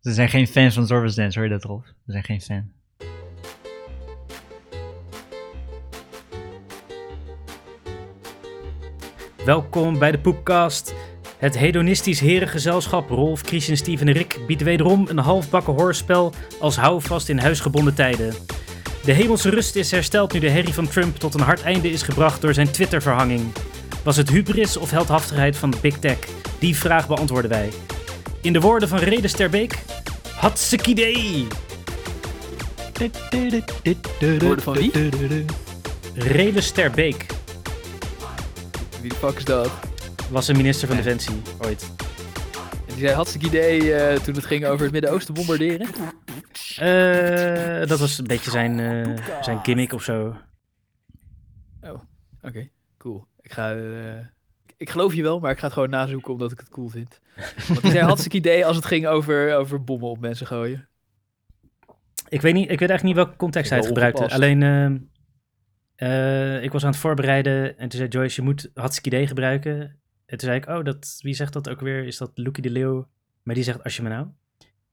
Ze zijn geen fans van Zorba's Dance, hoor je dat, Rolf? Ze zijn geen fan. Welkom bij de Poepcast. Het hedonistisch herengezelschap Rolf, Christian, Steven en Rick biedt wederom een halfbakken hoorspel als houvast in huisgebonden tijden. De hemelse rust is hersteld nu de herrie van Trump tot een hard einde is gebracht door zijn Twitter-verhanging. Was het hubris of heldhaftigheid van Big Tech? Die vraag beantwoorden wij. In de woorden van Reden Sterbeek, Hatsikidee! Woorden van wie? Reden Sterbeek Wie de fuck is dat? was een minister van Defensie ooit. En die zei hartstikke idee eh, toen het ging over het Midden-Oosten bombarderen. Eh, dat was een beetje zijn, eh, zijn gimmick of zo. Oké, cool. Ik ga... ik geloof je wel, maar ik ga het gewoon nazoeken omdat ik het cool vind. Want die zei hartstikke idee als het ging over, over bommen op mensen gooien. Ik weet, niet, ik weet eigenlijk niet welke context hij het gebruikte. Alleen, ehm, eh, ik was aan het voorbereiden en toen zei Joyce, je moet hartstikke idee gebruiken. En toen zei ik, oh, dat, wie zegt dat ook weer? Is dat Lucky de Leeuw? Maar die zegt, als je me nou.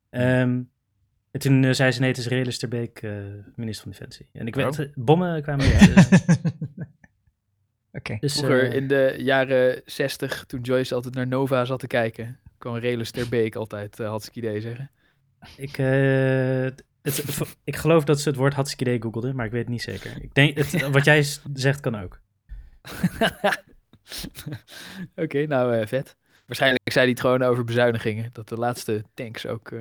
Ehm, en toen eh, zei ze, nee, het is Relis Terbeek, eh, minister van Defensie. En ik weet, eh, bommen kwamen weer. Dus, Oké. dus, Vroeger eh, in de jaren 60, toen Joyce altijd naar Nova zat te kijken, kwam Relus Terbeek altijd uh, hartstikke idee zeggen. Ik, eh, het, ik geloof dat ze het woord hartstikke idee googelde, maar ik weet het niet zeker. Ik denk, het, wat jij zegt kan ook. Oké, nou eh, vet. Waarschijnlijk zei hij het gewoon over bezuinigingen. Dat de laatste tanks ook... eh,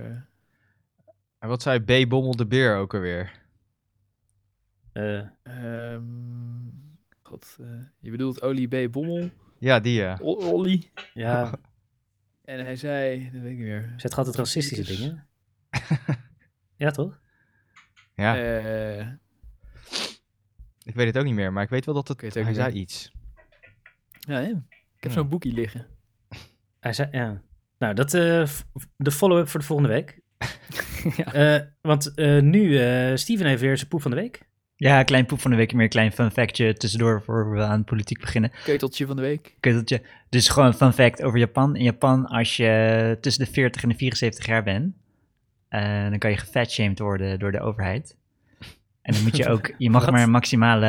En wat zei B. Bommel de Beer ook alweer? Eh, ehm, God, eh, je bedoelt Olie B. Bommel? Ja, die ja. O- Ollie? ja, En hij zei, dat weet ik niet meer. zet gaat het racistische Dus- dingen. Ja, toch? Ja, Eh, ik weet het ook niet meer, maar ik weet wel dat het, hij zei iets. ja, ja. Ik heb Ja. zo'n boekje liggen. Hij zei, ja. Nou, dat eh, f- de follow-up voor de volgende week. ja. Eh, want eh, nu, eh Steven heeft weer zijn poep van de week. Ja, klein poep van de week, meer een klein fun factje tussendoor voor we aan politiek beginnen. Keuteltje van de week. Keuteltje. Dus gewoon een fun fact over Japan. In Japan, als je tussen de 40 en de 74 jaar bent, eh, dan kan je gefatshamed worden door de overheid. En dan moet je ook, je mag maar een maximale,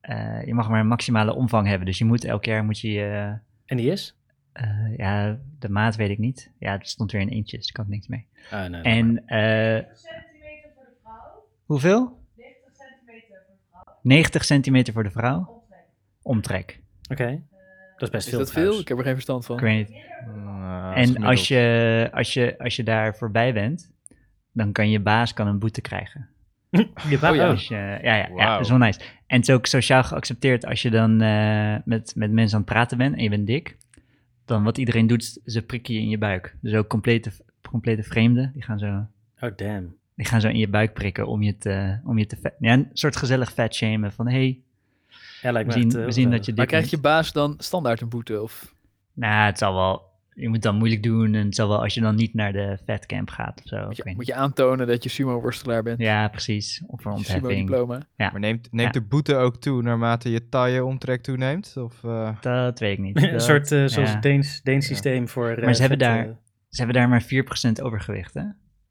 eh, je mag maar een maximale omvang hebben. Dus je moet elk jaar moet je, eh, En die is? eh, ja, de maat weet ik niet. Ja, het stond weer in inches, daar kan ik niks mee. Ah, nee, En eh hoeveel? 90 centimeter voor de vrouw. Omtrek. Oké, dat is best Is veel. dat veel? Ik heb er geen verstand van. Ik weet niet. Uh, En als je, als, je, als je daar voorbij bent, dan kan je baas kan een boete krijgen. Je ba- Oh, ja. oh. Dus, eh, ja, ja, ja, Wauw. dat is wel nice. En het is ook sociaal geaccepteerd als je dan eh, met, met mensen aan het praten bent en je bent dik. Dan wat iedereen doet, ze prikken je in je buik. Dus ook complete, complete vreemden, die gaan, zo, oh, damn. Die gaan zo in je buik prikken om je te, om je te vet- ja, een soort gezellig vet shamen van hey, Ja, lijkt we me zien, echt, eh, we zien dat je Maar dik krijgt bent. je baas dan standaard een boete? Of... Nou, het zal wel, je moet dan moeilijk doen en het zal wel als je dan niet naar de vetcamp gaat of zo. Moet je, moet aantonen dat je sumo-worstelaar bent? Ja, precies. Of een Je ontheffing. Sumo-diploma? Maar neemt, neemt Ja. de boete ook toe naarmate je taille omtrek toeneemt? Of, eh, Dat weet ik niet. een soort eh, zoals ja. het Deens, Deens Ja. systeem voor... eh, Maar ze hebben vet, daar- Ze hebben daar maar 4% overgewicht, hè?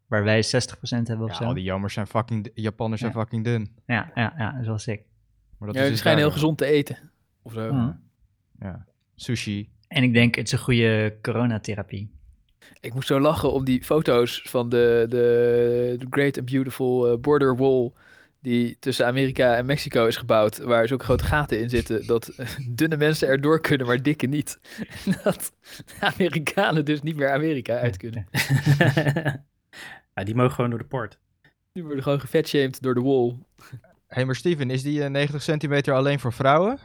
Waar wij 60% hebben of ja, zo. al die jammers zijn fucking, Japanners zijn fucking dun. Ja, ja, ja, wel sick. Maar dat Ja, is die dus schijnen heel gezond te eten. Of zo. Mhm. Ja. Sushi. En ik denk, het is een goede coronatherapie. Ik moest zo lachen om die foto's van de, de, de Great and Beautiful eh, Border Wall. Die tussen Amerika en Mexico is gebouwd. Waar zulke grote gaten in zitten. Dat dunne mensen erdoor kunnen, maar dikke niet. dat Amerikanen dus niet meer Amerika uit kunnen. ja, die mogen gewoon door de poort. Die worden gewoon gevetshamed door de wall. Hé, hey, maar Steven, is die eh, 90 centimeter alleen voor vrouwen?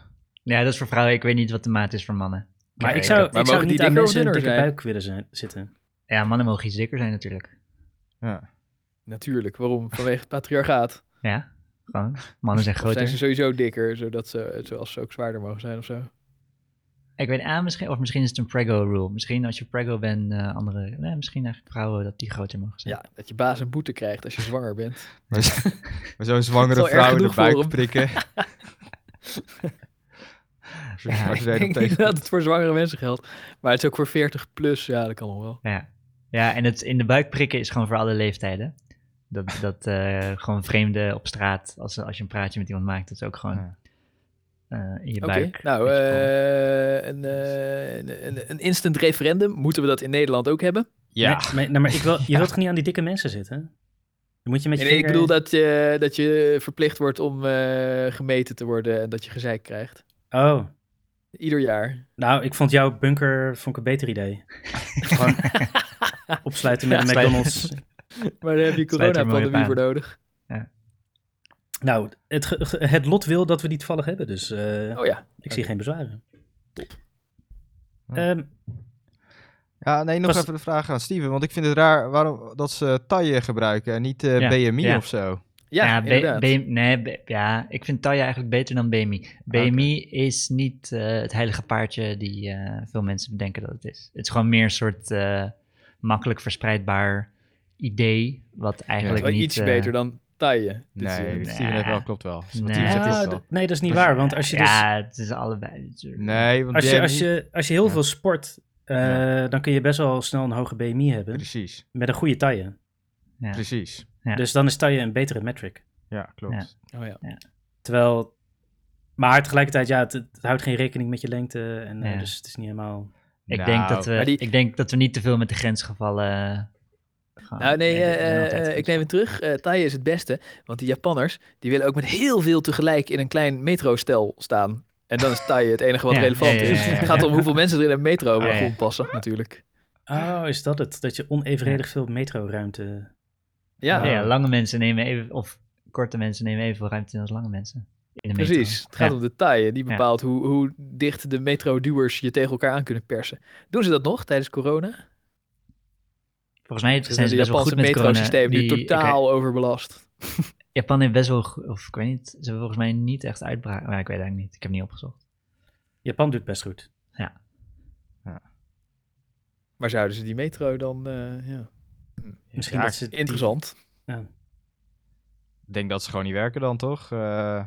Ja, dat is voor vrouwen. Ik weet niet wat de maat is voor mannen. Maar Ja, ik zou, maar ik zou mogen niet die aan mensen een dikke buik willen zijn, zitten. Ja, mannen mogen iets dikker zijn natuurlijk. Ja. Natuurlijk, waarom? Vanwege het patriarchaat. Ja, gewoon. Mannen zijn Of zijn groter. ze sowieso dikker, zodat ze, zoals ze ook zwaarder mogen zijn of zo? Ik weet aan, misschien, of misschien is het een prego rule. Misschien als je prego bent, eh, andere, nee, misschien eigenlijk vrouwen dat die groter mogen zijn. Ja, dat je baas een boete krijgt als je zwanger bent. Maar, zo- maar zo'n zwangere vrouw in de buik prikken. Ja, Ik denk tegen- dat het voor zwangere mensen geldt. Maar het is ook voor 40 plus, ja, dat kan nog wel. Ja. Ja, en het in de buik prikken is gewoon voor alle leeftijden. Dat, dat eh, gewoon vreemden op straat, als, als je een praatje met iemand maakt, dat is ook gewoon Ja. Eh, in je Oké, buik. nou, eh, een, eh, een, een, instant referendum. Moeten we dat in Nederland ook hebben? Ja. Nee, maar, nou, maar ik wil, je wilt toch niet aan die dikke mensen zitten? Dan moet je met je Nee, nee, ik bedoel dat je, dat je verplicht wordt om eh, gemeten te worden en dat je gezeik krijgt. Oh, Ieder jaar. nou, ik vond jouw bunker vond ik een beter idee. Gewoon opsluiten met een Ja, McDonald's. Maar daar heb je er coronapandemie voor nodig. Nou, het, het lot wil dat we die toevallig hebben, dus eh, Oh ja. ik zie geen bezwaren. Ja. Ehm, Ja, nee, nog Was- even de vraag aan Steven. Want ik vind het raar waarom dat ze taille gebruiken en niet eh, Ja, BMI ja. of zo. Ja. B- nee, ja, ik vind Taya eigenlijk beter dan BMI. BMI is niet eh, het heilige paardje die eh, veel mensen denken dat het is. Het is gewoon meer een soort eh, makkelijk verspreidbaar idee, wat eigenlijk Wel niet... iets eh, beter dan taille. Dus, Nee, eh, nee. Steven heeft wel, klopt wel. Nee. Zegt ja, wel. nee, dat is niet waar, want als je dus... Ja, het is allebei. natuurlijk. Nee, want Als je, als, je, als je heel Ja. veel sport, eh, Ja. dan kun je best wel snel een hoge BMI hebben. Precies, Met een goede taille. Ja. precies. Ja. Dus dan is taille een betere metric. Ja, klopt. Ja. Oh ja. Terwijl, maar tegelijkertijd, ja, het, het houdt geen rekening met je lengte. En, eh, Ja. dus het is niet helemaal... Ik, Nou, denk dat we, die- ik denk dat we niet te veel met de grensgevallen... gaan. Nou nee, eh, eh, altijd ik neem het terug. Eh taille is het beste. Want die Japanners, die willen ook met heel veel tegelijk in een klein metrostel staan. En dan is taille het enige wat Ja, relevant ja, ja, is. Het gaat om hoeveel mensen er in een metro ja. wagon passen, natuurlijk. Oh, is dat het? Dat je onevenredig veel metroruimte... Ja, Ja, ja, lange mensen nemen even, of korte mensen nemen evenveel ruimte in als lange mensen. In de metro. precies. Het gaat Ja. om de taille. Die Ja. bepaalt hoe, hoe dicht de metroduwers je tegen elkaar aan kunnen persen. Doen ze dat nog tijdens corona? Volgens mij zijn ze het best wel goed met corona. metrosysteem nu Die- totaal overbelast. Japan heeft best wel, of ik weet niet, ze hebben volgens mij niet echt uitbraak. Maar ik weet eigenlijk niet, ik heb niet opgezocht. Japan doet best goed. Maar zouden ze die metro dan... eh, ja. Misschien Ja, dat ze... die- Interessant. Ik denk dat ze gewoon niet werken dan, toch? Eh,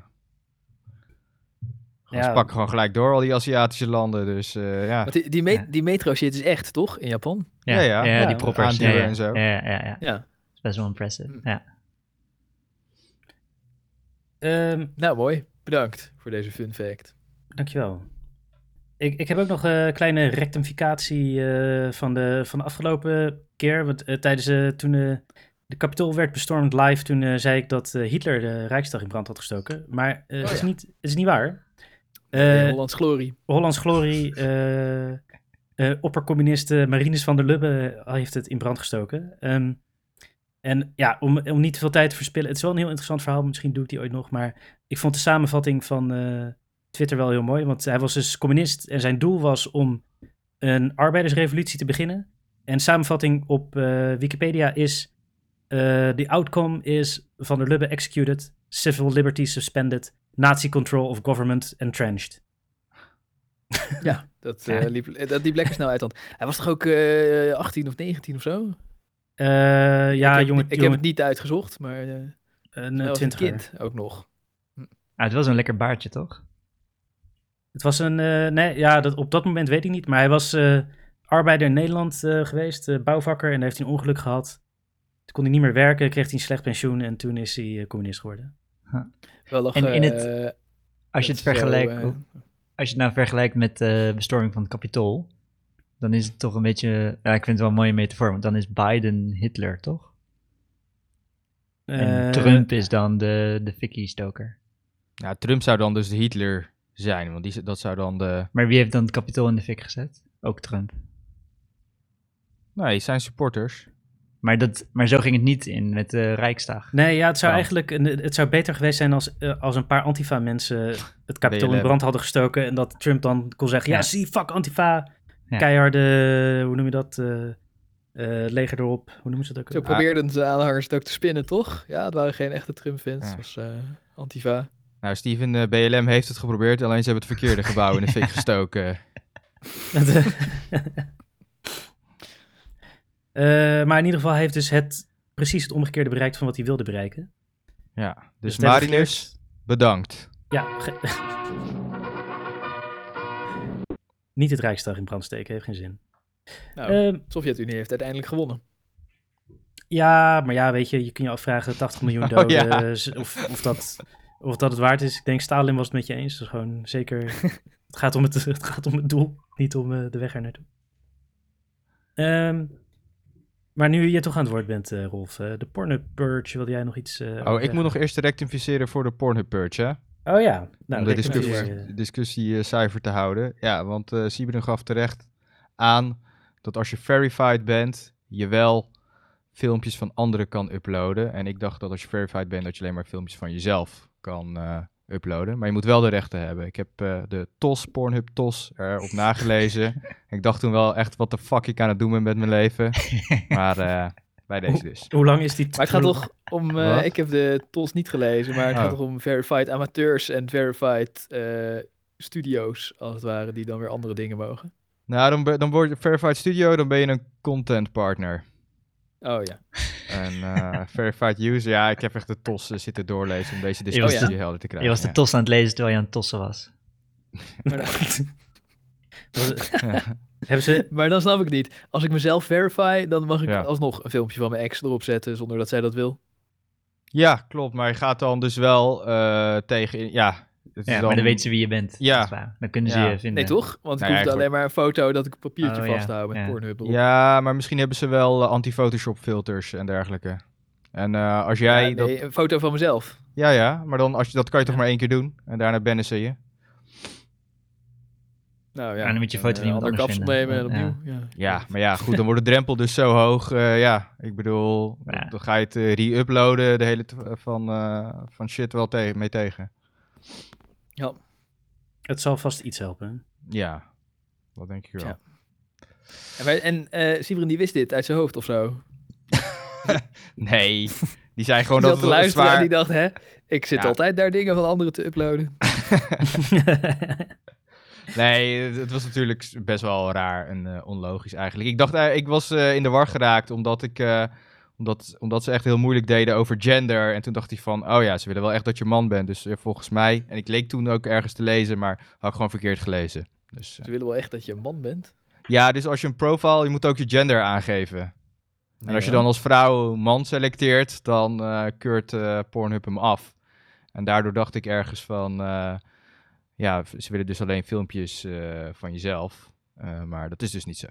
Ja. Ze pakken gewoon gelijk door, al die Aziatische landen. Dus eh, ja, Want die, die, me- Ja. die metro shit is echt, toch? In Japan? Ja, ja. die Ja, proppers. Ja, aanduwen ja, en zo. Ja, ja, ja, ja. Ja. Dat is best wel impressive. Hm. Ja. Ehm, Nou, mooi. Bedankt voor deze fun fact. Dankjewel. Ik, ik heb ook nog een kleine rectificatie eh, van, de, van de afgelopen keer. Want eh, tijdens eh, toen eh, de Capitool werd bestormd live, toen zei ik dat eh, Hitler de Rijksdag in brand had gestoken. Maar eh het, is ja. niet, het is niet waar. Eh, Hollands glorie. Hollands Glorie, eh eh, oppercommunist Marinus van der Lubbe heeft het in brand gestoken. Ehm, en ja, om, om niet te veel tijd te verspillen, het is wel een heel interessant verhaal, misschien doe ik die ooit nog, maar ik vond de samenvatting van Twitter wel heel mooi, want hij was dus communist en zijn doel was om een arbeidersrevolutie te beginnen. En samenvatting op Wikipedia is, the outcome is Van der Lubbe executed, civil liberties suspended, Nazi control of government entrenched. Ja, dat, Ja. eh, liep, dat liep lekker snel uit. Want hij was toch ook eh 18 of 19 of zo? Eh, ja, ik heb, jongen, ik heb het niet uitgezocht, maar eh een uh, twintiger. kind ook nog. Ah, het was een lekker baardje, toch? Het was een, eh, nee, ja, dat, op dat moment weet ik niet, maar hij was eh, arbeider in Nederland eh, geweest, bouwvakker, en daar heeft hij een ongeluk gehad. Toen kon hij niet meer werken, kreeg hij een slecht pensioen en toen is hij communist geworden. Wel nog, En in het- eh, Als je het zo, vergelijkt, eh, als je het nou vergelijkt met de bestorming van het Capitool, dan is het toch een beetje, ja, ik vind het wel een mooie metafoor, want dan is Biden Hitler, toch? En Eh, Trump is dan de, de fikkie-stoker. ja, Trump zou dan dus de Hitler zijn. Want die, dat zou dan de... Maar wie heeft dan het Capitool in de fik gezet? Ook Trump. Nee, zijn supporters. Maar, dat, maar zo ging het niet in met de Rijksdag. Nee, ja, het zou Oh. eigenlijk het zou beter geweest zijn als, eh, als een paar Antifa-mensen het kapitool in brand hadden gestoken en dat Trump dan kon zeggen, ja, Ja. zie, fuck Antifa, Ja. keiharde, hoe noem je dat, eh, eh, leger erop, hoe noemen ze dat ook? Zo probeerden de aanhangers het ook te spinnen, toch? Ja, het waren geen echte Trump-fans. Ja. Het was eh, Antifa. Nou, Steven, eh, BLM heeft het geprobeerd. Alleen ze hebben het verkeerde gebouw in de fik gestoken. Eh, maar in ieder geval heeft dus het, precies het omgekeerde bereikt van wat hij wilde bereiken. Ja, dus Dus bedankt. Ja. Niet het Rijksdag in brand steken, heeft geen zin. Nou, de Sovjet-Unie heeft uiteindelijk gewonnen. ja, maar ja, weet je, je kunt je afvragen, 80 miljoen Oh, doden, ja. of, of, dat, of dat het waard is. Ik denk, Stalin was het met je eens. Dus gewoon zeker, het, gaat om het, het gaat om het doel, niet om eh, de weg er naartoe. Ehm, maar nu je toch aan het woord bent, eh, Rolf, eh, de Pornhub Purge, wilde jij nog iets eh, Oh, ik zeggen? moet nog eerst rectificeren voor de Pornhub Purge, hè? Oh ja, nou, om de discussie, discussie cijfer te houden. Ja, want eh Siebren gaf terecht aan dat als je verified bent, je wel filmpjes van anderen kan uploaden. En ik dacht dat als je verified bent, dat je alleen maar filmpjes van jezelf kan uploaden. Maar je moet wel de rechten hebben. Ik heb eh, de TOS, Pornhub TOS, erop nagelezen. ik dacht toen wel echt, wat de fuck ik aan het doen ben met mijn leven. Maar eh, bij deze dus. Hoe lang is die... Maar het gaat toch om, eh, ik heb de TOS niet gelezen, maar het Oh. gaat toch om verified amateurs en verified eh, studio's, als het ware, die dan weer andere dingen mogen. Nou, dan, ben- dan word je verified studio, dan ben je een content partner. Oh ja. En eh, verified user, ja, ik heb echt de TOS zitten doorlezen om deze discussie de- helder te Je krijgen. was de tos aan het lezen terwijl je aan het tossen was. Maar dan, Hebben ze... maar dan snap ik niet. Als ik mezelf verify, dan mag ik Ja. alsnog een filmpje van mijn ex erop zetten zonder dat zij dat wil. Ja, klopt. Maar je gaat dan dus wel eh, tegen... Ja, het is Ja, dan... maar dan weten ze wie je bent. Ja. Dan kunnen ze Ja. je vinden. Nee, toch? Want ik Nou ja, hoefde alleen maar een foto dat ik een papiertje Oh, ja. vasthoud met Ja. Pornhub. Ja, maar misschien hebben ze wel eh, anti-Photoshop filters en dergelijke. En eh, als jij... Ja, dat... nee, een foto van mezelf. Ja, ja. Maar dan, als je, dat kan je toch maar één keer doen. En daarna bannen ze je. Nou ja, Ja, dan moet je foto van iemand ander anders nemen en opnieuw. Ja. Ja, maar ja, goed. Dan wordt de drempel dus zo hoog. eh, ja, ik bedoel... Ja. Dan ga je het eh, re-uploaden de hele van, eh, van shit wel te mee tegen. Het zal vast iets helpen. Ja, dat denk ik wel. En, wij- en eh Sibren die wist dit uit zijn hoofd of zo. Nee, die zei gewoon Die dat het zwaar... die dacht, hè, ik zit Ja. altijd daar dingen van anderen te uploaden. Nee, het- was natuurlijk best wel raar en eh, onlogisch eigenlijk. Ik dacht, eh, ik was eh, in de war geraakt omdat ik... eh, omdat, omdat ze echt heel moeilijk deden over gender. En toen dacht hij van, oh ja, ze willen wel echt dat je man bent. Dus eh, volgens mij... En ik leek toen ook ergens te lezen, maar had ik gewoon verkeerd gelezen. Dus, eh, Ze willen wel echt dat je een man bent. ja, dus als je een profile, je moet ook je gender aangeven. En als je dan als vrouw man selecteert, dan eh, keurt eh, Pornhub hem af. En daardoor dacht ik ergens van, eh, ja, ze willen dus alleen filmpjes eh, van jezelf. Eh, maar dat is dus niet zo.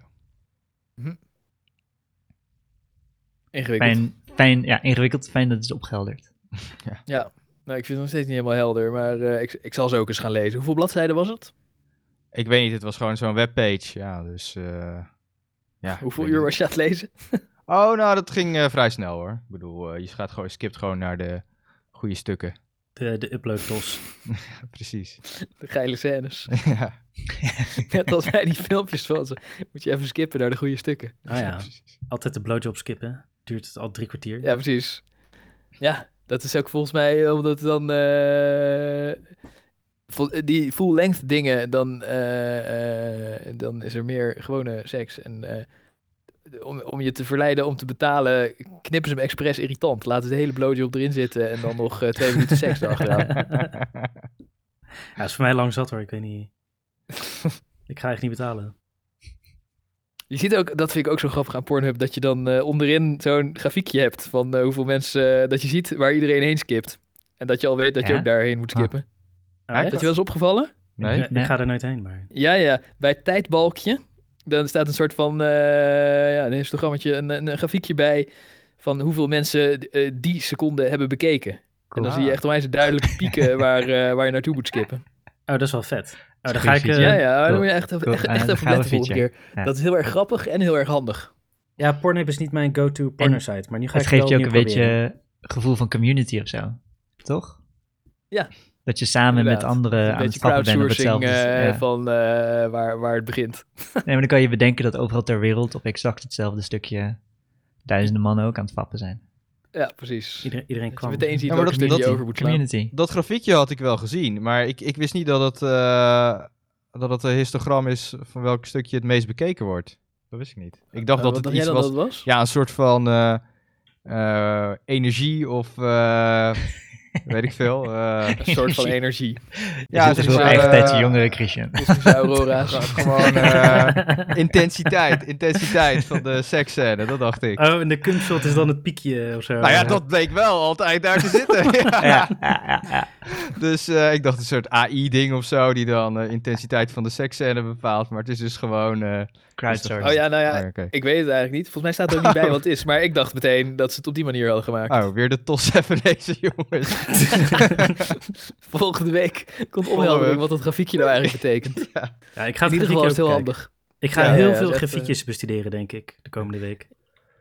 Ingewikkeld. Fijn, fijn, ja, ingewikkeld. Fijn dat het is opgehelderd. Ja, nou, ik vind het nog steeds niet helemaal helder, maar eh, ik, ik zal ze ook eens gaan lezen. Hoeveel bladzijden was het? Ik weet niet, het was gewoon zo'n webpage. Ja, dus... eh, ja, Hoeveel uur niet. was je aan het lezen? Oh, nou, dat ging eh, vrij snel hoor. Ik bedoel, eh, je, gaat gewoon, je skipt gewoon naar de goede stukken. De, de upload-tos. Precies. De geile scènes. ja, Net als bij die filmpjes van ze. Moet je even skippen naar de goede stukken. Ah ja, precies. altijd de blowjob skippen. Duurt het al drie kwartier. Ja, precies. Ja, dat is ook volgens mij omdat dan eh, die full-length dingen, dan, eh, eh, dan is er meer gewone seks. En eh, om, om je te verleiden om te betalen, knippen ze hem expres irritant. Laten ze de hele blowjob erin zitten en dan nog eh, twee minuten seks erachteraan. Ja, dat is voor mij lang zat hoor, ik weet niet. ik ga echt niet betalen. Je ziet ook, dat vind ik ook zo grappig aan Pornhub, dat je dan eh, onderin zo'n grafiekje hebt van eh, hoeveel mensen, eh, dat je ziet waar iedereen heen skipt. En dat je al weet dat je Ja? ook daarheen moet skippen. Ah, echt? Is dat je wel eens opgevallen? Nee? Ik, ik ga er nooit heen, maar... Ja, ja. Bij het tijdbalkje, dan staat een soort van, eh ja, een histogrammetje, een, een, een grafiekje bij van hoeveel mensen eh, die seconde hebben bekeken. En dan zie je echt onwijs duidelijk pieken waar, eh, waar je naartoe moet skippen. Oh, dat is wel vet. Oh, ga ik... eh, ja, ja, daar moet je echt, echt, echt even letten volgende keer. Ja. Dat is heel erg grappig en heel erg handig. Ja, Pornhub is niet mijn go-to porno site, maar nu ga Het ik geeft wel je ook een proberen. beetje gevoel van community of zo. Toch? Ja. Dat je samen Inderdaad. met anderen een aan het stappen bent op hetzelfde. eh, ja. van eh, waar, waar het begint. Nee, maar dan kan je bedenken dat overal ter wereld op exact hetzelfde stukje duizenden mannen ook aan het fappen zijn. Ja, precies. Iedereen, iedereen kwam. meteen ziet Ja, maar dat- dat- over moet. Community. Dat grafiekje had ik wel gezien, maar ik, ik wist niet dat het, eh, dat het een histogram is van welk stukje het meest bekeken wordt. Dat wist ik niet. Ik dacht Eh, dat het iets was, was? ja, een soort van eh, eh, energie of... weet ik veel. eh, Een soort van energie. ja, het is wel eigen tijdje eh, jongere Christian. Aurora's. Gewoon eh, intensiteit, intensiteit van de seksscène, dat dacht ik. Oh, en de kunstshot is dan het piekje of zo. Nou ja, dat bleek wel altijd daar te zitten. Ja. ja, ja. Dus eh, ik dacht een soort AI-ding of zo, die dan de intensiteit van de seksscène bepaalt. Maar het is dus gewoon... eh, Crowdsourcing. Oh ja, nou ja, ah, ik weet het eigenlijk niet. Volgens mij staat er ook niet bij wat het is. Maar ik dacht meteen dat ze het op die manier hadden gemaakt. Oh, weer de tos even deze jongens. Volgende week komt opheldering wat dat grafiekje nou eigenlijk betekent. Ja, ik ga In het ieder geval grafiekje is heel handig. Ik ga Ja, heel ja, veel echt, grafiekjes bestuderen, denk ik, de komende week.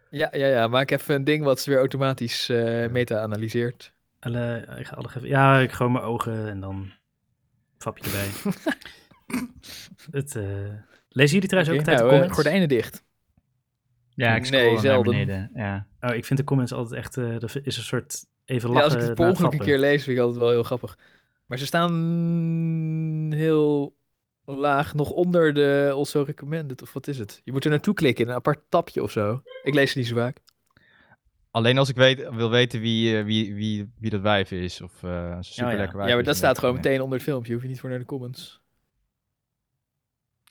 Ja, ja, ja. Maak even een ding wat ze weer automatisch eh, meta-analyseert. Alle, ik ga alle ja, ik gewoon mijn ogen en dan fapje erbij. het, eh, lezen jullie trouwens ook altijd de nou, eh, comments? gordijnen dicht. Ja, ik Nee, scroll naar zelden. beneden. Ja. Oh, ik vind de comments altijd echt, eh dat is een soort even Ja, lachen als ik het per ongeluk een keer lees, vind ik altijd wel heel grappig. Maar ze staan heel laag nog onder de also recommended, of wat is het? Je moet er naartoe klikken in een apart tapje of zo. Ik lees ze niet zo vaak. Alleen als ik weet, wil weten wie, eh, wie, wie, wie dat wijf is. Of eh een super ja. lekker wijf Ja, maar dat staat gewoon ik meteen onder het filmpje. Hoef je niet voor naar de comments.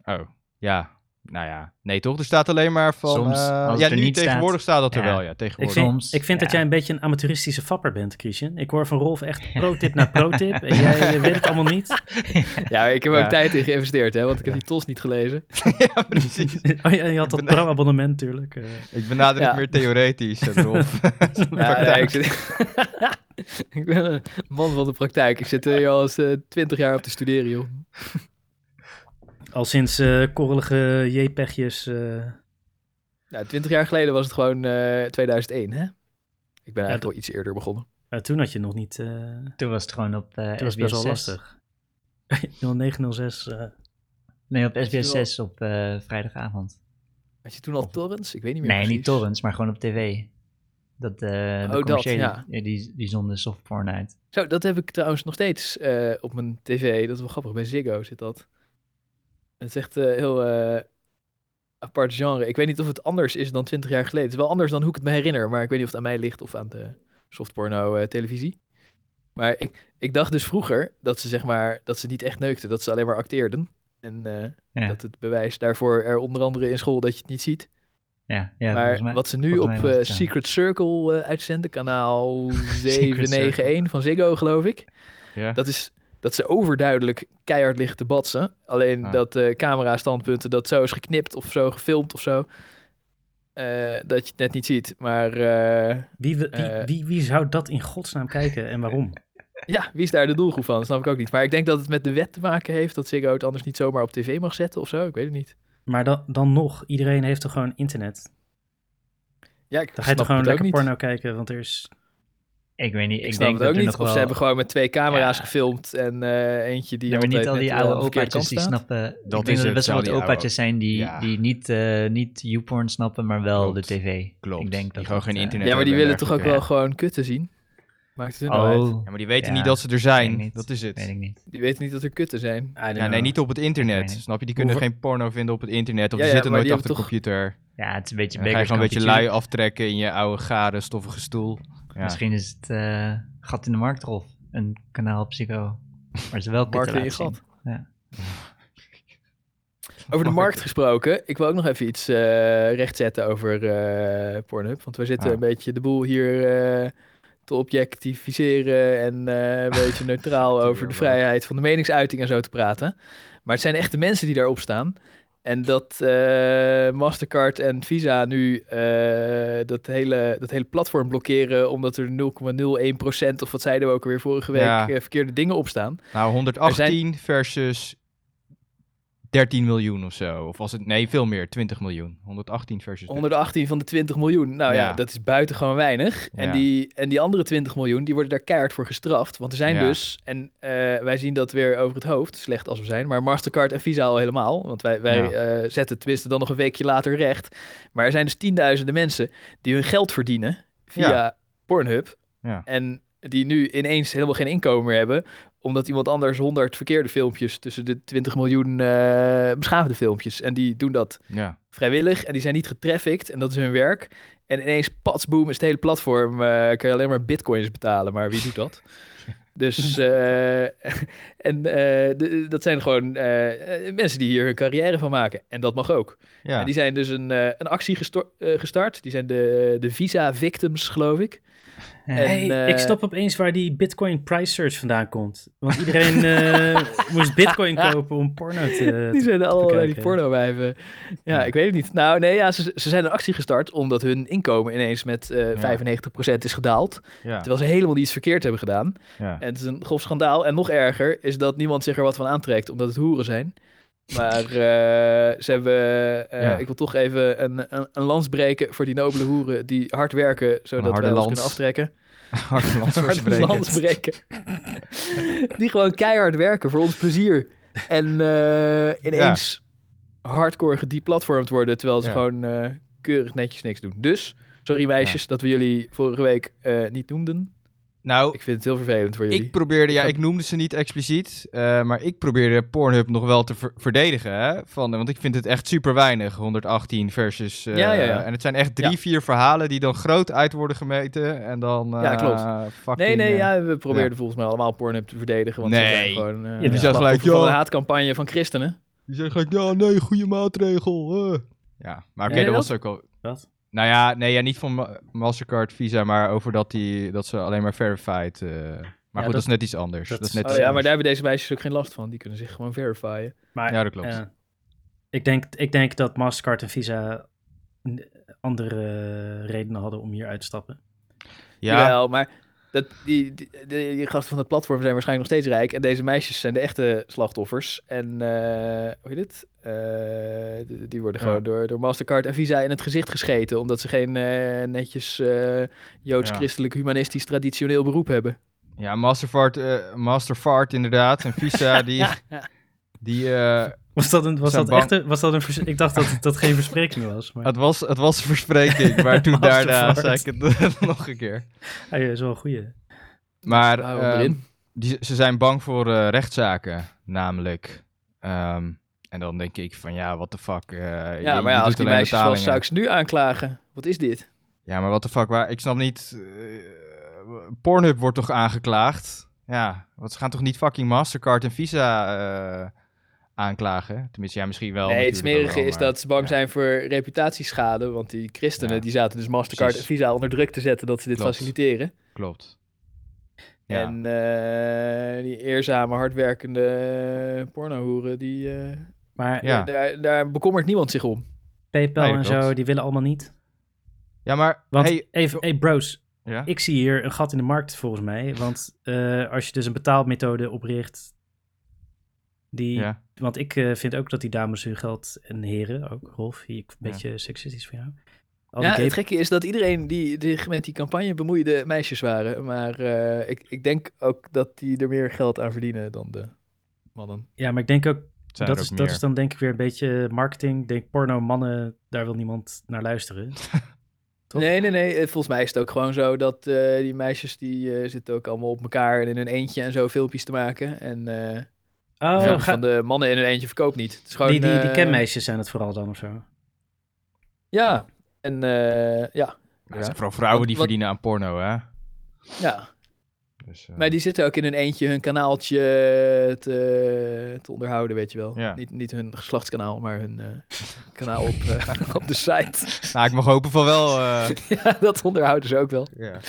Oh, ja. Nou ja. Nee toch? Er staat alleen maar van... Soms, eh, ja, er nu niet tegenwoordig staat, dat er Ja. wel, ja. Ik Tegenwoordig. vind, Soms, ik vind dat jij een beetje een amateuristische fapper bent, Christian. Ik hoor van Rolf echt pro-tip na pro-tip. en jij weet het allemaal niet. Ja, ik heb er Ja. ook tijd in geïnvesteerd, hè, want ik heb die tos niet gelezen. ja, precies. Oh ja, je had dat pro-abonnement natuurlijk. eh. Ik benader Ja. het meer theoretisch, eh, Rolf. Ja, nee, ik, zit... ik ben een man van de praktijk. Ik zit hier al eens twintig jaar op te studeren, joh. Al sinds eh korrelige JPEGjes. eh Ja, twintig jaar geleden was het gewoon eh 2001, hè? Ik ben eigenlijk dat- wel iets eerder begonnen. eh, toen had je nog niet. eh Toen was het gewoon op eh toen was het SBS best wel 6. lastig. 0906. eh Nee, op SBS wel- 6 op eh, vrijdagavond. Had je toen al torrents? Ik weet niet meer Nee, precies. niet torrents, maar gewoon op tv. Dat, eh de dat, commerciële, ja. ja, die, die zonden softporn uit. Zo, dat heb ik trouwens nog steeds eh, op mijn tv. Dat is wel grappig. Bij Ziggo zit dat. Het is echt een heel eh, apart genre. Ik weet niet of het anders is dan 20 jaar geleden. Het is wel anders dan hoe ik het me herinner. Maar ik weet niet of het aan mij ligt of aan de softporno eh, televisie. Maar ik, ik dacht dus vroeger dat ze zeg maar dat ze niet echt neukten. Dat ze alleen maar acteerden. En eh, Ja, dat het bewijs daarvoor er onder andere in school dat je het niet ziet. ja, ja maar mij- wat ze nu op eh, het. Secret Circle eh, uitzenden, kanaal Circle. 791 van Ziggo geloof ik. ja. Dat is dat ze overduidelijk keihard liggen te batsen. Alleen dat eh camera standpunten dat zo is geknipt of zo gefilmd of zo. eh, dat je het net niet ziet. Maar eh, wie, wie, Eh. wie, wie zou dat in godsnaam kijken en waarom? ja, wie is daar de doelgroep van? Dat snap ik ook niet. Maar ik denk dat het met de wet te maken heeft dat Ziggo het anders niet zomaar op tv mag zetten of zo. Ik weet het niet. Maar dan, dan nog, iedereen heeft toch gewoon internet? Ja, ik Dan ga je toch gewoon lekker porno kijken, want er is... Ik weet niet, Ik, ik, snap denk het ook dat niet. nog Of wel... ze hebben gewoon met twee camera's Ja. gefilmd en eh, eentje die Ja, maar niet al die net wel oude opaatjes die snappen... Dat ik denk is dat er best wel wat die opaatjes zijn die, Ja. die niet, eh niet YouPorn snappen, maar wel Klopt. de tv. Klopt. Ik denk Die dat gewoon dat, geen eh, internet Ja, maar die willen en toch ook wel gewoon kutten zien? Maakt het hun nou uit? Oh, Ja, maar die weten Ja, niet dat ze er zijn. Dat is het. weet ik niet. Die weten niet dat er kutten zijn. Ja, know. nee, niet op het internet. Snap je? Die kunnen Hoeveel- geen porno vinden op het internet. Of Ja, die ja, zitten nooit die achter de computer. Ja, het is een beetje dan ga je gewoon een beetje lui aftrekken in je oude, gare, stoffige stoel. Ja. Misschien is het eh, gat in de markt, Rolf. Een kanaal op Psycho. Maar ze wel Markt kutten in je laten gat. zien. Ja. Over de markt gesproken, ik wil ook nog even iets eh rechtzetten over eh Pornhub. Want we zitten Ah. een beetje de boel hier eh, te objectiviseren en eh, een beetje neutraal over de vrijheid van de meningsuiting en zo te praten. Maar het zijn echt de mensen die daarop staan. En dat eh, Mastercard en Visa nu eh, dat, hele, dat hele platform blokkeren omdat er 0,01% of wat zeiden we ook alweer vorige week Ja. eh, verkeerde dingen op staan. Nou, 118 versus 13 miljoen of zo. Of was het... Nee, veel meer. 20 miljoen. 118 versus... 118 van de 20 miljoen. Nou ja, Ja. dat is buitengewoon weinig. En, die, en die andere 20 miljoen, die worden daar keihard voor gestraft. Want er zijn Ja. dus, en eh, wij zien dat weer over het hoofd, slecht als we zijn, maar Mastercard en Visa al helemaal. Want wij, wij eh, zetten tenminste dan nog een weekje later recht. Maar er zijn dus tienduizenden mensen die hun geld verdienen via. Pornhub. En die nu ineens helemaal geen inkomen meer hebben, omdat iemand anders 100 verkeerde filmpjes tussen de 20 miljoen beschaafde filmpjes. En die doen dat Ja. vrijwillig en die zijn niet getrafficked en dat is hun werk. En ineens, patsboom, is het hele platform, eh kun je alleen maar bitcoins betalen. Maar wie doet dat? Dus, eh, en dat zijn gewoon mensen die hier hun carrière van maken. En dat mag ook. Ja. En die zijn dus een, een actie gestart. Die zijn de, de Visa Victims, geloof ik. En, hey, eh, ik snap opeens waar die Bitcoin price search vandaan komt. Want iedereen eh, moest Bitcoin kopen om porno te. Die zijn allemaal bij die pornowijven. Ja, Ja. ik weet het niet. Nou, nee, ja, ze, ze zijn een actie gestart omdat hun inkomen ineens met eh 95% is gedaald. ja. Terwijl ze helemaal niets verkeerd hebben gedaan. ja. En het is een grof schandaal. En nog erger is dat niemand zich er wat van aantrekt, omdat het hoeren zijn. Maar eh, ze hebben, eh, Ja. ik wil toch even een, een, een lans breken voor die nobele hoeren die hard werken, zodat wij ons kunnen aftrekken. Harde lans Harde breken. die gewoon keihard werken voor ons plezier. En eh, ineens hardcore gedeplatformd worden, terwijl ze Ja. gewoon keurig netjes niks doen. Dus, sorry meisjes, dat we jullie vorige week niet noemden. Nou, Ik vind het heel vervelend voor jullie. ik probeerde, ja, Ik noemde ze niet expliciet, eh, maar ik probeerde Pornhub nog wel te ver- verdedigen. Hè, van, want ik vind het echt super weinig, 118 versus... eh, Ja, ja, ja. En het zijn echt drie, Ja. vier verhalen die dan groot uit worden gemeten. En dan... Ja, eh, klopt. fucking, Nee, nee, ja, we probeerden volgens mij allemaal Pornhub te verdedigen. Want Nee. ze zijn gewoon uh, die zijn gelijk, van ja. een haatcampagne van christenen. Die zeggen gelijk, ja, nee, goede maatregel. Ja, maar oké, dat- was ook al... Wat? Nou ja, nee, ja, niet van Ma- Mastercard, Visa, maar over dat, die, dat ze alleen maar verified... eh, maar goed, dat, dat- is net iets anders. dat Dat, is net Oh iets ja, maar daar hebben deze meisjes ook geen last van. Die kunnen zich gewoon verifyen. Maar, Ja, dat klopt. ik, denk, ik denk dat Mastercard en Visa andere redenen hadden om hier uit te stappen. Ja, Jawel, maar dat, die, die, die, die gasten van het platform zijn waarschijnlijk nog steeds rijk. En deze meisjes zijn de echte slachtoffers. En eh, hoe heet het? Eh, die, die worden Ja. gewoon door, door Mastercard en Visa in het gezicht gescheten. Omdat ze geen eh, netjes joods-christelijk, humanistisch, traditioneel beroep hebben. ja Mastercard, Mastercard inderdaad. En Visa, die... die eh, Was dat een, was dat bang- echt een, was dat een vers- ik dacht dat dat geen verspreking was. Maar het, was, het was een verspreking, maar toen daarna zei ik het nog een keer. ah, ja, is wel een goeie. Maar ehm, die, ze zijn bang voor eh, rechtszaken, namelijk. Ehm, en dan denk ik van ja, what the fuck. eh, Ja, je maar ja, als die meisjes was, zou ik ze nu aanklagen. Wat is dit? Ja, maar what the fuck, waar, ik snap niet. eh, Pornhub wordt toch aangeklaagd? Ja, want ze gaan toch niet fucking Mastercard en Visa eh, aanklagen? Tenminste, ja, misschien wel. nee, het smerige wel, is dat ze bang ja. zijn voor reputatieschade. Want die christenen Ja. die zaten dus Mastercard Precies. en Visa onder druk te zetten dat ze dit Klopt. faciliteren. Klopt. Ja. En eh, die eerzame, hardwerkende pornohoeren, die, eh, Maar Ja. daar, daar bekommert niemand zich om. PayPal Nee, en klopt. zo, die willen allemaal niet. ja, maar. Want hey, even, hey bros, ja? ik zie hier een gat in de markt volgens mij. Want eh, als je dus een betaalmethode opricht, die, ja. want ik eh, vind ook dat die dames hun geld en heren, ook Rolf, hier een Ja. beetje seksistisch van jou. Al Ja, die gay- het gekke is dat iedereen die zich met die campagne bemoeide meisjes waren. Maar eh, ik, ik denk ook dat die er meer geld aan verdienen dan de mannen. ja, maar ik denk ook, Zijn dat is, ook dat meer. is dan denk ik weer een beetje marketing. Ik denk porno mannen, daar wil niemand naar luisteren. Toch? Nee, nee, nee. eh, Volgens mij is het ook gewoon zo dat eh, die meisjes die zitten ook allemaal op elkaar en in hun eentje en zo filmpjes te maken. En eh, Oh, ja, ga- van de mannen in hun eentje verkoopt niet. Het is gewoon, die, die, die eh, kenmeisjes zijn het vooral dan of zo. Ja, en eh, ja. Nou, het zijn vooral vrouwen Wat- die wat- verdienen aan porno, hè? ja. Dus, eh, Maar die zitten ook in hun eentje hun kanaaltje te, te onderhouden, weet je wel. Ja. Niet, niet hun geslachtskanaal, maar hun eh, kanaal op, op de site. Nou, ik mag hopen van wel. eh, ja, dat onderhouden ze ook wel. Ja.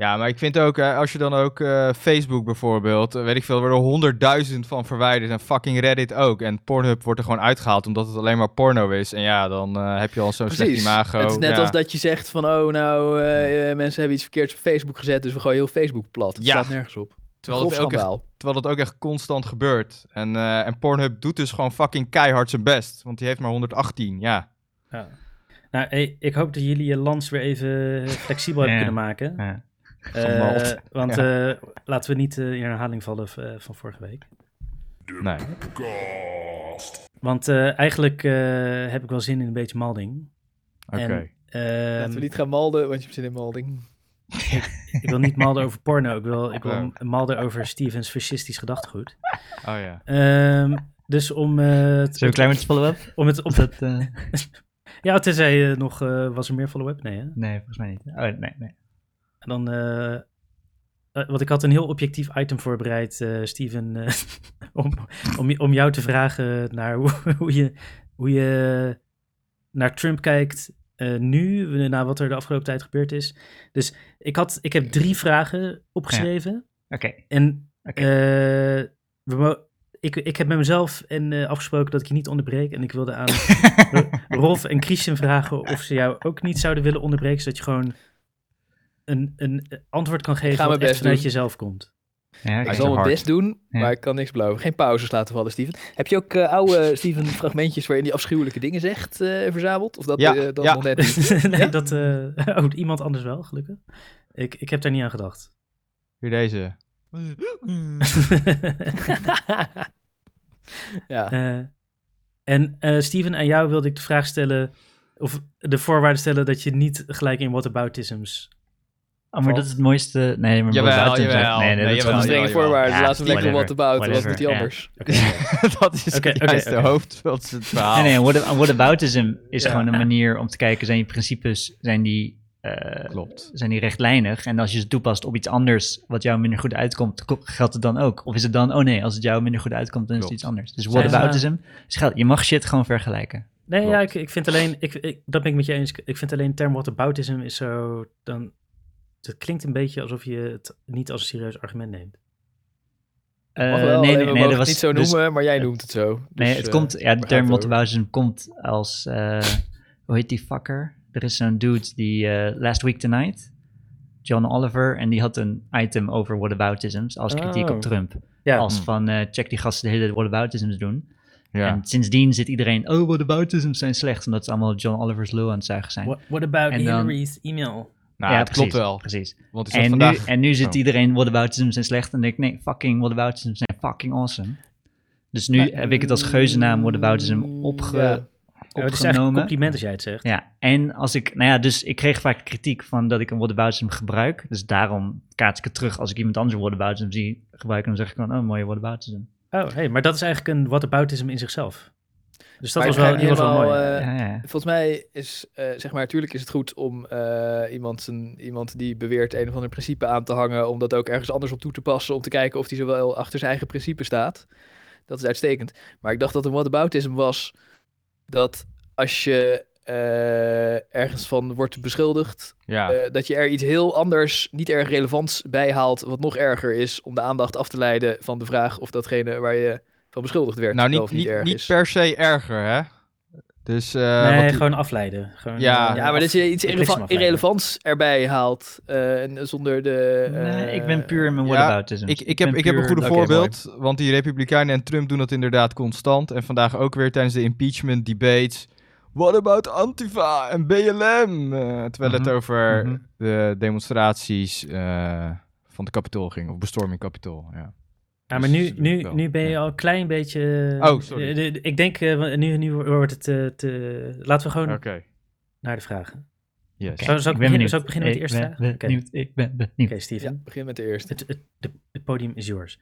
ja, maar ik vind ook, hè, als je dan ook eh, Facebook bijvoorbeeld, eh, weet ik veel, er worden honderdduizend van verwijderd en fucking Reddit ook. En Pornhub wordt er gewoon uitgehaald omdat het alleen maar porno is. En ja, dan eh, heb je al zo'n slecht Precies. imago. Het is net ja. als dat je zegt van, oh nou, eh, eh, mensen hebben iets verkeerds op Facebook gezet, dus we gooien heel Facebook plat. Het Ja. staat nergens op. Terwijl het, ook echt, schandaal. terwijl het ook echt constant gebeurt. En, eh, en Pornhub doet dus gewoon fucking keihard zijn best. Want die heeft maar 118, ja. Ja. Nou, hey, ik hoop dat jullie je lans weer even flexibel hebben kunnen maken. Ja. Eh, Gemald. want eh, laten we niet eh, in herhaling vallen v- eh, van vorige week. Nee. Want eh, eigenlijk eh, heb ik wel zin in een beetje malding. Oké. Ehm, Laten we niet gaan malden, want je hebt zin in malding. ik wil niet malden over porno, ik wil, ik wil malden over Stevens fascistisch gedachtegoed. Oh ja. Ehm, dus om, eh, het- Zullen we klaar met de follow-up? om het op dat, eh, Ja, tenzij je nog, eh, was er meer follow-up? Nee, hè? nee, volgens mij niet. Oh, nee, nee. En dan, eh, want ik had een heel objectief item voorbereid, eh, Steven, om, om, om jou te vragen naar hoe, hoe, je, hoe je naar Trump kijkt nu, na wat er de afgelopen tijd gebeurd is. Dus ik, had, ik heb drie vragen opgeschreven. Oké, En we ik, ik heb met mezelf en, afgesproken dat ik je niet onderbreek. En ik wilde aan Rolf en Christian vragen of ze jou ook niet zouden willen onderbreken, zodat je gewoon een, een antwoord kan geven mijn echt best vanuit jezelf komt. ja, Ik zal mijn best doen, Ja. maar ik kan niks beloven. Geen pauzes laten vallen, Steven. Heb je ook eh, oude, Steven, fragmentjes waarin die afschuwelijke dingen zegt eh, verzameld? Of dat, Ja, eh, dat ja. nog net niet? nee, Ja? dat... eh, oh, iemand anders wel, gelukkig. Ik, ik heb daar niet aan gedacht. Hier deze. ja. En eh, Steven, aan jou wilde ik de vraag stellen... Of de voorwaarde stellen dat je niet gelijk in whataboutisms... Oh, maar dat is het mooiste. Nee, maar Jawel, buiten jawel. Nee, nee, Nee, dat is jawel, gewoon Strenge jawel. voorwaarden, Ja, laten we lekker wat about, was whatever, niet ja. anders. dat is oké, juiste oké. hoofd van het verhaal. Nee, nee, what, whataboutism is Ja. gewoon een manier om te kijken, zijn je principes, zijn die, eh, Klopt. zijn die rechtlijnig? En als je ze toepast op iets anders wat jou minder goed uitkomt, ko- geldt het dan ook? Of is het dan, oh nee, als het jou minder goed uitkomt, dan is het iets anders. Dus Zijn ze- whataboutism is geld. Je mag shit gewoon vergelijken. Nee, ja, ik, ik vind alleen... Ik, ik, dat ben ik met je eens. Ik vind alleen de term whataboutism is zo... Dan, het klinkt een beetje alsof je het niet als een serieus argument neemt. Eh, Mag wel, nee, nee, we nee, mogen dat het was niet zo dus- noemen, maar jij noemt het zo. Nee, Dus, het eh, komt, ja, de term whataboutism komt als, eh, hoe heet die fucker? Er is zo'n dude die, eh, Last Week Tonight, John Oliver, en die had een item over whataboutisms als kritiek Oh. op Trump. Ja, Als Hmm. van, eh, check die gasten de hele whataboutisms doen. Ja. En sindsdien zit iedereen, oh, whataboutisms zijn slecht, omdat ze allemaal John Oliver's lul aan het zuigen zijn. what, what about En dan- Hillary's e-mail? Nou, ja, het klopt wel. Precies. Want zat En, vandaag... nu, en nu zit Oh. iedereen, whataboutisms zijn slecht. En denk ik, nee, fucking whataboutisms zijn fucking awesome. Dus nu Maar- heb ik het als geuzennaam whataboutism Mm, opge, ja. Oh, het is eigenlijk een opgenomen. compliment als jij het zegt. Ja, en als ik, nou ja, dus ik kreeg vaak kritiek van dat ik een whataboutism gebruik. Dus daarom kaats ik het terug als ik iemand anders een whataboutism zie gebruiken. Dan zeg ik gewoon, oh, mooie whataboutism. Oh, hey, maar dat is eigenlijk een whataboutism in zichzelf. Dus dat was wel, die was wel helemaal, mooi. eh, ja, ja. Volgens mij is, eh, zeg maar, natuurlijk is het goed om eh, iemand, zijn, iemand die beweert een of ander principe aan te hangen, om dat ook ergens anders op toe te passen, om te kijken of die zowel achter zijn eigen principe staat. Dat is uitstekend. Maar ik dacht dat een whataboutism was dat als je eh, ergens van wordt beschuldigd, Ja. eh, dat je er iets heel anders, niet erg relevants bij haalt, wat nog erger is om de aandacht af te leiden van de vraag of datgene waar je van beschuldigd werd nou, niet, niet, niet, per se erger, hè? Dus, eh, nee, die- gewoon afleiden. Gewoon, Ja. eh, Ja, maar dat je iets irrelevants erbij haalt eh, en zonder de... Nee, eh, ik ben puur in mijn ja, whataboutism. Ik, ik, heb, ik heb een Oké, voorbeeld, want die Republikeinen en Trump doen dat inderdaad constant. En vandaag ook weer tijdens de impeachment debates. What about Antifa en BLM? Eh, terwijl het Mhm, over mhm. de demonstraties eh, van de Capitool ging, of bestorming Capitool. Ja. Ja, maar Dus nu, doe nu, wel, nu ben je ja. al een klein beetje... Oh, sorry. eh, ik denk, eh, nu, nu wordt het te, te... Laten we gewoon Oké, naar de vragen. yes. Zou- zou ik beginnen- zou ik beginnen met de eerste ik vraag? Oké. ben benieuwd, Ik ben benieuwd. Oké, Steven. Ja, begin met de eerste. Het, het, de- het podium is yours.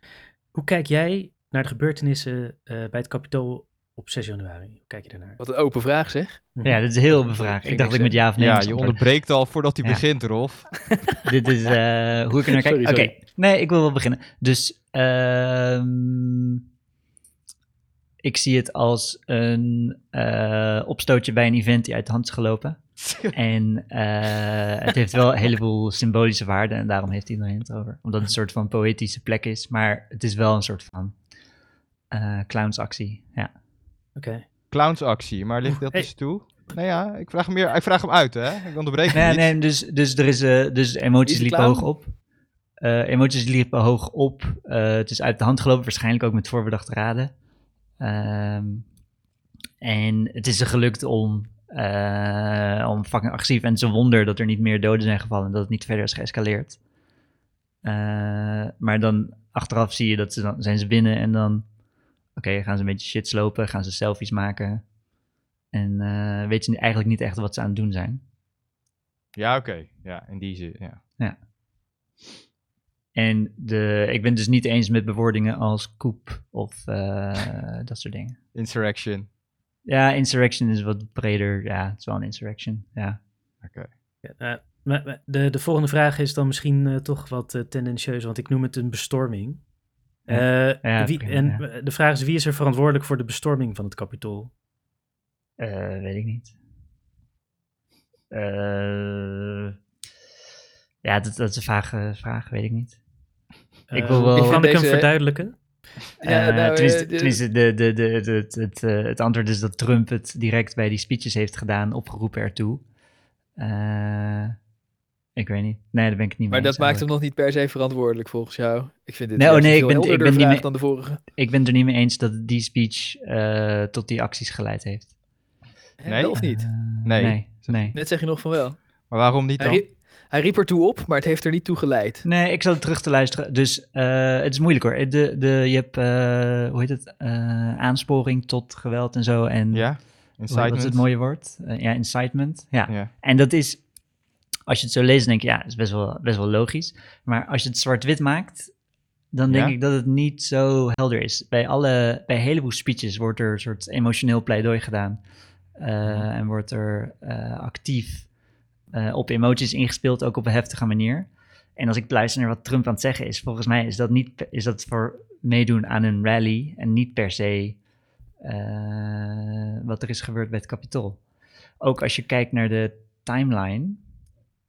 Hoe kijk jij naar de gebeurtenissen eh, bij het Kapitool op 6 januari? Hoe kijk je daarnaar? Wat een open vraag zeg. Ja, dit is heel bevraagd. Ging Ik dacht dat ik met ja of nee Ja, je onderbreekt al voordat hij Ja. begint, Rolf. Dit is eh, hoe ik er naar kijk. Sorry, Oké, sorry. nee, ik wil wel beginnen. Dus ehm, ik zie het als een eh, opstootje bij een event die uit de hand is gelopen. En eh, het heeft wel een heleboel symbolische waarde en daarom heeft iedereen het over. Omdat het een soort van poëtische plek is, maar het is wel een soort van eh, clownsactie. Ja. Oké. Clownsactie, maar ligt dat Hey. eens toe? Nou ja, ik vraag hem, meer, ik vraag hem uit, hè? Ik onderbreek hem Nee, niet. nee, dus, dus, er is, eh, dus emoties liepen hoog op. Eh, emoties liepen hoog op. Eh, het is uit de hand gelopen, waarschijnlijk ook met voorbedachte raden. Ehm, en het is er gelukt om, eh, om fucking agressief. En het is een wonder dat er niet meer doden zijn gevallen en dat het niet verder is geëscaleerd. Maar dan achteraf zie je dat ze dan zijn ze binnen en dan oké, gaan ze een beetje shit slopen, gaan ze selfies maken. En weet je eigenlijk niet echt wat ze aan het doen zijn. Ja, oké. Ja, in die zin, ja. En de, ik ben dus niet eens met bewoordingen als koep of eh, dat soort dingen. Insurrection. Ja, insurrection is wat breder. Ja, het is wel een insurrection. Ja. Oké. Ja, nou, maar- maar de, de volgende vraag is dan misschien eh, toch wat eh, tendentieus, want ik noem het een bestorming. Ja. Eh, Ja, wie, prima, en ja. de vraag is, wie is er verantwoordelijk voor de bestorming van het kapitool? Eh, weet ik niet. Eh, ja, dat, dat is een vage vraag, weet ik niet. Ik wil Eh, wel- Kan Ik hem verduidelijken? Ja, nou, tenminste, de- tenminste de, de, de, de, het, het, eh, het antwoord is dat Trump het direct bij die speeches heeft gedaan, opgeroepen ertoe. Eh, ik weet niet. Nee, daar ben ik het niet Maar mee dat eens maakt hem nog niet per se verantwoordelijk volgens jou. Ik vind dit Nee, oh nee, ik ben- ik ben niet mee- dan de vorige. Ik ben het er niet mee eens dat die speech eh, tot die acties geleid heeft. Nee? of niet? Nee. Nee, nee. Net zeg je nog van wel. Maar waarom niet Hij, dan? Hij riep ertoe op, maar het heeft er niet toe geleid. Nee, ik zal het terug te luisteren. Dus eh, het is moeilijk hoor. De, de, je hebt, eh, hoe heet het, eh, aansporing tot geweld en zo. En Ja? hoe- wat is Incitement? het mooie woord? Ja, incitement. Ja. Ja. En dat is, als je het zo leest, denk je, ja, dat is best wel, best wel logisch. Maar als je het zwart-wit maakt, dan denk Ja? ik dat het niet zo helder is. Bij, alle, bij een heleboel speeches wordt er een soort emotioneel pleidooi gedaan. Eh, en wordt er eh, actief eh, op emoties ingespeeld, ook op een heftige manier. En als ik luister naar wat Trump aan het zeggen is, volgens mij is dat, niet, is dat voor meedoen aan een rally en niet per se eh, wat er is gebeurd bij het Capitool. Ook als je kijkt naar de timeline,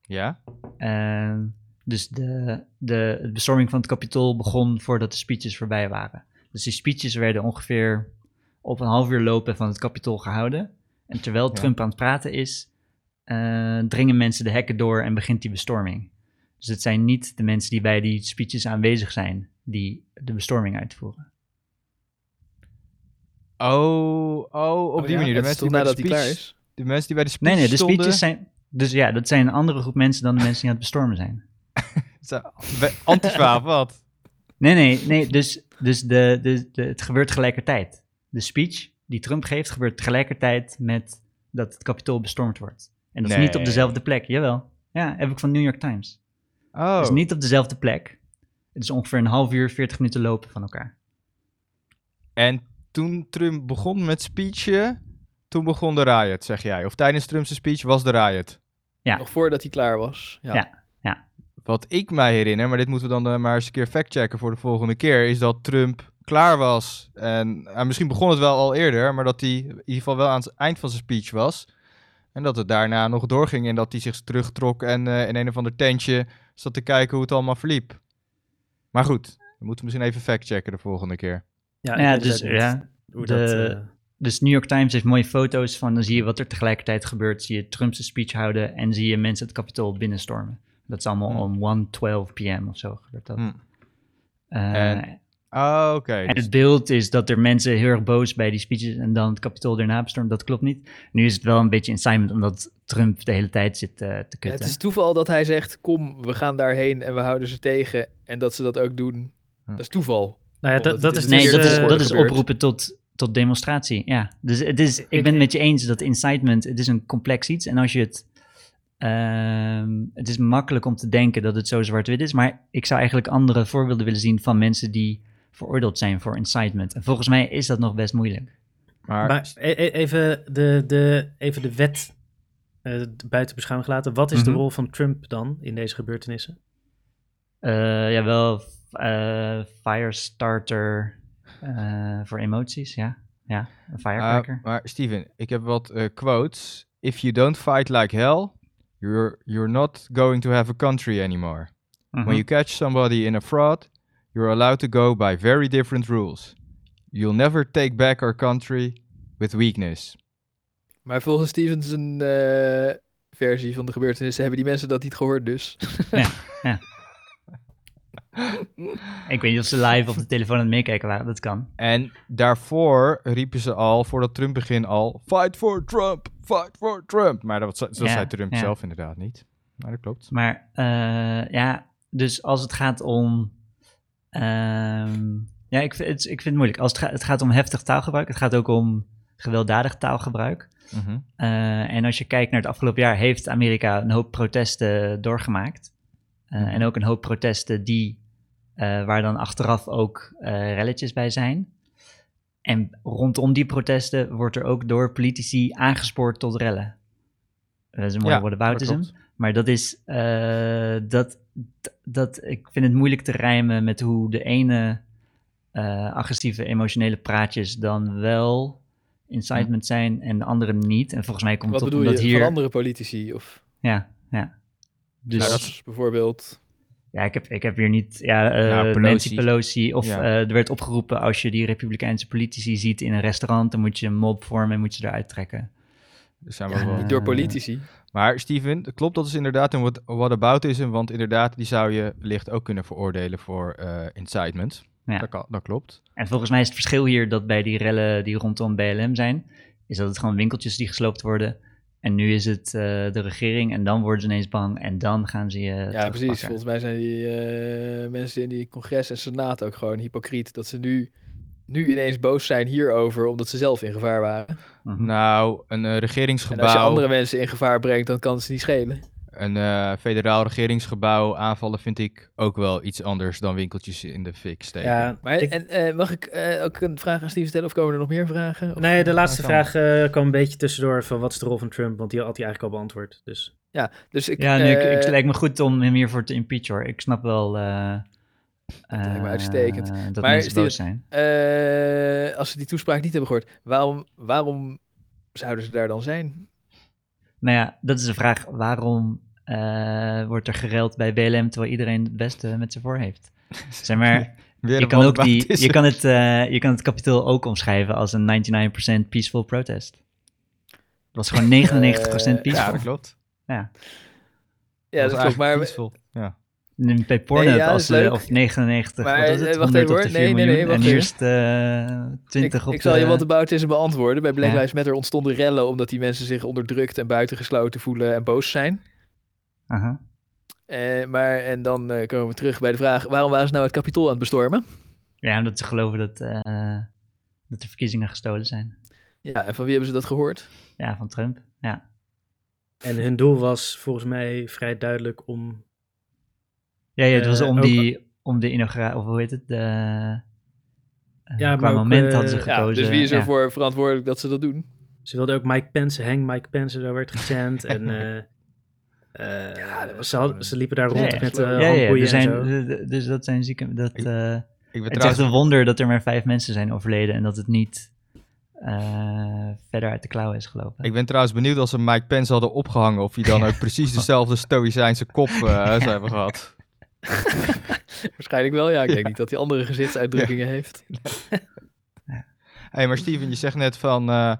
Ja? Ehm, dus de, de, de bestorming van het kapitool begon voordat de speeches voorbij waren. Dus die speeches werden ongeveer op een half uur lopen van het kapitool gehouden. En terwijl Ja. Trump aan het praten is, eh, dringen mensen de hekken door en begint die bestorming. Dus het zijn niet de mensen die bij die speeches aanwezig zijn die de bestorming uitvoeren. Oh, oh, op die ja, manier. De mensen, die bij de nadat klaar speech, is. de mensen die bij de speech Nee, nee, de stonden, speeches zijn... Dus ja, dat zijn een andere groep mensen dan de mensen die aan het bestormen zijn. Antifa, of wat? Nee, nee, nee. Dus, dus de, de, de, het gebeurt tegelijkertijd. De speech die Trump geeft gebeurt tegelijkertijd met dat het kapitool bestormd wordt. En dat is niet op dezelfde plek. Jawel. Ja, heb ik van New York Times. Oh, Het is niet op dezelfde plek. Het is ongeveer een half uur, 40 minuten lopen van elkaar. en toen Trump begon met speechen, toen begon de riot, zeg jij. Of tijdens Trump's speech was de riot. Ja. Nog voordat hij klaar was. Ja. Ja. Wat ik mij herinner, maar dit moeten we dan eh, maar eens een keer factchecken voor de volgende keer, is dat Trump klaar was. En eh, misschien begon het wel al eerder, maar dat hij in ieder geval wel aan het eind van zijn speech was. En dat het daarna nog doorging en dat hij zich terugtrok en eh, in een of ander tentje zat te kijken hoe het allemaal verliep. Maar goed, we moeten misschien even factchecken de volgende keer. Ja, dus ja. Hoe de- dat, eh, Dus New York Times heeft mooie foto's van, dan zie je wat er tegelijkertijd gebeurt. Zie je Trump zijn speech houden en zie je mensen het kapitool binnenstormen. Dat is allemaal Hmm. om 1.12 pm of zo gebeurt dat. Hm. Eh, En- Ah, oké. En dus- het beeld is dat er mensen heel erg boos bij die speeches en dan het kapitool daarna bestormen. Dat klopt niet. Nu is het wel een beetje incitement omdat Trump de hele tijd zit eh, te Ja, kutten. het is toeval dat hij zegt, kom, we gaan daarheen en we houden ze tegen. En dat ze dat ook doen. Dat is toeval. nou ja, dat, dat is in nee, dus, dat is, dat is oproepen tot, tot demonstratie. Ja, dus het is, ik Ik- ben het met je eens dat incitement, het is een complex iets. En als je het, ehm, het is makkelijk om te denken dat het zo zwart-wit is. Maar ik zou eigenlijk andere voorbeelden willen zien van mensen die veroordeeld zijn voor incitement. En volgens mij is dat nog best moeilijk. maar, Maar e- e- even de, de, even de wet eh, buiten beschouwing gelaten. Wat is de Mhm. rol van Trump dan in deze gebeurtenissen? Eh, ja, wel eh, firestarter eh, voor emoties, ja. Ja, een Ah, firecracker. maar Steven, ik heb wat quotes. If you don't fight like hell, you're, you're not going to have a country anymore. Mhm. When you catch somebody in a fraud, you're allowed to go by very different rules. You'll never take back our country with weakness. Maar volgens Stevens een eh, versie van de gebeurtenissen hebben die mensen dat niet gehoord dus. Ik weet niet of ze live op de telefoon aan het meekijken waren, dat kan. En daarvoor riepen ze al, voordat Trump begin al, fight for Trump, fight for Trump. Maar dat, dat Ja, zei Trump ja. zelf inderdaad niet. Maar dat klopt. Maar eh, ja, dus als het gaat om. Ehm, ja, ik vind, het, ik vind het moeilijk. Als het, gaat, het gaat om heftig taalgebruik, het gaat ook om gewelddadig taalgebruik. Mhm. Eh, en als je kijkt naar het afgelopen jaar, heeft Amerika een hoop protesten doorgemaakt. Eh, En ook een hoop protesten die, eh, waar dan achteraf ook relletjes bij zijn. En rondom die protesten wordt er ook door politici aangespoord tot rellen. Dat is een mooie Ja, whataboutism. Dat. Maar dat is, eh, dat, dat, ik vind het moeilijk te rijmen met hoe de ene eh, agressieve emotionele praatjes dan wel incitement zijn en de andere niet. En volgens mij komt Wat het op omdat hier... van andere politici? Of Ja, ja. Dus nou, dat is bijvoorbeeld... ja, ik heb, ik heb hier niet... Ja, Pelosi. Nancy Pelosi. Of Ja. eh, er werd opgeroepen als je die republikeinse politici ziet in een restaurant, dan moet je een mob vormen en moet je eruit trekken. Er zijn Ja, wel wat- Eh, Door politici. Maar Steven, het klopt dat is inderdaad een what- whataboutism, want inderdaad, die zou je licht ook kunnen veroordelen voor eh, incitement. Ja. Dat, kan, dat klopt. En volgens mij is het verschil hier dat bij die rellen die rondom BLM zijn, is dat het gewoon winkeltjes die gesloopt worden. En nu is het eh, de regering en dan worden ze ineens bang en dan gaan ze je Ja, precies. Volgens mij zijn die eh, mensen in die congres en senaat ook gewoon hypocriet. Dat ze nu, nu ineens boos zijn hierover, omdat ze zelf in gevaar waren. Mhm. Nou, een eh, En als je regeringsgebouw, andere mensen in gevaar brengt, dan kan het ze niet schelen. een eh, federaal regeringsgebouw aanvallen vind ik ook wel iets anders dan winkeltjes in de fik steken. Ja, Maar ik- en, eh, mag ik eh, ook een vraag aan Steven stellen? Of komen er nog meer vragen? Of- nee, de laatste vraag eh, kwam een beetje tussendoor van wat is de rol van Trump, want die had hij eigenlijk al beantwoord. Dus Ja, dus ik... Ja, nu, ik, lijkt me goed om hem hiervoor te impeachen hoor. Ik snap wel eh, lijkt me eh, uitstekend. dat Maar mensen Steven- boos zijn. eh, als ze die toespraak niet hebben gehoord, waarom, waarom zouden ze daar dan zijn? Nou ja, dat is de vraag. Waarom eh, wordt er gereld bij BLM terwijl iedereen het beste met ze voor heeft? Zeg maar, je kan, ook die, je, kan het, eh, je kan het kapitool ook omschrijven als een 99% peaceful protest. Het was gewoon 99% Eh, peaceful. Ja, dat klopt. Ja. Ja, dat, klopt. Maar, Peaceful. Bij Pornhub Nee, ja, als leuk. of 99, Maar, wat is eh, het, wacht 100 even hoor. de 4 Nee, nee, nee, wacht en is het eh 20 ik, op ik zal je de- wat about is beantwoorden. Bij Black Ja. Lives Matter ontstonden rellen omdat die mensen zich onderdrukt en buitengesloten voelen en boos zijn. Aha. Eh, maar, en dan eh, komen we terug bij de vraag, waarom waren ze nou het kapitool aan het bestormen? Ja, omdat ze geloven dat, eh, dat de verkiezingen gestolen zijn. Ja, en van wie hebben ze dat gehoord? Ja, van Trump. Ja. En hun doel was volgens mij vrij duidelijk om. Ja, ja het was Eh, om die, om de inauguratie, of hoe heet het? De, eh, Ja, qua ook, moment eh, hadden ze gekozen. Ja, dus wie is ja. ervoor verantwoordelijk dat ze dat doen? Ze wilden ook Mike Pence, hang Mike Pence, daar werd gechant. en eh, eh, Ja, dat was ze, had- ze liepen daar rond ja. met Ja, uh, Ja, ja, er en zijn, zo. dus dat zijn zieke. Dat, Ik- eh, Ik ben het is echt trouwens een wonder dat er maar vijf mensen zijn overleden en dat het niet eh, verder uit de klauwen is gelopen. Ik ben trouwens benieuwd als ze Mike Pence hadden opgehangen of hij dan ook precies dezelfde stoïcijnse kop eh, zou hebben gehad. Waarschijnlijk wel, ja. Ik denk niet dat hij andere gezichtsuitdrukkingen heeft. hey, maar Steven, je zegt net van eh,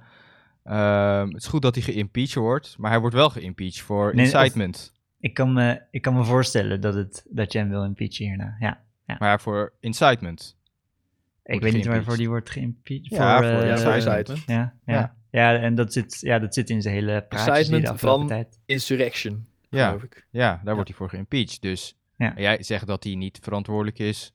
ehm, het is goed dat hij geïmpeached wordt, maar hij wordt wel geïmpeached voor Nee, of- incitement. Ik kan me, ik kan me voorstellen dat, het, dat je hem wil impeachen hierna. Ja. Maar voor incitement. Ik weet niet waarvoor die wordt geïmpeached. Ja, voor eh, Ja, voor incitement. incitement. Ja, ja. Ja. ja. en dat zit, ja, dat zit in zijn hele praatjes die de Incitement van- tijd. Insurrection, Ja, geloof ik. ja daar wordt hij voor geïmpeached. Dus Ja. jij zegt dat hij niet verantwoordelijk is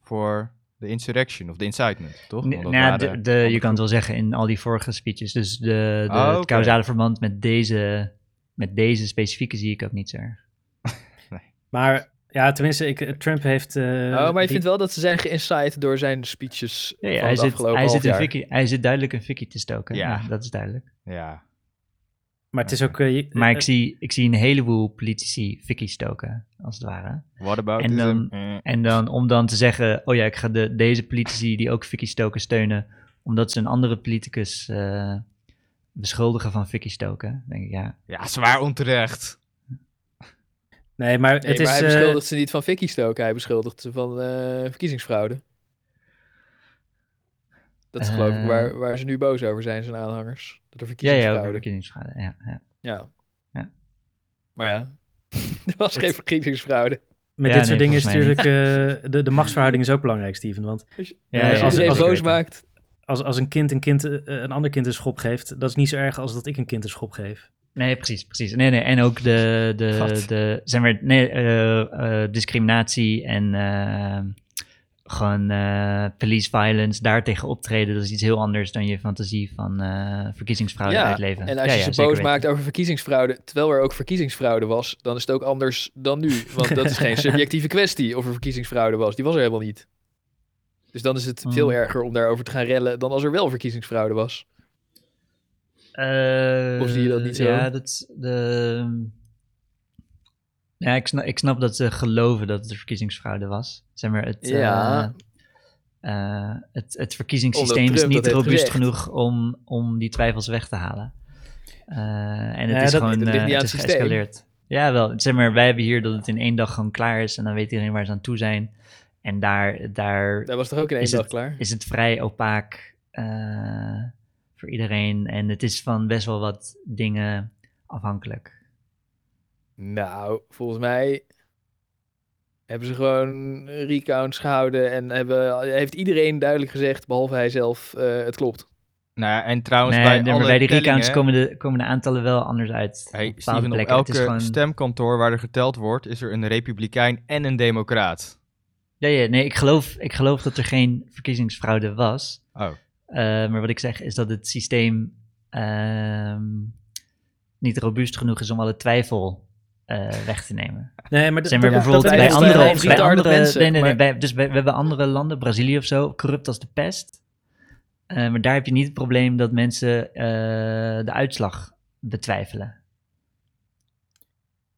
voor de insurrection of de incitement, toch? Nee, nou ja, de, de, je kan het wel zeggen in al die vorige speeches. Dus de, de, Oh, het causale verband met deze, met deze specifieke zie ik ook niet zo erg. Maar ja, tenminste, ik, Trump heeft. eh, oh, maar je die- vindt wel dat ze zijn geïncite door zijn speeches Ja, ja, van hij, het zit, afgelopen hij, half zit een hij zit duidelijk een fikkie te stoken. Ja. Ja. dat is duidelijk. Ja, Maar het is ook. eh, Maar ik eh, zie, ik zie een heleboel politici fikkie stoken, als het ware. what about En dan- eh, En dan om dan te zeggen, oh ja, ik ga de, deze politici die ook fikkie stoken steunen, omdat ze een andere politicus eh, beschuldigen van fikkie stoken. denk ik, ja. Ja, zwaar onterecht. Nee, maar Nee, het maar is. hij eh, beschuldigt ze niet van fikkie stoken. Hij beschuldigt ze van eh, verkiezingsfraude. Dat is geloof ik Eh. waar, waar ze nu boos over zijn, zijn aanhangers. Dat er Ja, ja, verkiezingsfraude. Ja, ja. Ja. Ja. Maar ja, er was geen verkiezingsfraude. met Ja, dit soort nee, dingen is natuurlijk. eh, de, de machtsverhouding is ook belangrijk, Steven. Want Als je, Ja, als als- boos maakt, als, als een kind een, kind eh, een ander kind een schop geeft, dat is niet zo erg als dat ik een kind een schop geef. Nee, precies, precies. Nee, nee, en ook de, de, de zijn we, nee, eh, eh, discriminatie en gewoon eh, police violence, daartegen optreden, dat is iets heel anders dan je fantasie van eh, verkiezingsfraude Ja, uitleven. En als Ja, je ja, ze boos weten. maakt over verkiezingsfraude, terwijl er ook verkiezingsfraude was, dan is het ook anders dan nu. Want dat is geen subjectieve kwestie of er verkiezingsfraude was. Die was er helemaal niet. Dus dan is het veel Mm. erger om daarover te gaan rellen dan als er wel verkiezingsfraude was. Eh, Of zie je dat niet zo? Ja, dat de... Ja, ik snap, ik snap dat ze geloven dat het een verkiezingsfraude was. Zeg maar, het, Ja. eh, eh, het, het verkiezingssysteem is niet robuust genoeg om, om die twijfels weg te halen. Eh, en het Ja, is dat- gewoon het is het systeem. geëscaleerd. Ja, wel. Zeg maar, wij hebben hier dat het in één dag gewoon klaar is en dan weet iedereen waar ze aan toe zijn. En daar, daar Dat was toch ook in één Is dag het- klaar? is het vrij opaak voor iedereen. En het is van best wel wat dingen afhankelijk. Nou, volgens mij hebben ze gewoon recounts gehouden en hebben, heeft iedereen duidelijk gezegd, behalve hij zelf, eh, het klopt. Nou ja, en trouwens Nee, bij maar alle bij die tellingen- recounts komen de, komen de aantallen wel anders uit. Hey, op bepaalde Steven, op plekken. Het is elke gewoon- stemkantoor waar er geteld wordt, is er een republikein en een democraat. Ja, ja, nee, ik geloof, ik geloof dat er geen verkiezingsfraude was. Oh. Eh, maar wat ik zeg is dat het systeem ehm, niet robuust genoeg is om alle twijfel eh, weg te nemen. Nee, maar, maar d- bijvoorbeeld dat bij andere- bij andere mensen, nee, nee, bij- dus bij- we hebben andere landen, Brazilië of zo, corrupt als de pest. Eh, maar daar heb je niet het probleem dat mensen eh, de uitslag betwijfelen.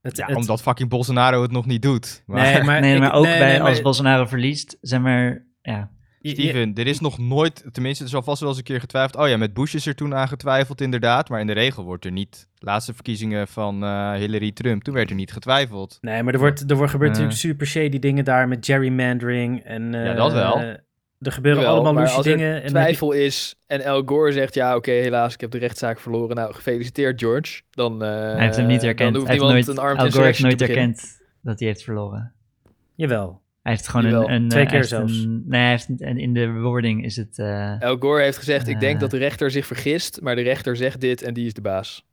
Het, Ja, het- omdat fucking Bolsonaro het nog niet doet. Maar nee, maar, nee, ik- maar ook nee, bij als Bolsonaro verliest, zeg maar, ja. Steven, er is nog nooit, tenminste, er is alvast wel eens een keer getwijfeld. Oh ja, met Bush is er toen aan getwijfeld, inderdaad. Maar in de regel wordt er niet, laatste verkiezingen van eh, Hillary Trump, toen werd er niet getwijfeld. Nee, maar er, wordt, er wordt, gebeurt Eh. natuurlijk super shady dingen daar met gerrymandering. En, Ja, dat wel. eh, Er gebeuren allemaal loesje als er dingen. En heb twijfel is en El Gore zegt, ja oké, helaas, ik heb de rechtszaak verloren. Nou, gefeliciteerd George. Dan, eh, hij heeft hem niet herkend. Dan hoeft Hij heeft nooit, Al Gore heeft nooit te beginnen. erkend dat hij heeft verloren. Jawel. Hij heeft gewoon Jawel, een, een... twee eh, keer zelfs. Een, nee, hij heeft, een- en in de wording is het... eh, El Gore heeft gezegd, ik denk Eh. dat de rechter zich vergist, maar de rechter zegt dit en die is de baas.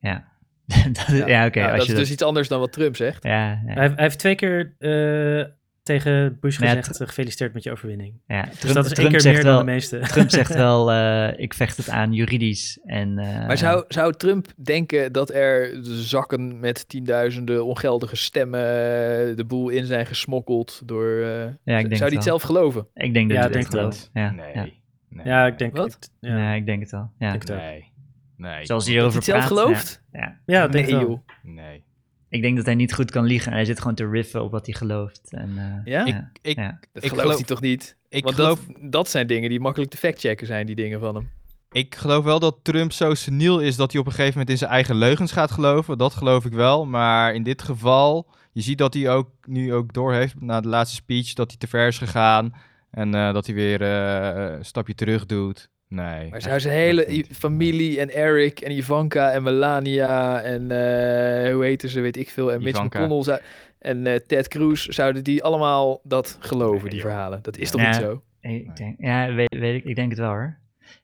ja. dat, is- ja, oké. Nou, als dat je is dus iets anders dan wat Trump zegt. Ja, ja. Hij, hij heeft twee keer eh, tegen Bush Nee, gezegd, gefeliciteerd met je overwinning. ja. Dus dat is één Trump keer zegt meer wel, dan de meeste. Trump zegt wel, eh, ik vecht het aan juridisch. En, eh, Maar zou, zou Trump denken dat er zakken met tienduizenden ongeldige stemmen eh, de boel in zijn gesmokkeld door... eh, Ja, ik denk zou het hij het zelf geloven? Ik denk dat Ja, ik denk het het geloof. Ja, nee, ja. nee. Ja, ik denk... Ik- ja. Ja, ik denk het wel. Ja. Denk het. Nee, nee, Zoals hij hij het zelf gelooft? Ja, ja. Denk ik nee, wel. joh. nee. Ik denk dat hij niet goed kan liegen. en Hij zit gewoon te riffen op wat hij gelooft. En, eh, Ja? ja. Ik, Ja. Dat Ik gelooft geloof- hij toch niet? ik, Want geloof, dat, dat zijn dingen die makkelijk te factchecken zijn, die dingen van hem. ik geloof wel dat Trump zo seniel is dat hij op een gegeven moment in zijn eigen leugens gaat geloven. Dat geloof ik wel. Maar in dit geval, je ziet dat hij ook nu ook doorheeft na de laatste speech dat hij te ver is gegaan. En eh, dat hij weer eh, een stapje terug doet. Nee. Maar zou zijn hele familie en Eric en Ivanka en Melania en eh, hoe heten ze, weet ik veel, en Mitch Ivanka. McConnell zou- en eh, Ted Cruz, zouden die allemaal dat geloven, Nee, die joh. verhalen? Dat is toch Ja. niet zo? Ik denk, ja, weet, weet ik, ik denk het wel hoor.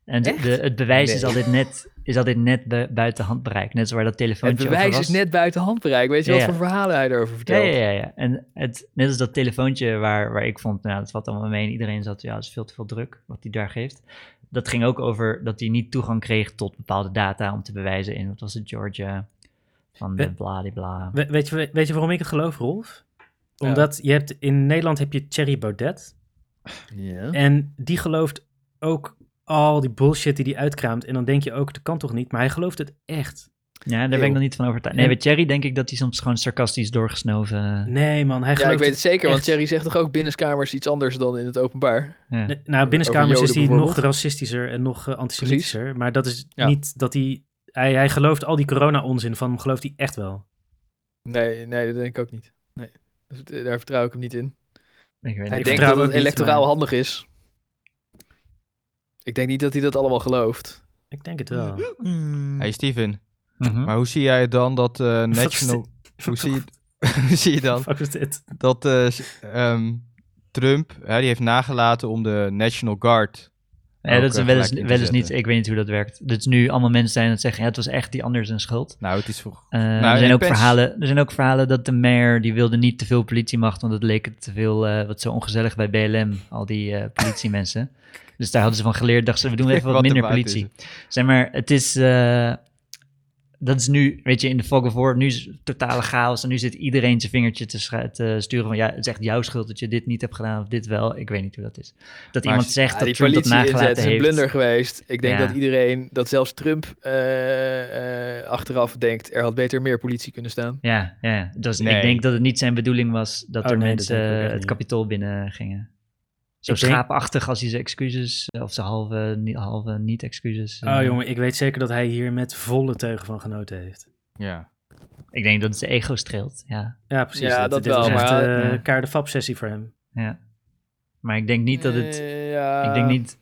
En de, het bewijs is Nee. altijd net, is altijd net bu- buiten handbereik. Net zo waar dat Het telefoontje over bewijs was. is net buiten handbereik. Weet je Ja, wat voor verhalen hij erover Ja, vertelt? ja, ja, ja. En het, net als dat telefoontje waar, waar ik vond, nou, dat valt allemaal mee. En iedereen zat, ja, dat is veel te veel druk wat hij daar geeft. Dat ging ook over dat hij niet toegang kreeg tot bepaalde data om te bewijzen in, wat was het, Georgia, van de bladibla. We- weet, je, weet je waarom ik het geloof, Rolf? Omdat je hebt, in Nederland heb je Thierry Baudet. Ja. En die gelooft ook al die bullshit die hij uitkraamt. En dan denk je ook, dat kan toch niet? Maar hij gelooft het echt. Ja, daar ben ik nog niet van overtuigd. Nee, bij Thierry denk ik dat hij soms gewoon sarcastisch doorgesnoven... Nee man, hij Ja, gelooft ik weet het zeker, want echt. Thierry zegt toch ook binnenskamers iets anders dan in het openbaar? Ja. Nee, Nou, binnenskamers Over is hij nog bijvoorbeeld. racistischer en nog eh, antisemitischer. Maar dat is Ja. niet dat hij, hij... Hij gelooft al die corona-onzin van hem, gelooft hij echt wel. Nee, nee, dat denk ik ook niet. Nee. Dus, eh, daar vertrouw ik hem niet in. Ik weet Hij Ik niet. denk vertrouw dat het ook niet, electoraal maar- handig is. Ik denk niet dat hij dat allemaal gelooft. Ik denk het wel. Hey Steven, Mhm. maar hoe zie jij dan dat eh, National... Hoe zie, je, hoe zie je dan Fuck is dit? dat eh, ehm, Trump, hè, die heeft nagelaten om de National Guard Ja, dat is eh, wel eens, wel niet. Ik weet niet hoe dat werkt. Dat is nu allemaal mensen zijn dat zeggen, ja, het was echt die anders zijn schuld. Nou, het is voor... Eh, Nou, er, zijn ook Pens- verhalen, er zijn ook verhalen dat de mayor, die wilde niet te veel politiemacht, want het leek het te veel, eh, wat zo ongezellig bij BLM, al die eh, politiemensen. Dus daar hadden ze van geleerd, dachten ze, we doen even wat, Wat minder politie. Zeg maar, het is, eh, dat is nu, weet je, in de fog of war, nu is het totale chaos en nu zit iedereen zijn vingertje te, sturen van, ja, het is echt jouw schuld dat je dit niet hebt gedaan of dit wel. Ik weet niet hoe dat is. Dat Maar iemand zegt Ja, dat die Trump dat politie inzet nagelaten is een heeft. blunder geweest. Ik denk Ja. dat iedereen, dat zelfs Trump eh, eh, achteraf denkt, er had beter meer politie kunnen staan. Ja, ja. Dus Nee. ik denk dat het niet zijn bedoeling was dat Oh, er nee, mensen het kapitool binnen gingen. Zo Ik denk- schaapachtig als hij zijn excuses, of zijn halve, niet- halve niet-excuses. Oh eh, jongen, ik weet zeker dat hij hier met volle teugen van genoten heeft. Ja. Ik denk dat het zijn ego streelt, ja. Ja, precies. Ja, dat dit wel, was echt maar- eh, Ja. kaart de fap-sessie voor hem. ja. Maar ik denk niet dat het, Eh, ja. ik denk niet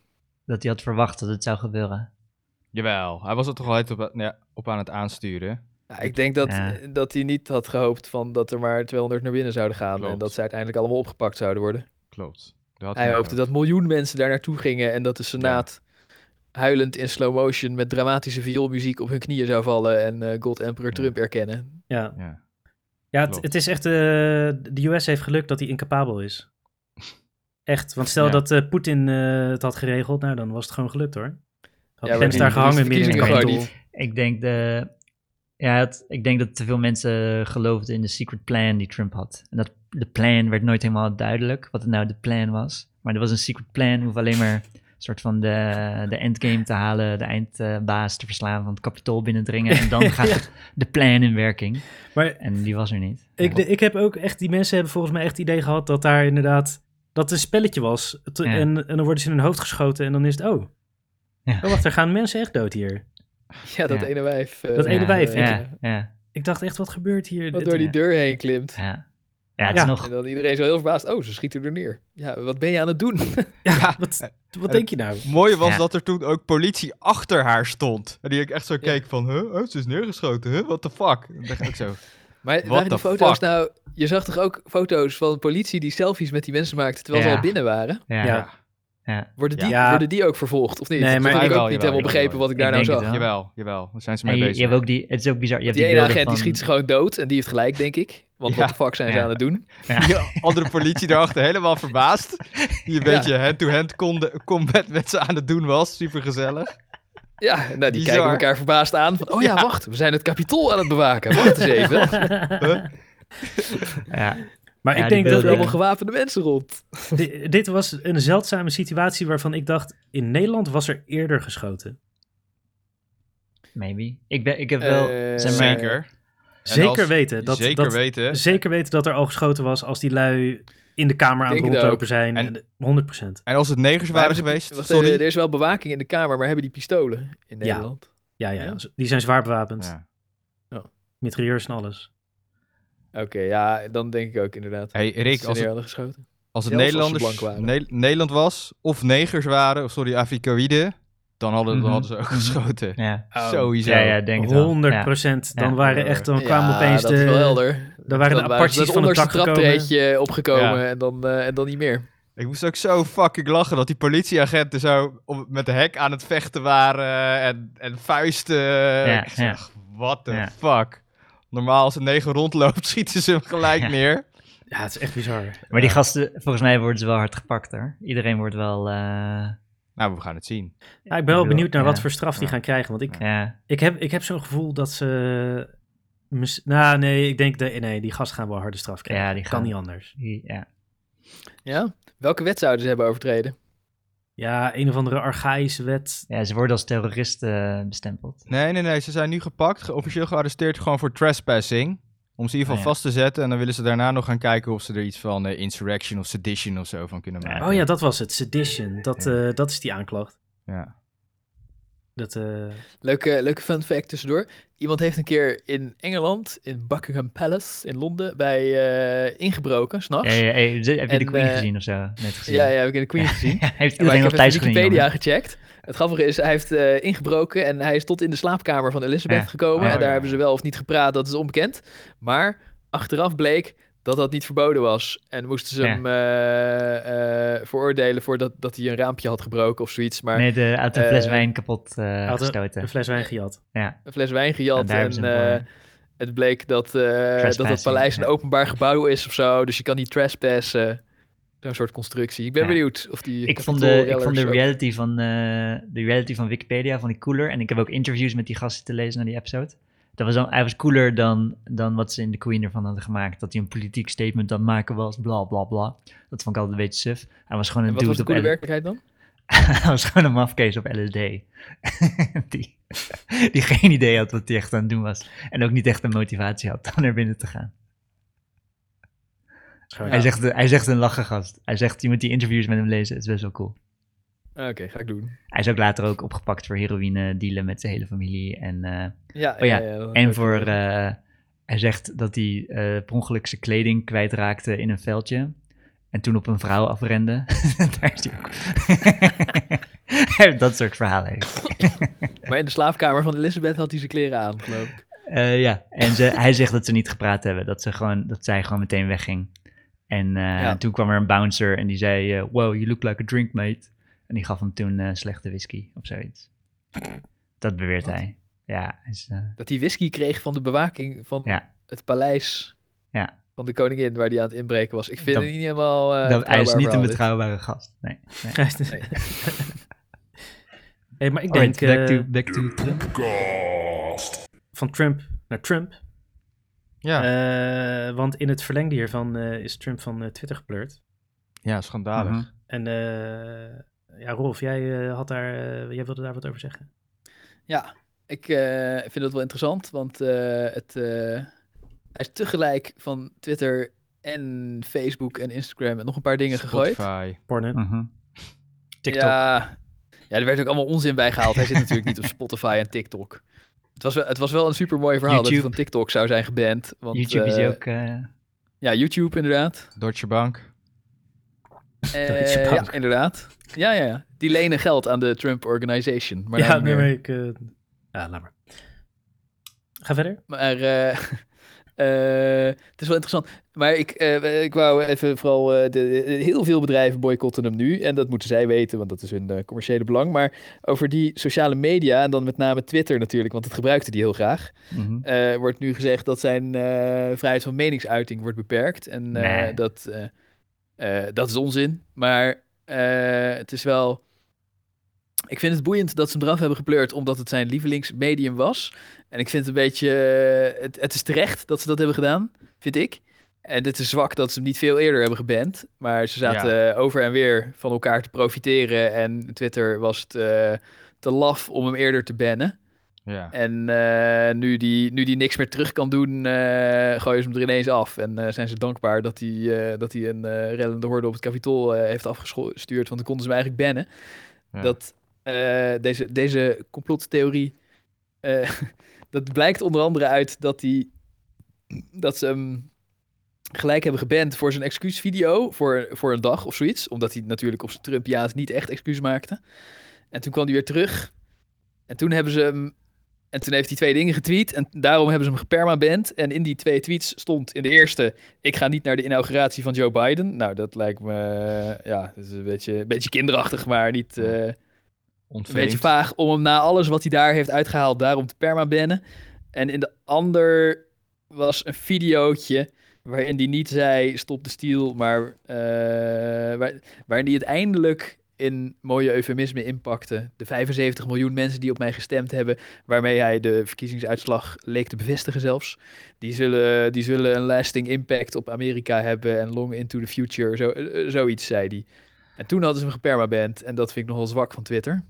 dat hij had verwacht dat het zou gebeuren. Jawel, hij was er toch al op, ja, op aan het aansturen. Ja, ik denk dat, Ja. dat hij niet had gehoopt van dat er maar 200 naar binnen zouden gaan. Klopt. En dat ze uiteindelijk allemaal opgepakt zouden worden. Klopt. Hij hoopte dat miljoen mensen daar naartoe gingen en dat de Senaat huilend in slow motion met dramatische vioolmuziek op hun knieën zou vallen en eh God Emperor Ja. Trump erkennen. Ja, Ja. ja het, het is echt... eh, de US heeft geluk dat hij incapabel is. Echt, want stel Ja. dat eh, Poetin eh, het had geregeld, nou dan was het gewoon gelukt hoor. Had maar Pence daar gehangen midden in Ik denk de, ja, het, ik denk dat te veel mensen geloofden in de secret plan die Trump had. En dat de plan werd nooit helemaal duidelijk wat het nou de plan was. Maar er was een secret plan, hoef alleen maar een soort van de, de endgame te halen, de eindbaas te verslaan van het kapitool binnendringen. En dan gaat de, de plan in werking. Maar En die was er niet. Ik, de- ik heb ook echt, die mensen hebben volgens mij echt het idee gehad dat daar inderdaad, dat het een spelletje was. Ja. En, en dan worden ze in hun hoofd geschoten en dan is het, oh. Ja. Oh, wacht, er gaan mensen echt dood hier. Ja, dat Ja. ene wijf. eh, Dat ene Ja, wijf, Ja, eh, ja, Ik dacht echt, wat gebeurt hier? Wat door die deur heen klimt. ja. Ja, het Ja. is nog... En dan iedereen zo heel verbaasd. Oh, ze schieten er neer. Ja, wat ben je aan het doen? Ja, wat, wat denk je nou? Mooie was Ja. dat er toen ook politie achter haar stond. En die ik echt zo keek van, huh? Oh, ze is neergeschoten, huh? What the fuck? En dan dacht ik zo, Maar waren die foto's fuck? nou... Je zag toch ook foto's van politie die selfies met die mensen maakte terwijl ze al binnen waren? Ja, Ja. Worden die, Ja. worden die ook vervolgd of niet? Nee, maar ik jawel, ook niet jawel, helemaal begrepen wat ik daar Ik nou zag. jawel, jawel. Daar zijn ze mee je, bezig. je hebt ook die... Het is ook bizar. Je hebt Die die ene agent die schiet ze gewoon dood en die heeft gelijk, denk ik. Want Ja. wat de fuck zijn ze aan het doen? Ja, andere politie daarachter helemaal verbaasd. Die een beetje hand-to-hand combat met ze aan het doen was. Super gezellig. Ja, nou, die Bizar. kijken elkaar verbaasd aan. Van, oh ja, Ja. wacht, we zijn het kapitool aan het bewaken. Wacht eens even. Ja, Maar Ja, ik denk Er dat allemaal gewapende mensen rond. di- dit was een zeldzame situatie waarvan ik dacht, in Nederland was er eerder geschoten. maybe. Ik, ben, ik heb wel... Eh, zeg maar, Zeker. Zeker als- weten. Dat, zeker dat, weten. Zeker weten dat er al geschoten was als die lui in de kamer aan het rondlopen zijn. En- 100%. En als het negers waren geweest, wacht, sorry. Er is wel bewaking in de kamer, maar hebben die pistolen in. Nederland? Ja, ja, Ja? die zijn zwaar bewapend. Ja. Mitrailleurs en alles. Oké, ja, dan denk ik ook inderdaad. Hey Rick, als het, geschoten. als het zelfs Nederlanders, blank waren. Ne- Nederland was, of negers waren, of sorry, Afrikaïden, dan hadden, dan Mhm. hadden ze ook Mhm. geschoten. Ja, Sowieso. ja, ja denk het wel. 100%. Ja. Dan waren echt, dan kwamen ja, opeens dat de... is wel helder. daar waren de Dan apartjes van het onderste dak gekomen. opgekomen Ja. en, dan, eh, en dan niet meer. Ik moest ook zo fucking lachen dat die politieagenten zo op, met de hek aan het vechten waren en, en vuisten. Ja, ik ja. zeg, what the Ja. fuck. Normaal als een negen rondloopt, schieten ze hem gelijk Ja. neer. Ja, het is echt bizar. Maar die gasten, volgens mij worden ze wel hard gepakt hoor. Iedereen wordt wel... eh, Nou, we gaan het zien. Ja, ik ben wel benieuwd naar ja. wat voor straf die gaan krijgen. Want ik, ja, ik heb, ik heb zo'n gevoel dat ze... mis- Nou, nee, ik denk... De, nee, die gasten gaan wel harde straf krijgen. Ja, die Kan niet anders. ja. Ja? Welke wet zouden ze hebben overtreden? Ja, een of andere archaïsche wet. ja, ze worden als terroristen eh, bestempeld. Nee, nee, nee. Ze zijn nu gepakt, ge- officieel gearresteerd gewoon voor trespassing. Om ze in ieder geval Oh, ja. vast te zetten. En dan willen ze daarna nog gaan kijken of ze er iets van eh, insurrection of sedition of zo van kunnen maken. Oh ja, dat was het. Sedition. Dat, Ja. eh, dat is die aanklacht. Ja. Dat, eh, Leuke, leuke fun fact tussendoor. Iemand heeft een keer in Engeland, in Buckingham Palace in Londen, bij eh, ingebroken, s'nachts. Ja, heb je En, de Queen eh, gezien of zo? Net gezien. Ja, ja, heb ik in de Queen gezien. Heeft iedereen nog thuis gezien? Wikipedia gecheckt. Het grappige is, hij heeft eh, ingebroken en hij is tot in de slaapkamer van Elizabeth Ja. gekomen. Oh, en daar ja. hebben ze wel of niet gepraat, dat is onbekend. Maar achteraf bleek dat dat niet verboden was. En moesten ze Ja. hem eh, eh, veroordelen voordat dat hij een raampje had gebroken of zoiets. Maar nee, de, had een fles eh, wijn kapot eh, een- gestoten. Een fles wijn gejat. Ja, een fles wijn gejat. En, eh, voor- het bleek dat, eh, dat het paleis een openbaar gebouw is of zo. Dus je kan niet trespassen. Zo'n soort constructie. Ik ben Ja. benieuwd of die... ik vond, de, ik vond de ook- reality van, eh, de reality van Wikipedia vond ik cooler. En ik heb ook interviews met die gasten te lezen naar die episode. Dat was dan, hij was cooler dan, dan wat ze in The Queen ervan hadden gemaakt. Dat hij een politiek statement aan het maken was, bla bla bla. Dat vond ik altijd een beetje suf. Hij was gewoon En een wat was de dude op coole werkelijkheid dan? Hij was gewoon een mafkees op LSD. die, die geen idee had wat hij echt aan het doen was. En ook niet echt een motivatie had om naar binnen te gaan. Hij, zegt, hij zegt een lachengast. Hij zegt, je moet die interviews met hem lezen. Het is best wel cool. Ah, Oké, ga ik doen. Hij is ook later ook opgepakt voor heroïne dealen met zijn hele familie. En, eh, Ja, Oh ja, en voor, eh, hij zegt dat hij eh per ongeluk zijn kleding kwijtraakte in een veldje. En toen op een vrouw afrende. Daar is hij ook. Dat soort verhalen. heeft. Maar in de slaapkamer van Elizabeth had hij zijn kleren aan, geloof ik. Ja, en ze, hij zegt dat ze niet gepraat hebben. Dat, ze gewoon, dat zij gewoon meteen wegging. En Ja. toen kwam er een bouncer en die zei... wow, you look like a drink, mate. En die gaf hem toen eh, slechte whisky of zoiets. Dat beweert Wat? hij. Ja, is, eh, Dat hij whisky kreeg van de bewaking van Ja. het paleis Ja. van de koningin waar hij aan het inbreken was. Ik vind Dat- het niet helemaal eh dat, hij is niet een betrouwbare gast. Nee. nee. hey, maar ik denk Alright, back, to, back to Trump. van Trump naar Trump. Ja, Eh, want in het verlengde hiervan eh, is Trump van Twitter gepleurd. ja schandalig. Mhm. En eh, ja, Rolf, jij, eh, had daar, eh, jij wilde daar wat over zeggen. Ja, ik eh, vind dat wel interessant, want eh, het, eh, hij is tegelijk van Twitter en Facebook en Instagram en nog een paar dingen gegooid. Spotify. Pornhub. Mhm. TikTok. Ja, ja, er werd ook allemaal onzin bij gehaald. Hij zit natuurlijk niet op Spotify en TikTok. Het was wel, het was wel een super mooi verhaal dat hij YouTube. van TikTok zou zijn geband. Want, YouTube is ook... eh, Ja, YouTube inderdaad. Deutsche Bank. Eh, Deutsche ja, Bank. inderdaad. Ja, ja, ja. Die lenen geld aan de Trump Organization. Maar ja, nee, maar ik... eh, ja, laat maar. Ga verder. Maar eh, eh, het is wel interessant. Maar ik, eh, ik wou even vooral... eh, de, de- heel veel bedrijven boycotten hem nu. En dat moeten zij weten, want dat is hun eh, commerciële belang. Maar over die sociale media, en dan met name Twitter natuurlijk... want dat gebruikte die heel graag... mhm. eh, wordt nu gezegd dat zijn eh, vrijheid van meningsuiting wordt beperkt. En eh, Nee. dat, eh, eh, dat is onzin. Maar eh, het is wel... Ik vind het boeiend dat ze hem eraf hebben gepleurd, omdat het zijn lievelingsmedium was. En ik vind het een beetje... eh, het, het is terecht dat ze dat hebben gedaan, vind ik. En het is zwak dat ze hem niet veel eerder hebben geband. Maar ze zaten eh, over en weer van elkaar te profiteren. En Twitter was het eh, te laf om hem eerder te bannen. Ja. En eh, nu, die, nu die niks meer terug kan doen, eh gooien ze hem er ineens af. En eh, zijn ze dankbaar dat hij, dat hij een rellende horde op het Capitool eh, heeft afgestuurd. Want dan konden ze hem eigenlijk bannen. Ja. Dat deze, deze complottheorie, dat blijkt onder andere uit dat, hij, dat ze hem gelijk hebben geband voor zijn excuusvideo voor, voor een dag of zoiets. Omdat hij natuurlijk op zijn Trumpiaans niet echt excuus maakte. En toen kwam hij weer terug. En toen hebben ze hem en toen heeft hij twee dingen getweet en daarom hebben ze hem gepermaband. En in die twee tweets stond in de eerste... ik ga niet naar de inauguratie van Joe Biden. Nou, dat lijkt me... ja, dat is een beetje, een beetje kinderachtig, maar niet... eh, een beetje vaag om hem na alles wat hij daar heeft uitgehaald... daarom te permabannen. En in de ander was een videootje... waarin hij niet zei stop de stiel... maar eh, waar, waarin hij het eindelijk in mooie eufemisme inpakte. De 75 miljoen mensen die op mij gestemd hebben... waarmee hij de verkiezingsuitslag leek te bevestigen zelfs... die zullen, die zullen een lasting impact op Amerika hebben... en long into the future, zo, eh, zoiets zei hij. En toen hadden ze hem gepermaband... en dat vind ik nogal zwak van Twitter.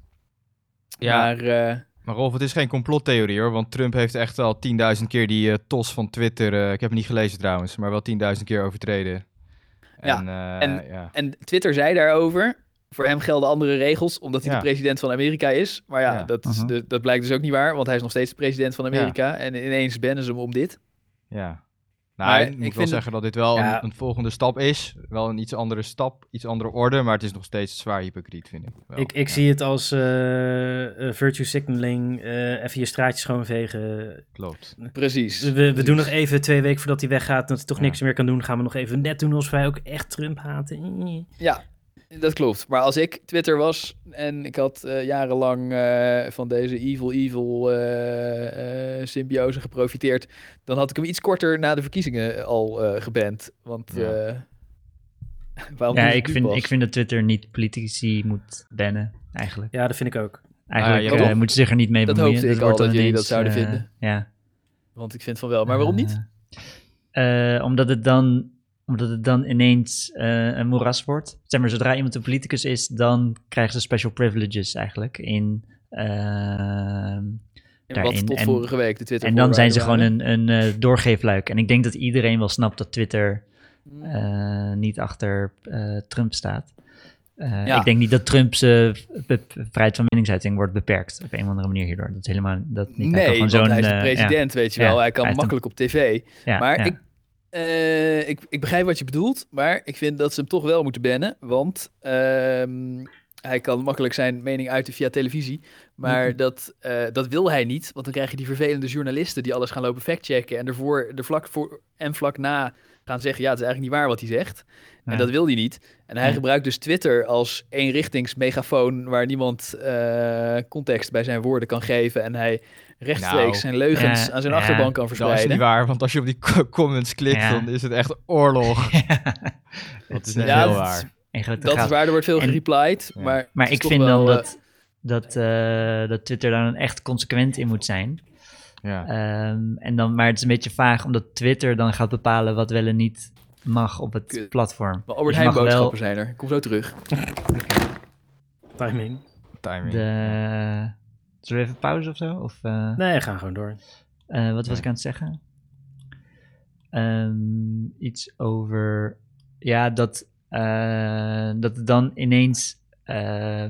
Ja, Maar eh, maar Rolf, het is geen complottheorie hoor. Want Trump heeft echt al 10.000 keer die eh, tos van Twitter... eh, ik heb het niet gelezen trouwens, maar wel 10.000 keer overtreden. Ja, En, eh, en- ja. En Twitter zei daarover. Voor hem gelden andere regels, omdat hij Ja. de president van Amerika is. Maar ja, Ja. Dat, is, Mhm. de- dat blijkt dus ook niet waar, want hij is nog steeds de president van Amerika. En ineens bannen ze hem om dit. ja. Nou, Maar ik ik moet wel vind zeggen dat dit wel Ja. een, een volgende stap is. Wel een iets andere stap, iets andere orde, maar het is nog steeds zwaar hypocriet, vind ik. Wel. Ik, ik Ja, zie het als eh, eh, virtue signaling, eh, even je straatje schoonvegen. Klopt. Precies. We, we doen nog even twee weken voordat hij weggaat, dat hij toch Ja. niks meer kan doen. Gaan we nog even net doen alsof wij ook echt Trump haten. Ja, dat klopt. Maar als ik Twitter was en ik had eh, jarenlang eh, van deze evil, evil eh, eh, symbiose geprofiteerd, dan had ik hem iets korter na de verkiezingen al eh geband. Want Ja. eh, waarom Ja, ik vind, pas? ik vind dat Twitter niet politici moet bannen, eigenlijk. Ja, dat vind ik ook. Eigenlijk Ah, ja, eh, moeten ze zich er niet mee Dat bemoeien. hoopte ik al wordt dan dat jullie dat zouden vinden. Ja. Want ik vind van wel. Maar waarom niet? Omdat, het dan, omdat het dan ineens eh, een moeras wordt. Zeg maar, zodra iemand een politicus is, dan krijgen ze special privileges eigenlijk in... En wat tot En- vorige week de Twitter en dan zijn ze gewoon een, een eh, doorgeefluik. En ik denk dat iedereen wel snapt dat Twitter waren. eh, niet achter Trump staat. Ja. Ik denk niet dat Trump's vrijheid van meningsuiting wordt beperkt op een of andere manier hierdoor. Dat is helemaal dat niet. Hij Nee, gewoon want hij is de president, weet je Ja, wel. Hij kan hij makkelijk op tv. ja, maar. Ik, eh, ik, ik begrijp wat je bedoelt, maar ik vind dat ze hem toch wel moeten bannen. Want ehm, hij kan makkelijk zijn mening uiten via televisie. Maar Mhm. dat, eh, dat wil hij niet. Want dan krijg je die vervelende journalisten die alles gaan lopen factchecken. En ervoor, er vlak voor en vlak na gaan zeggen: ja, het is eigenlijk niet waar wat hij zegt. En dat wil hij niet. En hij Ja. gebruikt dus Twitter als eenrichtings-megafoon waar niemand eh, context bij zijn woorden kan geven. En hij rechtstreeks Nou, zijn leugens aan zijn ja, achterban kan Dat is verspreiden. niet waar, want als je op die co- comments klikt, Ja. dan is het echt oorlog. Het is Ja, heel dat- waar. Dat is waar, er wordt veel En- gereplied. Ja. Maar, Maar ik vind dan wel, eh, dat, dat, eh, dat Twitter daar dan echt consequent in moet zijn. Ja. Ehm, en dan, maar het is een beetje vaag, omdat Twitter dan gaat bepalen wat wel en niet mag op het Kut. platform. wel Albert Dus Heijn wel boodschappen zijn er. Ik kom zo terug. Timing. Timing. de... Zullen we even pauze of zo? Of, eh, Nee, ga gewoon door. eh, wat was ik aan het zeggen? Ehm, iets over... Ja, dat, eh, dat dan ineens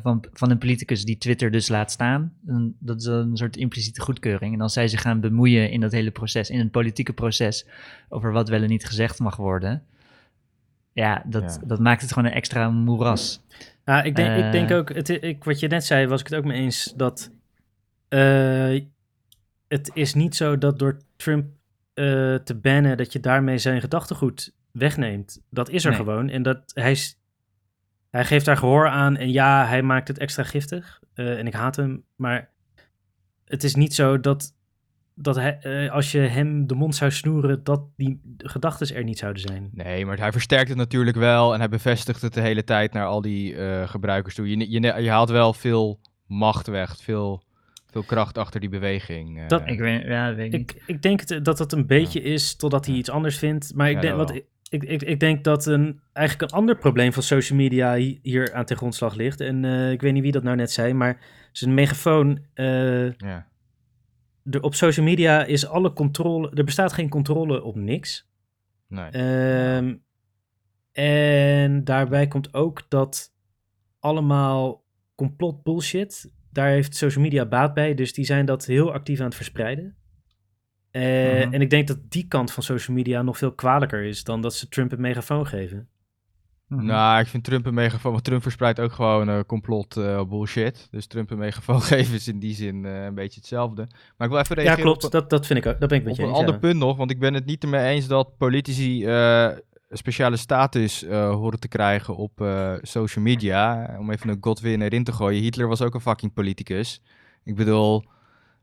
van, van een politicus die Twitter dus laat staan. dat is een soort impliciete goedkeuring. En als zij zich gaan bemoeien in dat hele proces, in het politieke proces, over wat wel en niet gezegd mag worden. Ja, dat, Ja. dat maakt het gewoon een extra moeras. Ja, ik, denk, ik denk ook, het, ik, wat je net zei, was ik het ook mee eens dat eh, het is niet zo dat door Trump eh, te bannen, dat je daarmee zijn gedachtegoed wegneemt. Dat is er Nee. gewoon. En dat hij, hij geeft daar gehoor aan en ja, hij maakt het extra giftig. eh, en ik haat hem, maar het is niet zo dat, dat hij, als je hem de mond zou snoeren, dat die gedachten er niet zouden zijn. Nee, maar hij versterkt het natuurlijk wel en hij bevestigt het de hele tijd naar al die gebruikers toe. Je, je, je haalt wel veel macht weg, veel, veel kracht achter die beweging. eh. Dat- Ik weet, ja, dat weet ik niet. Ik, ik denk het, dat het een beetje is totdat hij iets anders vindt. Maar ik, Ja, denk, dat wat, ik, ik, ik denk dat een, eigenlijk een ander probleem van social media hi- hier aan ten grondslag ligt. En eh, ik weet niet wie dat nou net zei, maar zijn megafoon. eh, Ja. de, op social media is alle controle. Er bestaat geen controle op niks. Nee. Ehm, en daarbij komt ook dat allemaal complot bullshit. Daar heeft social media baat bij. Dus die zijn dat heel actief aan het verspreiden. Eh, Mhm. En ik denk dat die kant van social media nog veel kwalijker is dan dat ze Trump een megafoon geven. Mhm. Nou, ik vind Trump een megafoon, want Trump verspreidt ook gewoon eh, complot eh, bullshit. Dus Trump een megafoon geven is in die zin eh, een beetje hetzelfde. Maar ik wil even Ja, reageren klopt. op, Dat, dat vind ik ook. Dat ben ik met op je een eens. ander ja. punt nog, want ik ben het niet ermee eens dat politici eh, een speciale status eh, horen te krijgen op eh, social media. Om even een Godwin erin te gooien. Hitler was ook een fucking politicus. Ik bedoel,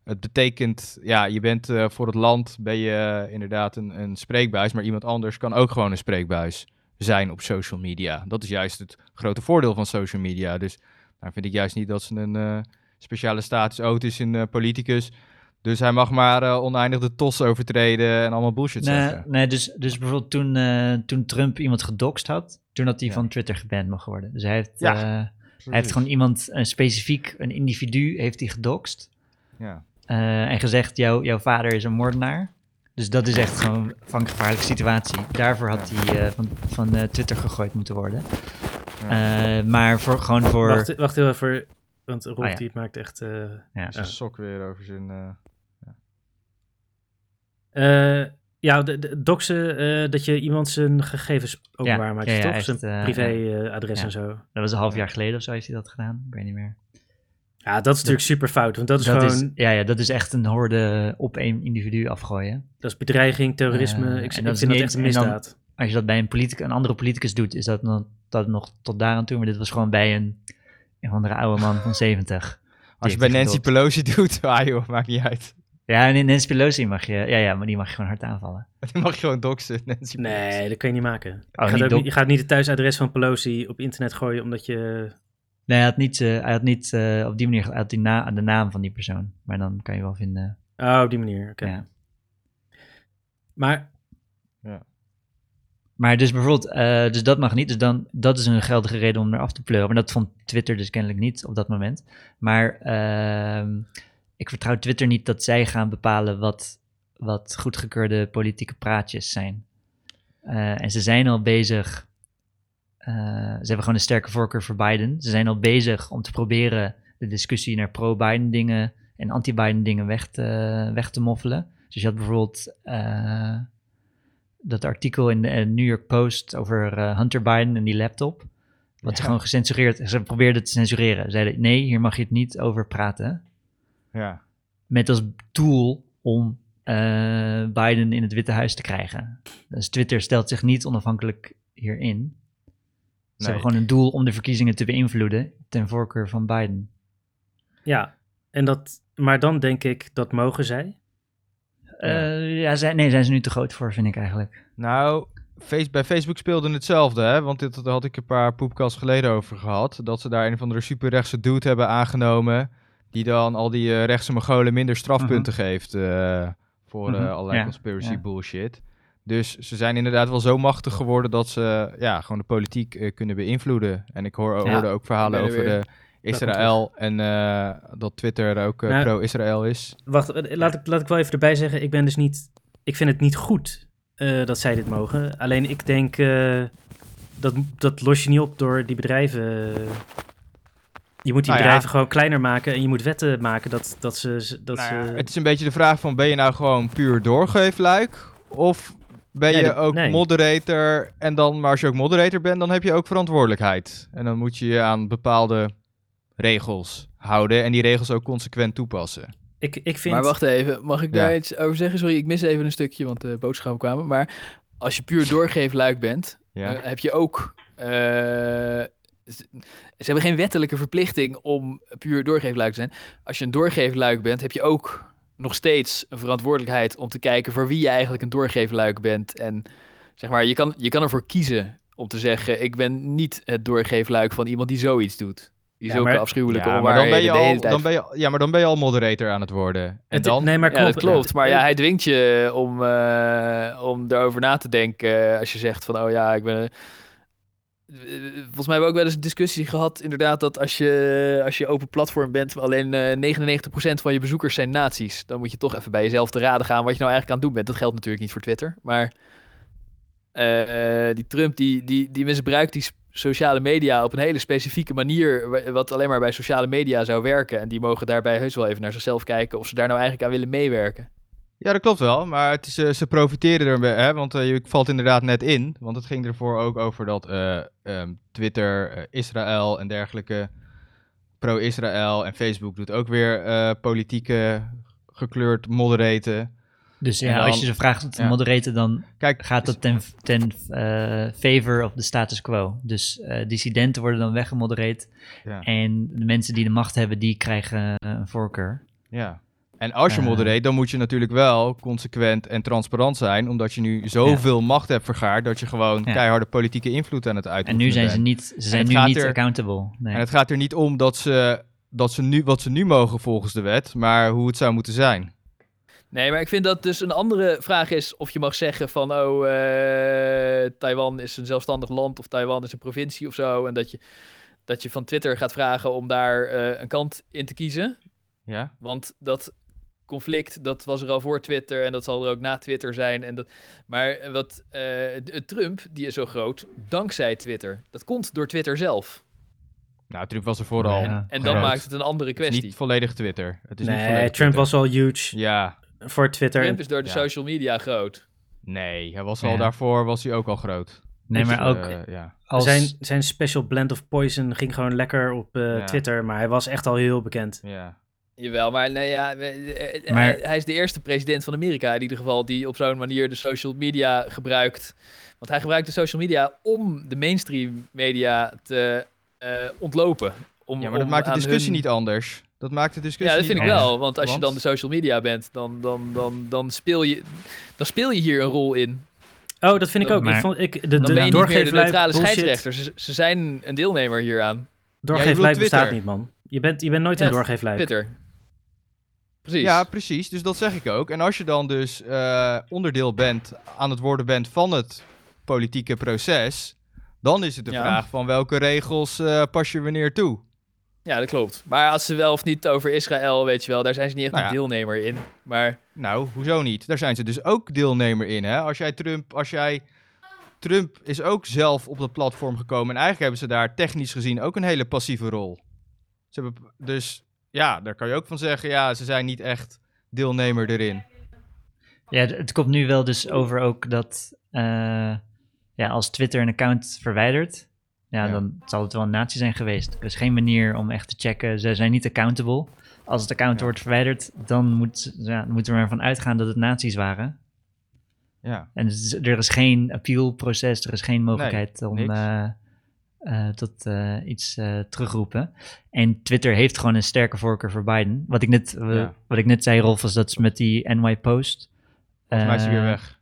het betekent, ja, je bent eh, voor het land, ben je eh, inderdaad een, een spreekbuis, maar iemand anders kan ook gewoon een spreekbuis zijn op social media. Dat is juist het grote voordeel van social media. Dus daar vind ik juist niet dat ze een eh, speciale status. Oh, is eh, politicus. Dus hij mag maar eh, oneindig de tos overtreden en allemaal bullshit Nee, zeggen. nee dus, dus bijvoorbeeld toen, eh, toen Trump iemand gedoxt had, toen had hij Ja. van Twitter geband mogen worden. Dus hij heeft, Ja, eh, hij heeft gewoon iemand, een specifiek, een individu, heeft hij gedoxt. Ja. eh, en gezegd, jouw jouw vader is een moordenaar. Dus dat is echt gewoon van een gevaarlijke situatie. Daarvoor had hij eh, van, van eh, Twitter gegooid moeten worden. Eh, maar voor, gewoon voor... Wacht, wacht heel even. Want Rolf Ah, ja. die maakt echt... eh, ja. Zijn sok weer over zijn... eh, Ja, de, de doxen, eh, dat je iemand zijn gegevens openbaar maakt, ja, ja, toch? echt, zijn eh, privéadres ja. en zo. Dat was een half jaar geleden of zo heeft hij dat gedaan. Ik weet niet meer. Ja, dat is natuurlijk super fout, want dat is dat gewoon... is, ja, ja, dat is echt een horde op één individu afgooien. Dat is bedreiging, terrorisme. Ik, en ik dat vind dat niet echt een dan- misdaad. Als je dat bij een, politic, een andere politicus doet, is dat, nog, dat nog tot daar aan toe. Maar dit was gewoon bij een, een andere oude man van 70. Als je bij Nancy. Pelosi doet, ah joh, maakt niet uit. Ja, en in Nancy Pelosi mag je, ja, ja, maar die mag je gewoon hard aanvallen. Die mag je gewoon doxen, Nancy Pelosi. Nee, dat kan je niet maken. je, Oh, gaat niet ook dok- niet, je gaat niet het thuisadres van Pelosi op internet gooien omdat je... Nee, hij had niet, eh, hij had niet eh, op die manier, hij had die na, de naam van die persoon. Maar dan kan je wel vinden. Oh, op die manier, oké. Ja. Maar Maar dus bijvoorbeeld, eh, dus dat mag niet. Dus dan, dat is een geldige reden om eraf te pleuren. Maar dat vond Twitter dus kennelijk niet op dat moment. Maar ehm, ik vertrouw Twitter niet dat zij gaan bepalen wat, wat goedgekeurde politieke praatjes zijn. Eh, en ze zijn al bezig. eh, ze hebben gewoon een sterke voorkeur voor Biden. Ze zijn al bezig om te proberen de discussie naar pro-Biden dingen en anti-Biden dingen weg te, weg te moffelen. Dus je had bijvoorbeeld eh, dat artikel in de New York Post over Hunter Biden en die laptop. Wat ze gewoon gecensureerd, ze probeerden te censureren. Ze zeiden, nee, hier mag je het niet over praten. Ja. Met als doel om eh, Biden in het Witte Huis te krijgen. Dus Twitter stelt zich niet onafhankelijk hierin. Ze Nee. hebben gewoon een doel om de verkiezingen te beïnvloeden ten voorkeur van Biden. ja, en dat, maar dan denk ik, dat mogen zij. Eh, ja, zijn, nee, zijn ze nu te groot voor, vind ik eigenlijk. Nou, face, bij Facebook speelde hetzelfde, hè? Want dit daar had ik een paar poepkast geleden over gehad. Dat ze daar een of andere superrechtse dude hebben aangenomen. Die dan al die eh, rechtse Mongolen minder strafpunten geeft. eh, voor eh, Mhm, allerlei ja, conspiracy ja. bullshit. Dus ze zijn inderdaad wel zo machtig geworden dat ze ja, gewoon de politiek eh, kunnen beïnvloeden. En ik hoor, Ja. hoorde ook verhalen er over weer. de Israël en eh, dat Twitter ook eh, Nou, pro-Israël is. Wacht, eh, laat ik, laat ik wel even erbij zeggen, ik ben dus niet, ik vind het niet goed eh, dat zij dit mogen. Alleen ik denk, eh, dat, dat los je niet op door die bedrijven... je moet die Nou ja. bedrijven gewoon kleiner maken en je moet wetten maken dat, dat ze... Dat Nou ja, ze het is een beetje de vraag van, ben je nou gewoon puur doorgeefluik? Of ben Nee, je ook nee. moderator? En dan, maar als je ook moderator bent, dan heb je ook verantwoordelijkheid. En dan moet je je aan bepaalde regels houden en die regels ook consequent toepassen. ik, ik vind... Maar wacht even, mag ik Ja. daar iets over zeggen? Sorry, ik mis even een stukje, want de boodschappen kwamen. Maar als je puur doorgeefluik bent, Ja, eh, heb je ook... eh, ze hebben geen wettelijke verplichting om puur doorgeefluik te zijn. Als je een doorgeefluik bent, heb je ook nog steeds een verantwoordelijkheid om te kijken voor wie je eigenlijk een doorgeefluik bent. En zeg maar, je kan, je kan ervoor kiezen om te zeggen, ik ben niet het doorgeefluik van iemand die zoiets doet. Die Ja, zulke maar- afschuwelijke ja, maar dan ben je onwaarheden de hele al, tijd dan ben je, ja, maar dan ben je al moderator aan het worden. En het- dan, nee, maar Ja, dat klopt. klopt. Maar ja, hij dwingt je om, eh, om erover na te denken. Als je zegt van, oh ja, ik ben... eh, Volgens mij hebben we ook wel eens een discussie gehad, inderdaad, dat als je, als je open platform bent, alleen eh 99% van je bezoekers zijn nazi's. Dan moet je toch even bij jezelf te raden gaan wat je nou eigenlijk aan het doen bent. Dat geldt natuurlijk niet voor Twitter, maar eh, eh, die Trump, die, die, die misbruikt die sociale media op een hele specifieke manier, wa- wat alleen maar bij sociale media zou werken. En die mogen daarbij heus wel even naar zichzelf kijken of ze daar nou eigenlijk aan willen meewerken. Ja, dat klopt wel. Maar het is, eh, ze profiteren er, hè, want eh, je valt inderdaad net in. Want het ging ervoor ook over dat eh, ehm, Twitter, Israël en dergelijke, pro-Israël en Facebook doet ook weer eh, politieke gekleurd moderaten. Dus ja, als je ze vraagt te ja. moderaten, dan Kijk, gaat dat ten, ten favor of de status quo. Dus eh, dissidenten worden dan weggemodereerd. Ja. En de mensen die de macht hebben, die krijgen een voorkeur. Ja. En als je Eh. modereert, dan moet je natuurlijk wel consequent en transparant zijn, omdat je nu zoveel macht hebt vergaard dat je gewoon Ja. keiharde politieke invloed aan het En uitoefenen nu zijn bent. ze niet, ze zijn nu niet er- accountable. Nee. En het gaat er niet om dat ze, dat ze nu, wat ze nu mogen volgens de wet, maar hoe het zou moeten zijn. Nee, maar ik vind dat dus een andere vraag is of je mag zeggen van, oh, eh, Taiwan is een zelfstandig land of Taiwan is een provincie of zo. En dat je, dat je van Twitter gaat vragen om daar eh, een kant in te kiezen. Ja? Want dat conflict, dat was er al voor Twitter en dat zal er ook na Twitter zijn. En dat, maar wat eh, de- Trump, die is zo groot, dankzij Twitter. Dat komt door Twitter zelf. Nou, Trump was er vooral. Ja. En dan groot. maakt het een andere Het is kwestie. niet volledig Twitter. Het is niet Nee, volledig Trump Twitter. was al huge Ja, voor Twitter. Trump is door de Ja. social media groot. Nee, hij was al Ja. daarvoor was hij ook al groot. Nee, maar ook eh, ja. als... Zijn, zijn special blend of poison ging gewoon lekker op eh, Ja. Twitter, maar hij was echt al heel bekend. ja. Jawel, maar, nee, ja, eh, eh, Maar- hij, hij is de eerste president van Amerika in ieder geval die op zo'n manier de social media gebruikt. Want hij gebruikt de social media om de mainstream media te eh, ontlopen. Om, ja, maar dat om maakt de discussie hun- niet anders. Dat maakt de discussie Ja, dat vind ik anders. wel. Want als je dan de social media bent, dan, dan, dan, dan, speel je, dan speel je hier een rol in. Oh, dat vind ik ook. Maar- ik vond, ik, de, Dan de ben je niet meer de neutrale scheidsrechter. Ze, ze zijn een deelnemer hieraan. Ja, doorgeefluik bedoelt bestaat niet, man. Je bent, je bent nooit Ja, een doorgeefluik. Twitter. Precies. Ja, precies. Dus dat zeg ik ook. En als je dan dus eh, onderdeel bent, aan het worden bent van het politieke proces, dan is het de Ja. vraag van welke regels eh, pas je wanneer toe. Ja, dat klopt. Maar als ze wel of niet over Israël, weet je wel, daar zijn ze niet echt Nou een deelnemer in. Maar Nou, hoezo niet? Daar zijn ze dus ook deelnemer in, hè? Als jij Trump, als jij... Trump is ook zelf op dat platform gekomen en eigenlijk hebben ze daar technisch gezien ook een hele passieve rol. Ze hebben, dus ja, daar kan je ook van zeggen, ja, ze zijn niet echt deelnemer erin. Ja, het- komt nu wel dus over ook dat eh, ja, als Twitter een account verwijdert, ja, Ja. dan zal het wel een nazi zijn geweest. Er is geen manier om echt te checken. Ze zijn niet accountable. Als het account Ja. wordt verwijderd, dan moet, ja, dan moeten we ervan uitgaan dat het nazi's waren. Ja, En dus er is geen appealproces, er is geen mogelijkheid om niks. Eh, tot eh, iets eh, terugroepen. En Twitter heeft gewoon een sterke voorkeur voor Biden. Wat ik net, Ja. wat ik net zei, Rolf, was dat ze met die NY Post. volgens mij is hij weer weg.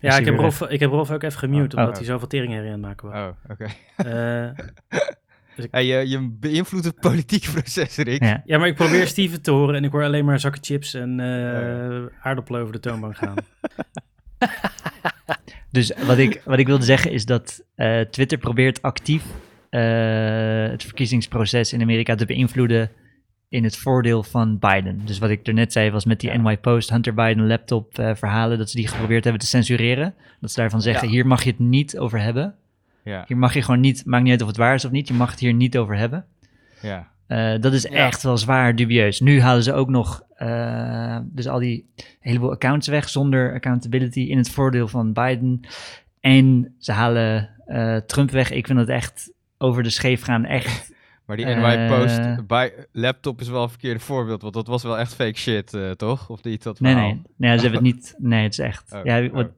Ja, Is ik heb, Rolf, ik heb Rolf ook even gemute, Oh, omdat oh. hij zoveel tering erin aan het maken was. Oh, oké. Eh, Hey, je, je beïnvloedt het politieke proces, Rick. Ja. ja, maar ik probeer Steven te horen en ik hoor alleen maar zakken chips en eh Oh, aardappelen over de toonbank gaan. Dus wat ik, wat ik wilde zeggen is dat eh, Twitter probeert actief eh, het verkiezingsproces in Amerika te beïnvloeden in het voordeel van Biden. Dus wat ik er net zei was met die. NY Post, Hunter Biden laptop eh, verhalen, dat ze die geprobeerd hebben te censureren. Dat ze daarvan zeggen, Ja. hier mag je het niet over hebben. Ja, Hier mag je gewoon niet, maakt niet uit of het waar is of niet, je mag het hier niet over hebben. ja. Dat is echt wel zwaar dubieus. Nu halen ze ook nog eh, dus al die heleboel accounts weg zonder accountability in het voordeel van Biden. En ze halen eh, Trump weg. Ik vind dat echt over de scheef gaan. Echt. Maar die Eh. NY Post bij laptop is wel een verkeerde voorbeeld, want dat was wel echt fake shit, eh, toch? Of niet dat Nee, verhaal? nee. nee ze hebben het niet. Nee, het is echt. Oh, ja, oh. wat,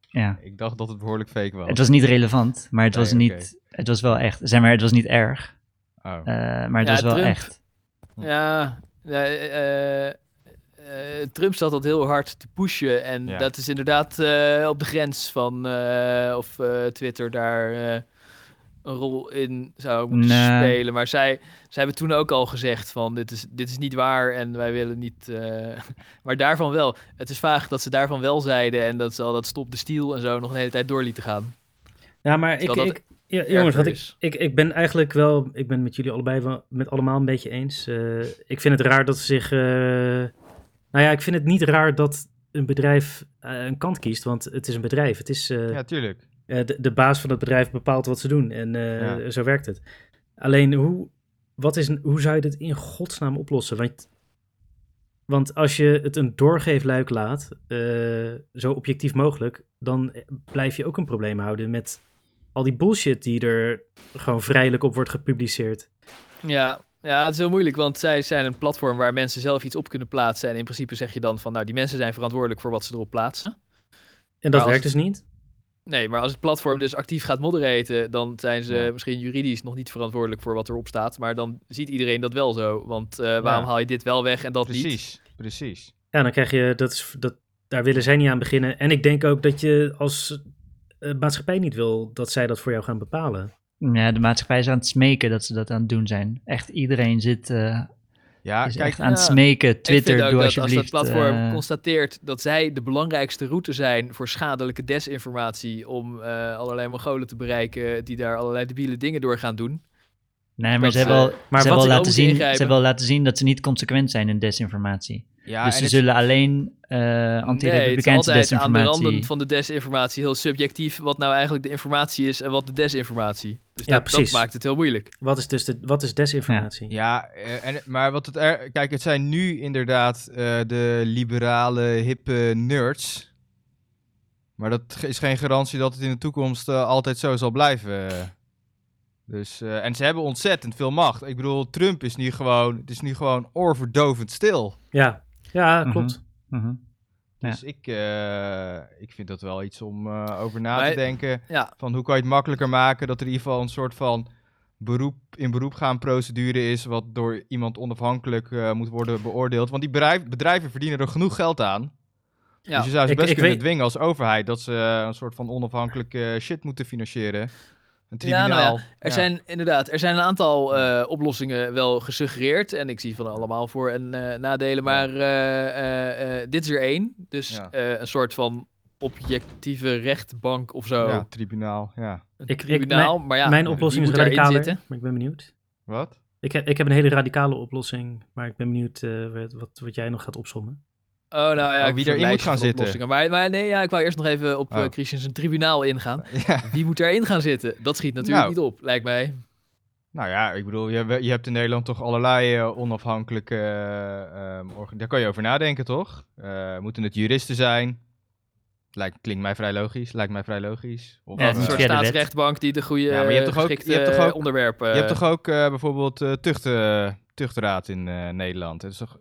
ja, Ik dacht dat het behoorlijk fake was. het was niet relevant, maar het Nee, was niet. Het was wel echt. Zeg maar, het was niet erg. Oh. eh, maar het Ja, was wel Trump. echt. Ja, ja, eh, eh, Trump zat dat heel hard te pushen. En Ja. dat is inderdaad eh, op de grens van eh, of eh, Twitter daar eh, een rol in zou moeten Nee. spelen. Maar zij, zij hebben toen ook al gezegd van dit is, dit is niet waar en wij willen niet... eh, maar daarvan wel. Het is vaag dat ze daarvan wel zeiden en dat ze al dat stop de stiel en zo nog een hele tijd door lieten gaan. Ja, maar ik, dat ik, ja, jongens, wat ik, ik, ik ben eigenlijk wel, ik ben met jullie allebei wel, met allemaal een beetje eens. Eh, ik vind het raar dat ze zich, eh, nou ja, ik vind het niet raar dat een bedrijf eh, een kant kiest, want het is een bedrijf. Het is, Ja, tuurlijk. de, de baas van het bedrijf bepaalt wat ze doen en Ja. zo werkt het. Alleen, hoe, wat is, hoe zou je dit in godsnaam oplossen? Want, want als je het een doorgeefluik laat, zo objectief mogelijk, dan blijf je ook een probleem houden met al die bullshit die er gewoon vrijelijk op wordt gepubliceerd. Ja, ja, het is heel moeilijk, want zij zijn een platform waar mensen zelf iets op kunnen plaatsen. En in principe zeg je dan van, nou, die mensen zijn verantwoordelijk voor wat ze erop plaatsen. En dat werkt het- dus niet. Nee, maar als het platform dus actief gaat moderaten, dan zijn ze Ja. misschien juridisch nog niet verantwoordelijk voor wat erop staat. Maar dan ziet iedereen dat wel zo. Want eh, waarom Ja. haal je dit wel weg en dat niet? Precies, precies. Ja, dan krijg je, dat is, dat, daar willen zij niet aan beginnen. En ik denk ook dat je als eh, maatschappij niet wil dat zij dat voor jou gaan bepalen. Ja, de maatschappij is aan het smeken dat ze dat aan het doen zijn. Echt iedereen zit. eh, Ja, is kijk, echt aan het ja. smeken. ik Twitter, vind ook doe dat als dat alsjeblieft. platform eh, constateert dat zij de belangrijkste route zijn voor schadelijke desinformatie om eh, allerlei Mongolen te bereiken die daar allerlei debiele dingen door gaan doen. nee, maar dat ze hebben maar ze ze laten zien, ze hebben al laten zien dat ze niet consequent zijn in desinformatie. Ja, dus en ze zullen alleen eh nee, het is anti-republikeinse altijd aan de randen van de desinformatie heel subjectief wat nou eigenlijk de informatie is en wat de desinformatie. Dus Ja, dat, dat precies. maakt het heel moeilijk. Wat is dus de, wat is desinformatie? Ja, eh, en, maar wat het er, kijk, het zijn nu inderdaad eh, de liberale, hippe nerds. Maar dat is geen garantie dat het in de toekomst eh, altijd zo zal blijven. Dus, eh, en ze hebben ontzettend veel macht. Ik bedoel, Trump is nu gewoon, het is nu gewoon oorverdovend stil. Ja, ja Mhm. klopt. Mhm. Dus ik, eh, ik vind dat wel iets om eh, over na te denken. Ja, Van hoe kan je het makkelijker maken dat er in ieder geval een soort van beroep, in beroep gaan procedure is. Wat door iemand onafhankelijk eh, moet worden beoordeeld. Want die bedrijf, bedrijven verdienen er genoeg geld aan. ja. Dus je zou ze Ik- best ik kunnen weet- dwingen als overheid dat ze een soort van onafhankelijke shit moeten financieren. Een Ja, nou tribunaal. Er Ja. zijn inderdaad, er zijn een aantal eh, oplossingen wel gesuggereerd. En ik zie van allemaal voor- en eh, nadelen. Maar eh, dit is er één. Dus Ja. eh, een soort van objectieve rechtbank of zo. Ja, tribunaal, ja. Ik- ik- tribunaal. maar ja, Mijn oplossing is radicaler, zitten? maar ik ben benieuwd. Wat? Ik, heb- ik heb een hele radicale oplossing, maar ik ben benieuwd eh, wat, wat, wat jij nog gaat opzommen. Oh, nou ja, Oh, wie een erin moet gaan zitten. Maar, maar nee, ja, ik wou eerst nog even op Oh. eh Christian zijn tribunaal ingaan. Ja. Wie moet daarin gaan zitten? Dat schiet natuurlijk Nou. niet op, lijkt mij. Nou ja, ik bedoel, je, hebt- je hebt in Nederland toch allerlei eh, onafhankelijke... eh, Daar kan je over nadenken, toch? Moeten het juristen zijn? Lijkt, klinkt mij vrij logisch. Lijkt mij vrij logisch. Of, Ja, een soort staatsrechtbank die de goede Ja, maar je hebt toch ook- je hebt toch ook- onderwerpen... Je hebt toch ook bijvoorbeeld tucht, tuchtraad in Nederland? Het is toch,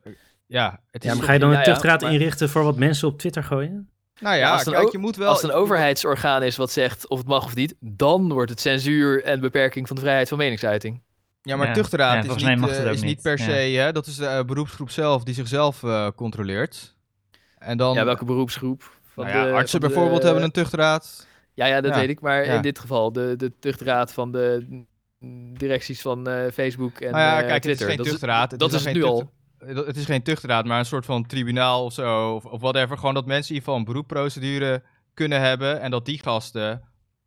ja, het is Ja, maar ga je dan een tuchtraad maar- inrichten voor wat mensen op Twitter gooien? Nou ja, Ja, als het een kijk, je moet wel... Als het een overheidsorgaan is wat zegt of het mag of niet, dan wordt het censuur en beperking van de vrijheid van meningsuiting. Ja, maar Ja. tuchtraad Ja, is, niet, eh, is niet per Ja. se... Hè, dat is de eh, beroepsgroep zelf die zichzelf eh, controleert. En dan... ja, welke beroepsgroep? Van nou ja, de- artsen van de- bijvoorbeeld hebben een tuchtraad. Ja, ja, dat Ja, weet ik. Maar ja. in dit geval, de, de tuchtraad van de directies van eh, Facebook en nou ja, eh, kijk, het is Twitter. geen dat tuchtraad. Is, dat is is nog het geen nu al. Eh, Het is geen tuchtraad, maar een soort van tribunaal of zo, of, of whatever. Gewoon dat mensen in ieder geval een beroepprocedure kunnen hebben en dat die gasten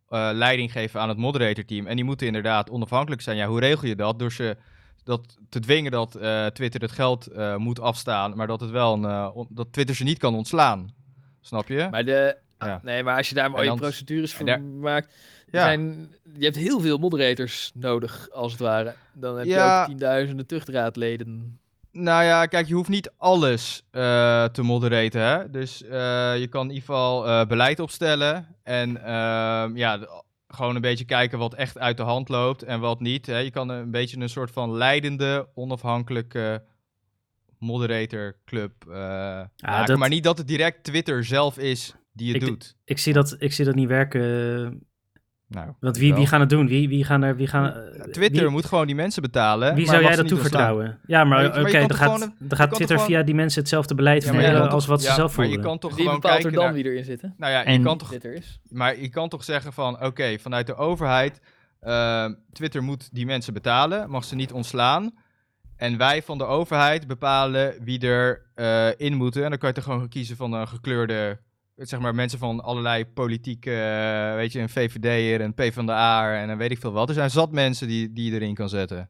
eh, leiding geven aan het moderatorteam. En die moeten inderdaad onafhankelijk zijn. Ja, hoe regel je dat? Door ze dat te dwingen dat eh, Twitter het geld moet afstaan, maar dat, het wel een, dat Twitter ze niet kan ontslaan. Snap je? Maar, de, Ja. nee, maar als je daar mooie dan- procedures voor daar- maakt... Ja. Zijn, je hebt heel veel moderators nodig, als het ware. Dan heb Ja. je ook tienduizenden tuchtraadleden. Nou ja, kijk, je hoeft niet alles eh, te moderaten. Hè? Dus eh, je kan in ieder geval eh, beleid opstellen. En ehm, ja, gewoon een beetje kijken wat echt uit de hand loopt en wat niet. Hè? Je kan een beetje een soort van leidende, onafhankelijke moderatorclub eh maken. dat- Maar niet dat het direct Twitter zelf is die het Ik- doet. Ik zie dat, ik zie dat niet werken. Nou, Want wie, wel. wie gaan het doen? Wie, wie gaan er... Wie gaan, eh, Twitter wie, moet gewoon die mensen betalen. Wie zou jij dat toevertrouwen? Ja, maar oké, dan gaat, dan gaat Twitter gewoon- via die mensen hetzelfde beleid Ja, als wat ze zelf Maar je voeren. kan toch Wie gewoon bepaalt er kijken dan naar... wie erin zitten? Nou ja, je En- kan toch Twitter is. Maar je kan toch zeggen van, oké, vanuit de overheid, ehm, Twitter moet die mensen betalen, mag ze niet ontslaan. En wij van de overheid bepalen wie er eh, in moeten. En dan kan je toch gewoon kiezen van een gekleurde, zeg maar mensen van allerlei politieke, eh, weet je, een VVD'er, een PvdA en dan weet ik veel wat. Er zijn zat mensen die, die je erin kan zetten.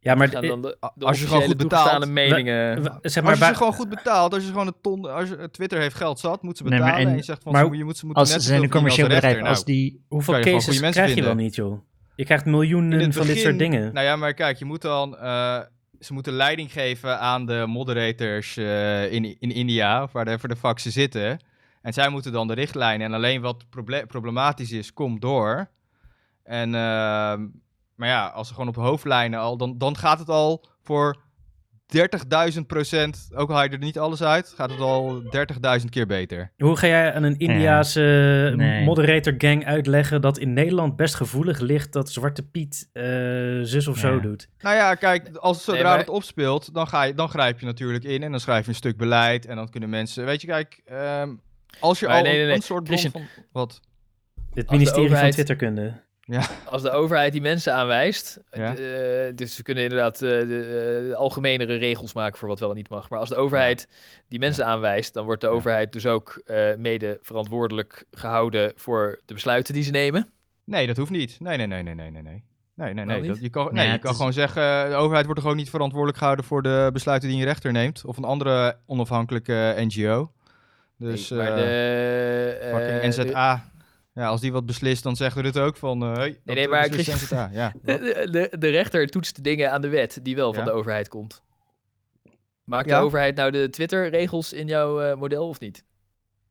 Ja, maar dan de, de als je gewoon goed betaalt, meningen... zeg Maar als je ze gewoon goed betaalt, als je gewoon een ton, als je, Twitter heeft geld zat, moet ze Nee, maar betalen. en- en, je zegt van, maar ze- je moet, ze moeten Als net ze zijn een commercieel bedrijf, als Nou, die... hoeveel cases krijg je wel vinden. niet, joh? Je krijgt miljoenen van dit soort dingen. Nou ja, maar kijk, je moet dan. eh, ze moeten leiding geven aan de moderators eh, in, in India, of whatever de fuck ze zitten. En zij moeten dan de richtlijnen. En alleen wat proble- problematisch is, komt door. En, ehm, maar ja, als ze gewoon op hoofdlijnen al. Dan, dan gaat het al voor 30.000 procent. Ook al haal je er niet alles uit, gaat het al 30.000 keer beter. Hoe ga jij aan een Indiaanse Nee. moderator gang uitleggen dat in Nederland best gevoelig ligt dat Zwarte Piet eh, zus of zo doet? Nou ja, kijk, als zodra maar- het opspeelt, dan, ga je, dan grijp je natuurlijk in en dan schrijf je een stuk beleid en dan kunnen mensen, weet je, kijk, ehm, als je Maar al nee, nee, een- nee. een soort bron van wat? Het ministerie overheid- van Twitterkunde. Als de overheid die mensen aanwijst, Ja. eh, dus ze kunnen inderdaad eh, de, algemenere regels maken voor wat wel en niet mag. Maar als de overheid die mensen aanwijst, dan wordt de Ja. overheid dus ook eh, mede verantwoordelijk gehouden voor de besluiten die ze nemen. Nee, dat hoeft niet. Nee, nee, nee, nee, nee, nee, nee. Nee, nee, nee. Dat, je kan, Nee, nee, je kan is- gewoon zeggen, de overheid wordt toch ook niet verantwoordelijk gehouden voor de besluiten die een rechter neemt. Of een andere onafhankelijke NGO. Dus, Nee, maar de, fucking de- NZA. Ja, als die wat beslist, dan zeggen we dit ook van, eh hey, nee, eh, maar beslist Christian- NZA. Ja. De, de, de, de rechter toetst dingen aan de wet die wel van Ja. de overheid komt. Maakt Ja. de overheid nou de Twitter-regels in jouw eh, model of niet?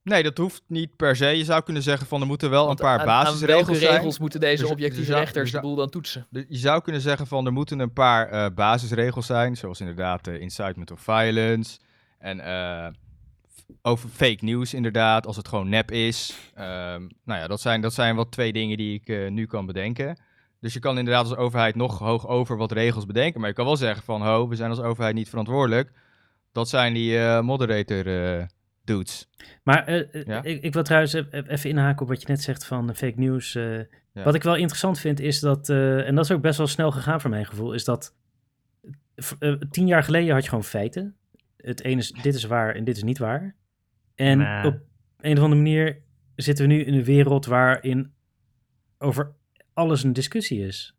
Nee, dat hoeft niet per se. Je zou kunnen zeggen van er moeten wel Want een paar aan- aan basisregels welke zijn. regels moeten deze Dus- objectieve dus zou- rechters dus de boel dan toetsen? De- Je zou kunnen zeggen van er moeten een paar eh, basisregels zijn, zoals inderdaad incitement of violence en over fake news inderdaad, als het gewoon nep is. Ehm, nou ja, dat zijn, dat zijn wat twee dingen die ik eh, nu kan bedenken. Dus je kan inderdaad als overheid nog hoog over wat regels bedenken, maar je kan wel zeggen van ho, we zijn als overheid niet verantwoordelijk. Dat zijn die eh, moderator eh, dudes. Maar Ja? ik, ik wil trouwens e- e- even inhaken op wat je net zegt van fake news. Wat ik wel interessant vind is dat, en dat is ook best wel snel gegaan voor mijn gevoel, is dat tien jaar geleden had je gewoon feiten. Het ene is, dit is waar en dit is niet waar. En op een of andere manier zitten we nu in een wereld waarin over alles een discussie is.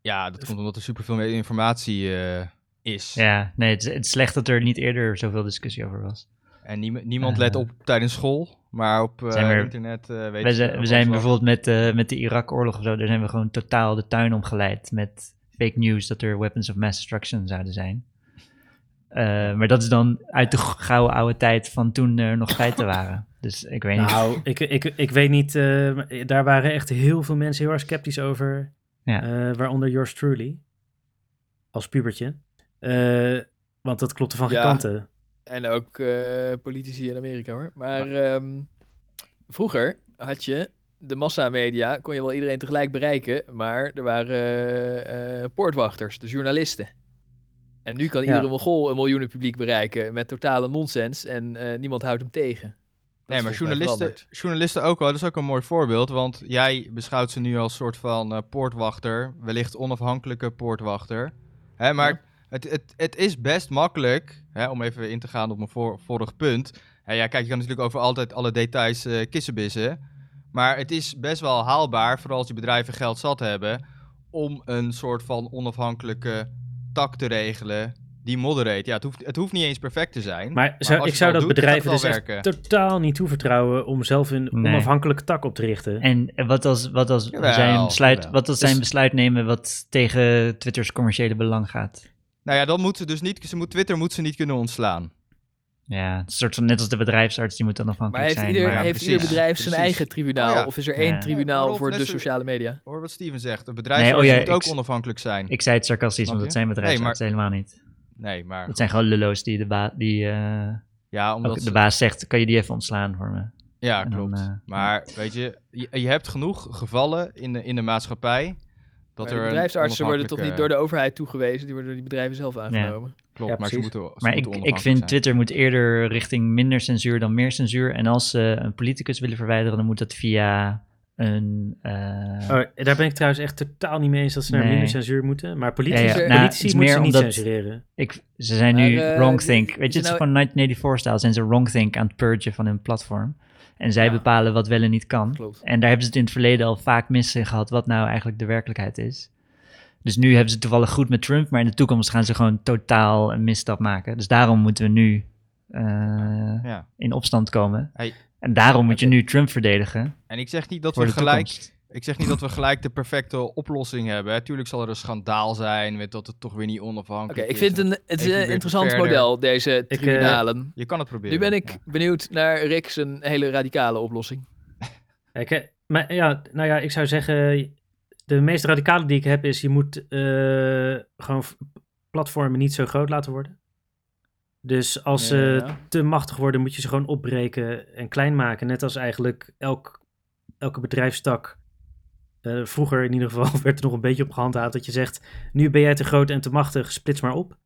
Ja, dat komt omdat er superveel meer informatie eh, is. Ja, nee, het is, het is slecht dat er niet eerder zoveel discussie over was. En niem- niemand Eh. let op tijdens school, maar op eh, Zijn we- internet eh weet We je zijn, we zijn bijvoorbeeld met, eh, met de Irak-oorlog of zo, daar zijn we gewoon totaal de tuin omgeleid met fake news dat er weapons of mass destruction zouden zijn. Eh, maar dat is dan uit de gouden oude tijd van toen er nog feiten waren. Dus ik weet niet. Nou, ik, ik, ik weet niet, eh, daar waren echt heel veel mensen heel erg sceptisch over. Ja. Eh, waaronder yours truly, als pubertje. Eh, want dat klopte van geen Ja. kanten. En ook eh, politici in Amerika hoor. Maar ehm, vroeger had je de massamedia, kon je wel iedereen tegelijk bereiken, maar er waren eh, eh, poortwachters, de journalisten. En nu kan Ja. iedere Mongool een miljoenen publiek bereiken met totale nonsens en eh, niemand houdt hem tegen. Dat Nee, maar journalisten, journalisten ook wel. Dat is ook een mooi voorbeeld, want jij beschouwt ze nu als soort van eh, poortwachter, wellicht onafhankelijke poortwachter. Hè, maar Ja. het, het, het is best makkelijk, hè, om even in te gaan op mijn vor, vorig punt. Hè, ja, kijk, je kan natuurlijk over altijd alle details eh kissenbissen. Maar het is best wel haalbaar, vooral als die bedrijven geld zat hebben, om een soort van onafhankelijke tak te regelen die moderate. Ja, het hoeft, het hoeft niet eens perfect te zijn. Maar zou, ik zou dat doet, bedrijven gaat dus echt totaal niet toevertrouwen om zelf een Nee. onafhankelijke tak op te richten. En wat als, wat als Jawel, zijn besluit, jawel. wat als zijn Dus- besluit nemen wat tegen Twitter's commerciële belang gaat? Nou ja, dan moet ze dus niet, ze moet, Twitter moet ze niet kunnen ontslaan. Ja, het is een soort van net als de bedrijfsarts, die moet dan afhankelijk zijn. ieder, maar- ja, heeft precies, ieder bedrijf zijn precies. eigen tribunaal? Oh ja. Of is er één tribunaal voor de zo- sociale media? Hoor wat Steven zegt. Een bedrijf oh ja, moet ook onafhankelijk zijn. Ik zei het sarcastisch, want dat zijn Nee, maar- helemaal niet. nee, maar Dat zijn gewoon lullo's die de, ba die, eh, ja, omdat de baas zegt, kan je die even ontslaan voor me? ja, en dan, klopt. eh, maar weet je, je, je hebt genoeg gevallen in de, in de maatschappij dat Maar er de bedrijfsartsen worden toch niet door de overheid toegewezen, die worden door die bedrijven zelf aangenomen. Klopt, Ja, maar ze moeten, ze Maar ik, moeten ik vind zijn. Twitter moet eerder richting minder censuur dan meer censuur. En als ze een politicus willen verwijderen, dan moet dat via een... eh, Oh, daar ben ik trouwens echt totaal niet mee eens dat ze naar Nee. minder censuur moeten. Maar politici, Ja, ja. politici Nou, moeten meer ze niet omdat- censureren. ik, ze zijn nu Maar, eh, wrongthink. is Weet je, het is nou- van 1984-style. Zijn ze wrongthink aan het purgen van hun platform. En zij Ja. bepalen wat wel en niet kan. Klopt. En daar hebben ze het in het verleden al vaak mis in gehad wat nou eigenlijk de werkelijkheid is. Dus nu hebben ze toevallig goed met Trump, maar in de toekomst gaan ze gewoon totaal een misstap maken. Dus daarom moeten we nu eh, Ja. in opstand komen. Hey. En daarom moet je nu Trump verdedigen En ik zeg niet dat we gelijk toekomst. Ik zeg niet dat we gelijk de perfecte oplossing hebben. hè. Tuurlijk zal er een schandaal zijn met dat het toch weer niet Oké, onafhankelijk ik is. vind en- een, het een interessant verder. model, deze eh, tribunalen. Je kan het proberen. nu ben ik Ja. benieuwd naar Rick zijn hele radicale oplossing. Kijk, hè, maar ja, nou ja, ik zou zeggen, de meest radicale die ik heb is, je moet eh, gewoon platformen niet zo groot laten worden. Dus als ze Ja. te machtig worden, moet je ze gewoon opbreken en klein maken. Net als eigenlijk elk, elke bedrijfstak. Eh, vroeger in ieder geval werd er nog een beetje op gehandhaafd dat je zegt, nu ben jij te groot en te machtig, splits maar op.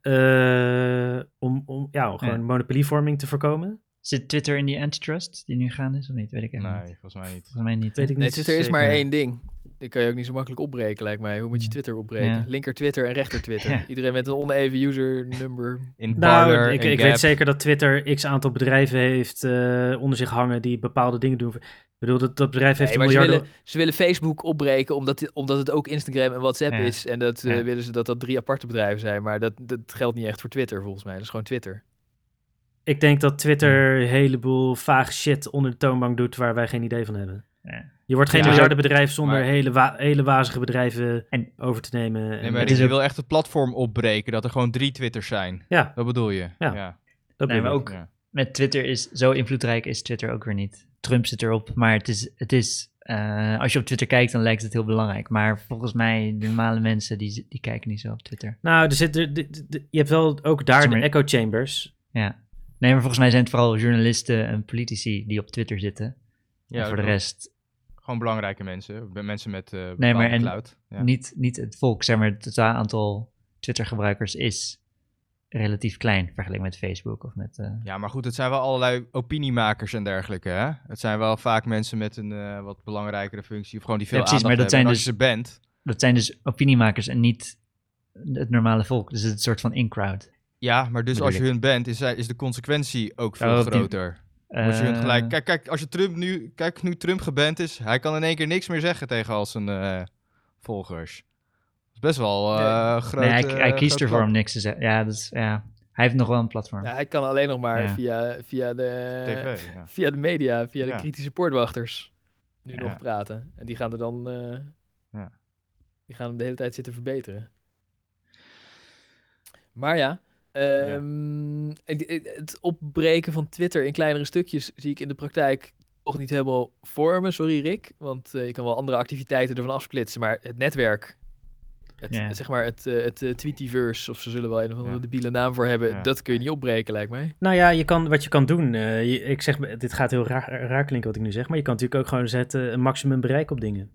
Eh, om, om ja, om gewoon Ja. monopolievorming te voorkomen. Zit Twitter in die antitrust die nu gaande is of niet? Weet ik echt Nee, niet. volgens mij niet. Volgens mij niet. Weet ik Nee, niet. Twitter is maar één ding. Die kan je ook niet zo makkelijk opbreken, lijkt mij. Hoe moet je Twitter opbreken? Ja. Linker Twitter en rechter Twitter. Ja. Iedereen met een oneven user number. In Nou, Parler, ik, in ik Gap. weet zeker dat Twitter x aantal bedrijven heeft eh, onder zich hangen die bepaalde dingen doen. Ik bedoel, dat, dat bedrijf heeft Nee, een maar ze miljarden... willen, ze willen Facebook opbreken omdat, omdat het ook Instagram en WhatsApp Ja. is. En dat eh, willen ze dat dat drie aparte bedrijven zijn. Maar dat, dat geldt niet echt voor Twitter volgens mij. Dat is gewoon Twitter. Ik denk dat Twitter een heleboel vaag shit onder de toonbank doet waar wij geen idee van hebben. Ja. Je wordt geen Ja, miljardenbedrijf zonder maar- hele, wa- hele wazige bedrijven En- over te nemen. Nee, maar je wil echt het platform opbreken, dat er gewoon drie Twitters zijn. Ja, Dat bedoel je? Ja. ja. dat Nee, bedoel maar ik. ook- Ja. met Twitter is zo invloedrijk is Twitter ook weer niet. Trump zit erop, maar het is, het is eh, als je op Twitter kijkt, dan lijkt het heel belangrijk. Maar volgens mij, de normale mensen, die, die kijken niet zo op Twitter. Nou, er zit, er, de- de- de- je hebt wel ook daar de echo chambers. Ja. Nee, maar volgens mij zijn het vooral journalisten en politici die op Twitter zitten. Ja, en voor de rest Gewoon belangrijke mensen. Mensen met eh maar bepaalde en- cloud. Ja. niet, niet het volk. Zeg maar, het totaal aantal Twitter-gebruikers is relatief klein vergeleken met Facebook of met... eh, Ja, maar goed, het zijn wel allerlei opiniemakers en dergelijke, hè? Het zijn wel vaak mensen met een eh, wat belangrijkere functie, of gewoon die veel Ja, precies, maar dat hebben. zijn als je ze bent, Dat zijn dus opiniemakers en niet het normale volk. Dus het is een soort van in-crowd. ja, maar dus als je hun bent, is, is de consequentie ook veel Oh, die- groter. Als je hun Eh, gelijk, kijk, kijk, als je Trump nu, kijk, nu Trump geband is, hij kan in één keer niks meer zeggen tegen al zijn eh, volgers. Dat is best wel eh groot. nee, hij, eh, hij kiest ervoor om niks te zeggen. Ja, dus, ja, hij heeft nog wel een platform. Ja, hij kan alleen nog maar Ja. via, via, de, TV, ja. via de media, via de kritische poortwachters nu Ja. nog praten. En die gaan er dan eh, Ja. die gaan hem de hele tijd zitten verbeteren. Maar ja, ehm, het- het opbreken van Twitter in kleinere stukjes zie ik in de praktijk toch niet helemaal voor me. Sorry Rick, want eh, je kan wel andere activiteiten ervan afsplitsen, maar het netwerk, het, Ja. zeg maar het, eh, het eh, Tweetiverse, of ze zullen wel een of andere Ja. debiele naam voor hebben, Ja. dat kun je niet opbreken lijkt mij. Nou ja, je kan, wat je kan doen, eh, je- ik zeg, dit gaat heel raar, raar klinken wat ik nu zeg, maar je kan natuurlijk ook gewoon zetten een maximum bereik op dingen.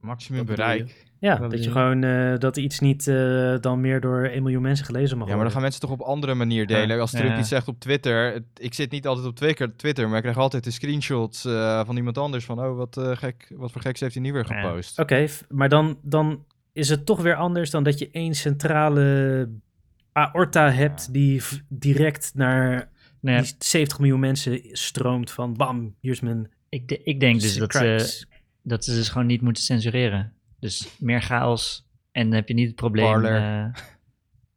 Maximum bereik. Ja, dat je gewoon, eh, dat iets niet eh, dan meer door 1 miljoen mensen gelezen mag Ja, maar dan worden. gaan mensen toch op andere manier delen. Als Trump Ja. iets zegt op Twitter, het- ik zit niet altijd op Twitter, Twitter maar ik krijg altijd de screenshots eh, van iemand anders van, oh, wat, eh, gek, wat voor geks heeft hij nu weer Ja. gepost. Oké, maar dan, dan is het toch weer anders dan dat je één centrale aorta hebt Ja. die direct naar Nou ja, die 70 miljoen mensen stroomt van bam, hier is mijn ik, de- ik denk dus dat dat ze dus gewoon niet moeten censureren. Dus meer chaos en dan heb je niet het probleem... Parler.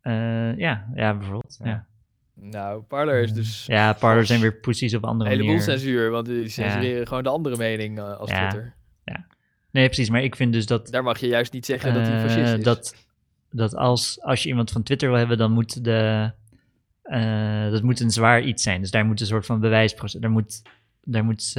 eh, eh, ja, ja, bijvoorbeeld. Ja. Ja, Nou, Parler is dus ja Parler zijn weer poesies op andere een heleboel manier. censuur, want die censureren gewoon de andere mening eh, als Ja. Twitter. Nee, precies. Maar ik vind dus dat... Daar mag je juist niet zeggen dat hij fascist is. Dat, dat als, als je iemand van Twitter wil hebben, dan moet de. eh, dat moet een zwaar iets zijn. Dus daar moet een soort van bewijsproces. Daar moet. Daar moet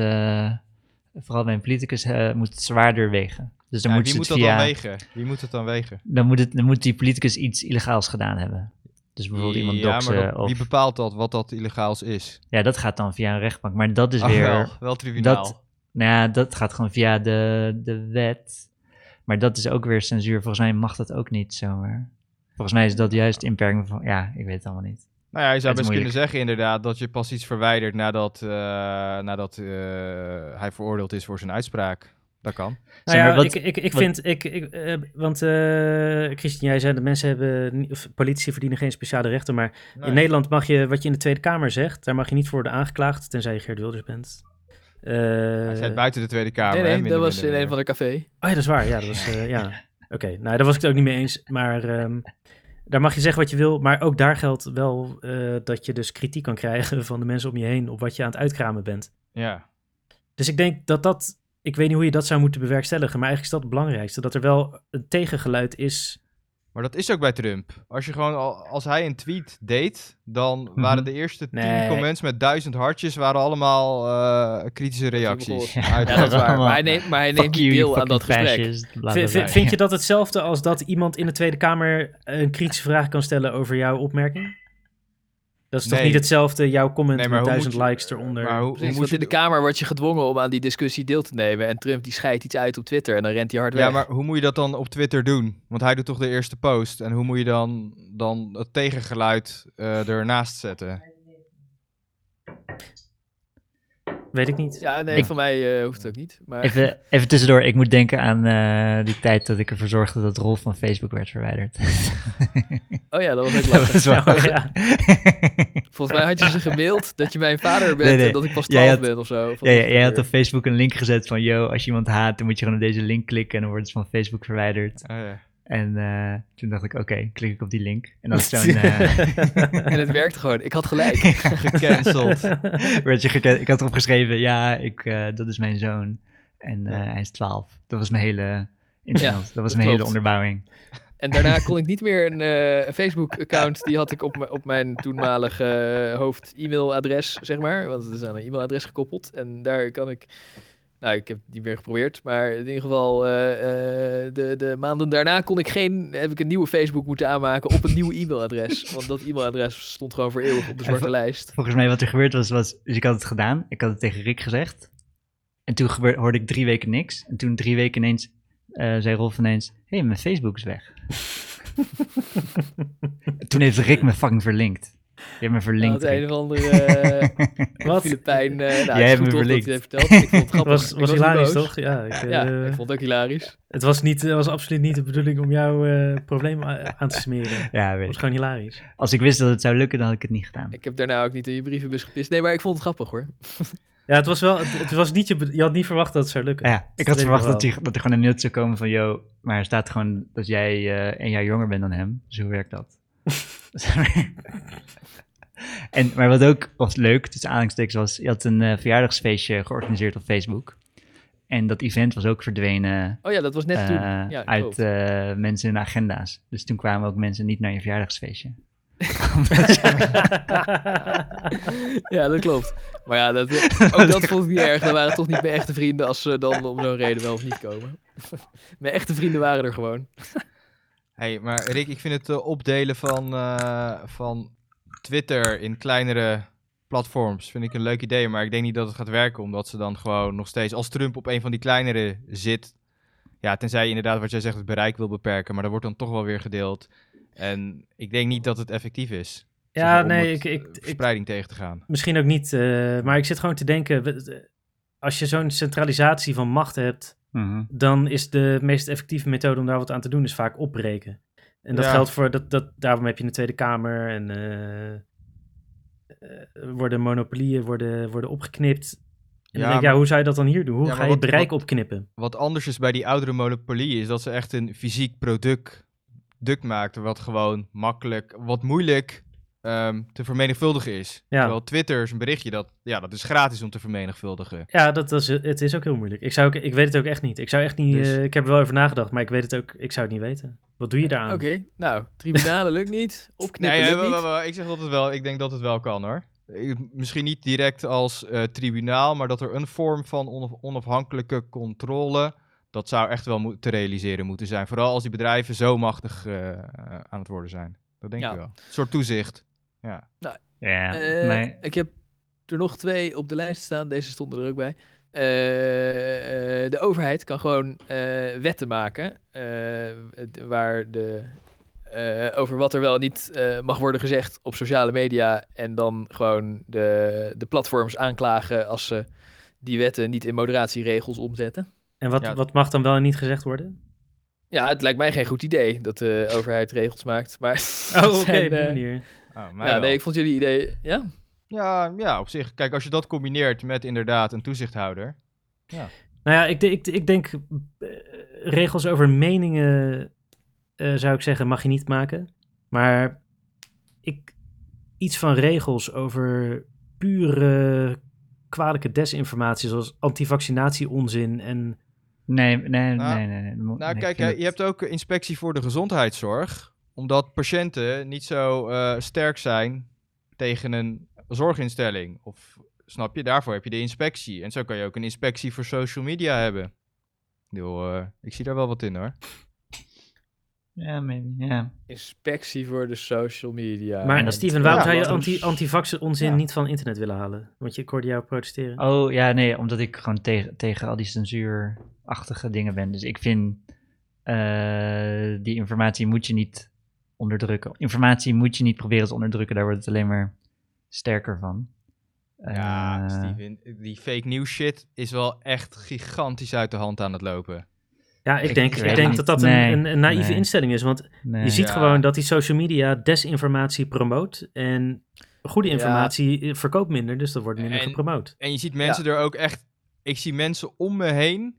vooral bij een politicus eh, moet het zwaarder wegen. Dus dan Ja, moet wie moet het dat dan wegen? Wie moet het dan wegen? Dan moet, het, dan moet die politicus iets illegaals gedaan hebben. Dus bijvoorbeeld iemand ja, doxen. maar dat- of, wie bepaalt dat, wat dat illegaals is? ja, dat gaat dan via een rechtbank. Maar dat is Oh, weer. wel, wel tribunaal. dat- Nou ja, dat gaat gewoon via de, de wet. Maar dat is ook weer censuur. Volgens mij mag dat ook niet zomaar. Volgens mij is dat juist inperking van... Ja, ik weet het allemaal niet. Nou ja, je zou best kunnen zeggen inderdaad dat je pas iets verwijdert nadat, eh, nadat eh, hij veroordeeld is voor zijn uitspraak. Dat kan. Nou Zeg ja, maar, wat- ik, ik, ik wat- vind, ik, ik, eh, want eh Christian, jij zei dat mensen hebben, of politici verdienen geen speciale rechten, maar in Nederland mag je, wat je in de Tweede Kamer zegt, daar mag je niet voor worden aangeklaagd, tenzij je Geert Wilders bent. Eh, Hij zit buiten de Tweede Kamer. nee, hè, nee, minder, dat was minder, in een van de café. Oh ja, dat is waar. Ja, dat was, eh, ja. Oké, nou, daar was ik het ook niet mee eens. Maar ehm, daar mag je zeggen wat je wil. Maar ook daar geldt wel eh, dat je dus kritiek kan krijgen van de mensen om je heen op wat je aan het uitkramen bent. Ja. Dus ik denk dat dat, ik weet niet hoe je dat zou moeten bewerkstelligen, maar eigenlijk is dat het belangrijkste. Dat er wel een tegengeluid is. Maar dat is ook bij Trump. Als je gewoon, al- als hij een tweet deed, dan waren de eerste tien Nee. comments met duizend hartjes waren allemaal eh, kritische reacties. Ja, dat is waar. Maar hij neemt, maar hij neemt you, deel aan dat gesprek. vind je dat hetzelfde als dat iemand in de Tweede Kamer een kritische vraag kan stellen over jouw opmerking? Dat is toch Nee. niet hetzelfde, jouw comment Nee, met duizend je- likes eronder? Maar hoe, moet je in de Kamer word je gedwongen om aan die discussie deel te nemen. En Trump die scheidt iets uit op Twitter en dan rent hij hard Ja, weg. maar hoe moet je dat dan op Twitter doen? Want hij doet toch de eerste post. En hoe moet je dan, dan het tegengeluid eh, ernaast zetten? Weet ik niet. Ja, nee, Ik- voor mij eh, hoeft het ook niet. Maar Even, even tussendoor, ik moet denken aan eh, die tijd dat ik ervoor zorgde dat Rolf van Facebook werd verwijderd. oh ja, dat was ook dat lastig. was wel... Oh, ja. Volgens mij had je ze gemaild dat je mijn vader bent Nee, nee. en dat ik pas Jij 12 had- ben of zo. Ja, ja, jij had op Facebook een link gezet van, yo, als je iemand haat, dan moet je gewoon op deze link klikken en dan wordt het van Facebook verwijderd. Oh, ja. En eh, toen dacht ik, oké, klik ik op die link. En dan is zo'n, eh, En het werkte gewoon. Ik had gelijk. Gecanceld. werd je gekend. Ik had erop geschreven, ja, ik, eh, dat is mijn zoon. En eh, Ja. hij is 12. Dat was mijn hele internet. dat was dat mijn hele onderbouwing. En daarna kon ik niet meer een eh, Facebook-account. Die had ik op, mijn- op mijn toenmalige hoofd-e-mailadres, zeg maar. Want het is aan een e-mailadres gekoppeld. En daar kan ik. Nou, ik heb het niet meer geprobeerd. Maar in ieder geval, eh, eh, de, de maanden daarna kon ik geen. Heb ik een nieuwe Facebook moeten aanmaken op een nieuw e-mailadres. Want dat e-mailadres stond gewoon voor eeuwig op de zwarte lijst. Volgens mij wat er gebeurd was, was... Dus ik had het gedaan. Ik had het tegen Rick gezegd. En toen gebeurde, hoorde ik drie weken niks. En toen drie weken ineens eh, zei Rolf ineens... Hé, hey, mijn Facebook is weg. toen heeft Rick me fucking verlinkt. Je hebt me verlinkt, Nou, het een Rick. of andere eh Wat? Filipijn. eh nou, het Jij hebt me dat verlinkt. je het verteld. Ik vond het Het grappig. was, was hilarisch, boos. toch? Ja, ik, Ja, eh, ik vond het ook hilarisch. het, was niet, het was absoluut niet de bedoeling om jouw eh, probleem aan te smeren. Het Ja, weet was ik. gewoon hilarisch. Als ik wist dat het zou lukken, dan had ik het niet gedaan. Ik heb daarna ook niet in je brievenbus gepist. Nee, maar ik vond het grappig hoor. Ja, het was wel, het, het was niet je, je had niet verwacht dat het zou lukken. Ja, ik had verwacht dat, hij, dat er gewoon een mailtje zou komen van... Yo, maar er staat gewoon dat jij eh een jaar jonger bent dan hem. Dus hoe werkt dat? En, maar wat ook was leuk, tussen aanhalingstekens, was... Je had een eh, verjaardagsfeestje georganiseerd op Facebook. En dat event was ook verdwenen Oh ja, dat was net eh, toen. Ja, uit eh, mensen hun agenda's. Dus toen kwamen ook mensen niet naar je verjaardagsfeestje. ja, dat klopt. Maar ja, dat, ook dat vond ik niet erg. Dat waren toch niet mijn echte vrienden als ze dan om zo'n reden wel of niet komen. mijn echte vrienden waren er gewoon. Hey, maar Rick, ik vind het eh, opdelen van, eh, van Twitter in kleinere platforms vind ik een leuk idee. Maar ik denk niet dat het gaat werken, omdat ze dan gewoon nog steeds, als Trump op een van die kleinere zit, ja, tenzij je inderdaad wat jij zegt het bereik wil beperken, maar dat wordt dan toch wel weer gedeeld. En ik denk niet dat het effectief is. zeg Ja, maar, nee, het, ik, ik, ik, verspreiding tegen te gaan. misschien ook niet. eh, maar ik zit gewoon te denken, als je zo'n centralisatie van macht hebt, Mhm. dan is de meest effectieve methode om daar wat aan te doen, is vaak opbreken. En dat Ja. geldt voor, dat, dat, daarom heb je een Tweede Kamer en eh, eh, worden monopolieën worden, worden opgeknipt. En dan Ja, denk ik, ja, hoe zou je dat dan hier doen? Hoe Ja, ga je wat- bereik wat- opknippen? Wat anders is bij die oudere monopolie is dat ze echt een fysiek product, product maakten wat gewoon makkelijk, wat moeilijk ehm, te vermenigvuldigen is. Ja. Terwijl Twitter is een berichtje dat, ja, dat is gratis om te vermenigvuldigen. Ja, dat is, het is ook heel moeilijk. Ik, zou ook, ik weet het ook echt niet. Ik zou echt niet. Dus- eh, ik heb er wel over nagedacht, maar ik weet het ook. Ik zou het niet weten. Wat doe je daaraan? Oké, nou, tribunalen lukt niet. Opknippen Nee, lukt niet. ik zeg dat het wel, ik denk dat het wel kan hoor. Misschien niet direct als eh, tribunaal, maar dat er een vorm van onaf- onafhankelijke controle, dat zou echt wel te realiseren moeten zijn. Vooral als die bedrijven zo machtig eh, eh, aan het worden zijn. Dat denk Ja. ik wel. Een soort toezicht. Ja. Ja, Eh, maar Ik heb er nog twee op de lijst staan. Deze stonden er ook bij. Eh, eh, de overheid kan gewoon eh, wetten maken. eh, waar de, eh, over wat er wel niet eh, mag worden gezegd op sociale media. En dan gewoon de, de platforms aanklagen als ze die wetten niet in moderatieregels omzetten. En wat, Ja. wat mag dan wel en niet gezegd worden? Ja, het lijkt mij geen goed idee dat de overheid regels maakt. Maar Oh, oké, eh, manier. Oh, ja, nee, ik vond jullie idee. Ja, ja, ja, op zich. Kijk, als je dat combineert met inderdaad een toezichthouder. Nou ja, ik, ik, ik denk eh, regels over meningen eh, zou ik zeggen mag je niet maken. Maar ik, iets van regels over pure kwalijke desinformatie, zoals antivaccinatie onzin en nee, nee, Nou, nee, nee. nee, Nou, nee, kijk, je hebt ook inspectie voor de gezondheidszorg. Omdat patiënten niet zo eh, sterk zijn tegen een zorginstelling. Of snap je, daarvoor heb je de inspectie. En zo kan je ook een inspectie voor social media hebben. Ik, eh, ik zie daar wel wat in hoor. Ja, maybe, ja. inspectie voor de social media. Maar Steven, waarom ja, zou je anti, antivax onzin Ja. niet van internet willen halen? Want je, ik hoorde jou protesteren. Oh ja, nee, omdat ik gewoon tegen, tegen al die censuurachtige dingen ben. Dus ik vind eh, die informatie moet je niet onderdrukken. Informatie moet je niet proberen te onderdrukken, daar wordt het alleen maar sterker van. Ja, Eh, Steven, die fake news shit is wel echt gigantisch uit de hand aan het lopen. Ja, ik ik denk, ik denk dat dat een, Nee, een, een naïeve nee. instelling is. Want nee. je ziet Ja. gewoon dat die social media desinformatie promoot. En goede informatie eh, verkoopt minder, dus dat wordt minder En- gepromoot. En je ziet mensen er ook echt... Ik zie mensen om me heen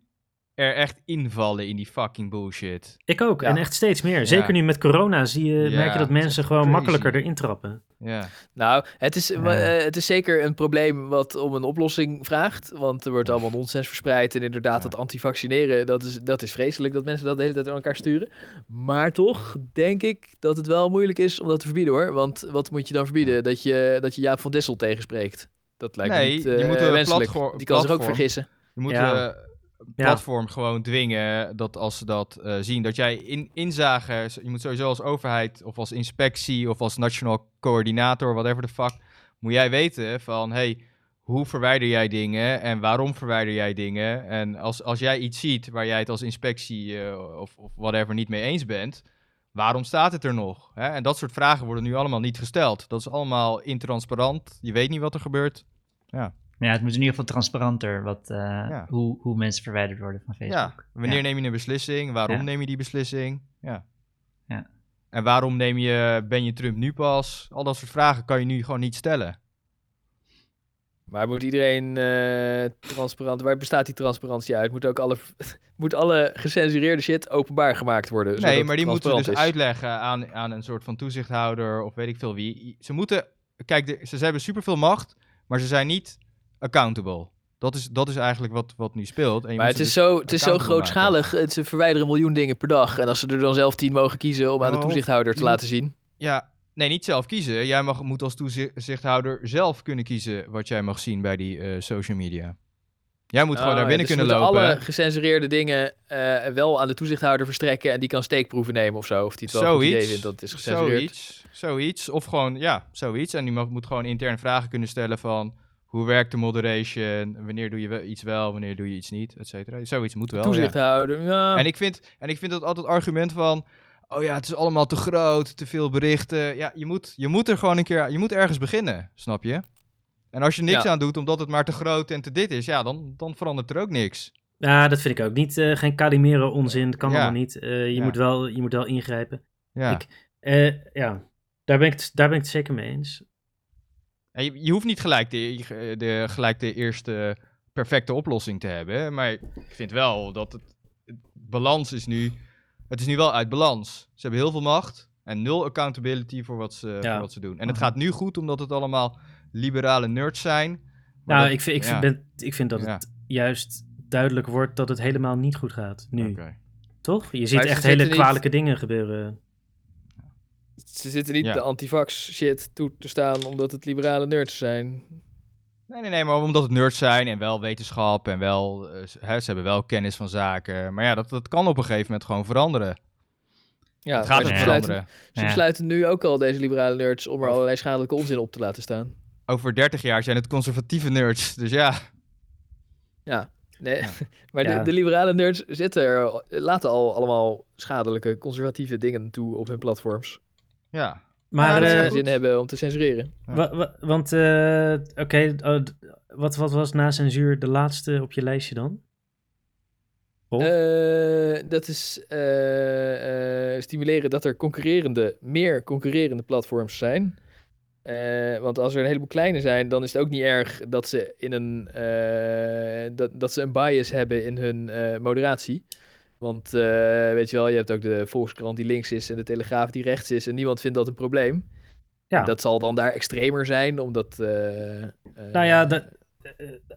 er echt invallen in die fucking bullshit. Ik ook. Ja. En echt steeds meer. Zeker nu met corona zie je, Ja, merk je dat mensen gewoon crazy. makkelijker erin trappen. Ja. Nou, het is, Ja. eh, het is zeker een probleem wat om een oplossing vraagt. Want er wordt allemaal nonsens verspreid. En inderdaad, Ja. dat antivaccineren, dat is, dat is vreselijk dat mensen dat de hele tijd aan elkaar sturen. Maar toch denk ik dat het wel moeilijk is om dat te verbieden hoor. Want wat moet je dan verbieden? Dat je, dat je Jaap van Dessel tegenspreekt. Dat lijkt me Nee, niet je eh, moet een wenselijk. platform- Die kan zich ook vergissen. Je moet Ja. Platform gewoon dwingen dat als ze dat eh, zien, dat jij in, inzage, je moet sowieso als overheid of als inspectie of als nationaal coördinator, whatever the fuck, moet jij weten van, hey, hoe verwijder jij dingen en waarom verwijder jij dingen? En als, als jij iets ziet waar jij het als inspectie eh, of, of whatever niet mee eens bent, waarom staat het er nog? Hè? En dat soort vragen worden nu allemaal niet gesteld. Dat is allemaal intransparant, je weet niet wat er gebeurt. Maar ja, het moet in ieder geval transparanter wat, eh, Ja. hoe, hoe mensen verwijderd worden van Facebook. Ja, wanneer Ja. neem je een beslissing? Waarom Ja. neem je die beslissing? Ja. Ja. En waarom neem je, ben je Trump nu pas? Al dat soort vragen kan je nu gewoon niet stellen. Maar moet iedereen eh, transparant... Waar bestaat die transparantie uit? Moet ook alle, moet alle gecensureerde shit openbaar gemaakt worden? nee, maar die moeten dus transparant is? uitleggen aan, aan een soort van toezichthouder of weet ik veel wie. Ze moeten, kijk, de, ze, ze hebben superveel macht, maar ze zijn niet accountable. Dat is, dat is eigenlijk wat, wat nu speelt. En je Maar het is, dus zo, het is zo grootschalig. Het, ze verwijderen een miljoen dingen per dag. En als ze er dan zelf tien mogen kiezen om aan de toezichthouder te laten zien. Ja, nee, niet zelf kiezen. Jij mag, moet als toezichthouder zelf kunnen kiezen wat jij mag zien bij die eh, social media. Jij moet gewoon Oh, daar binnen dus kunnen lopen. alle gecensureerde dingen eh, wel aan de toezichthouder verstrekken. En die kan steekproeven nemen of zo. Of die het wel idee vindt dat het is gecensureerd. Zoiets. Zoiets. Of gewoon, ja, zoiets. En die mag, moet gewoon intern vragen kunnen stellen van... Hoe werkt de moderation? Wanneer doe je wel iets wel, wanneer doe je iets niet, et cetera. Zoiets moet wel, ja. Toezichthouder, ja. En ik vind, en ik vind dat altijd argument van... Oh ja, het is allemaal te groot, te veel berichten. Ja, je moet, je moet er gewoon een keer... Je moet ergens beginnen, snap je? En als je niks Ja. aan doet omdat het maar te groot en te dit is... Ja, dan, dan verandert er ook niks. Ja, dat vind ik ook. Niet, eh, geen Calimero onzin, dat kan Ja. allemaal niet. Eh, je, Ja. moet wel, je moet wel ingrijpen. Ja. Ik- Eh, ja, daar ben, ik het, daar ben ik het zeker mee eens. Je, je hoeft niet gelijk de, de, gelijk de eerste perfecte oplossing te hebben. Maar ik vind wel dat het, het balans is nu... Het is nu wel uit balans. Ze hebben heel veel macht en nul accountability voor wat ze, Ja. voor wat ze doen. En het Mhm. gaat nu goed omdat het allemaal liberale nerds zijn. Nou, dat- ik vind, ik, vind, ja. ben, ik vind dat Ja. het juist duidelijk wordt dat het helemaal niet goed gaat. Nu, toch? Je ziet Maar echt hele niet- kwalijke dingen gebeuren. Ze zitten niet Ja. de antivax shit toe te staan omdat het liberale nerds zijn. Nee, nee, nee, maar omdat het nerds zijn en wel wetenschap en wel... eh, ze- hè, ze hebben wel kennis van zaken. Maar ja, dat, dat kan op een gegeven moment gewoon veranderen. Ja, het gaat besluiten, veranderen. ze Ja. besluiten nu ook al, deze liberale nerds, om er allerlei schadelijke onzin op te laten staan. Over 30 jaar zijn het conservatieve nerds. Dus ja, Ja, nee. Ja. maar Ja. De, de liberale nerds zitten er, laten al allemaal schadelijke, conservatieve dingen toe op hun platforms. Ja. Maar, Maar dat ze eh, geen zin hebben om te censureren. wa- wa- want, eh, oké, oh, wat, wat was na censuur de laatste op je lijstje dan? Eh, dat is eh, eh, stimuleren dat er concurrerende, meer concurrerende platforms zijn. Eh, want als er een heleboel kleine zijn, dan is het ook niet erg dat ze, in een, eh, dat, dat ze een bias hebben in hun eh, moderatie. Want eh, weet je wel, je hebt ook de Volkskrant die links is en de Telegraaf die rechts is. En niemand vindt dat een probleem. Ja. En dat zal dan daar extremer zijn, omdat... eh, eh, Nou ja, dat,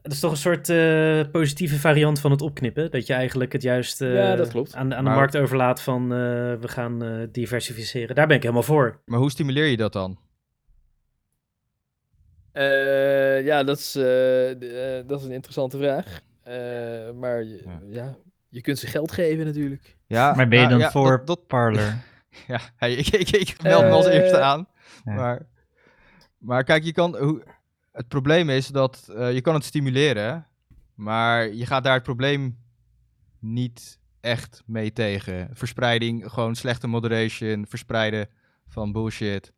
dat is toch een soort eh, positieve variant van het opknippen. Dat je eigenlijk het juist eh, Ja, dat klopt. aan, aan de markt overlaat van eh, we gaan eh, diversificeren. Daar ben ik helemaal voor. Maar hoe stimuleer je dat dan? Eh, ja, dat is, dat is een interessante vraag. Eh, maar ja. Je kunt ze geld geven natuurlijk. Ja, Maar ben je dan ja, voor dat- dat- Parler? Ja, hey, ik, ik, ik meld me als Eh, eerste aan. Maar, maar kijk, je kan, hoe, het probleem is dat eh, je kan het stimuleren, maar je gaat daar het probleem niet echt mee tegen. Verspreiding, gewoon slechte moderation, verspreiden van bullshit.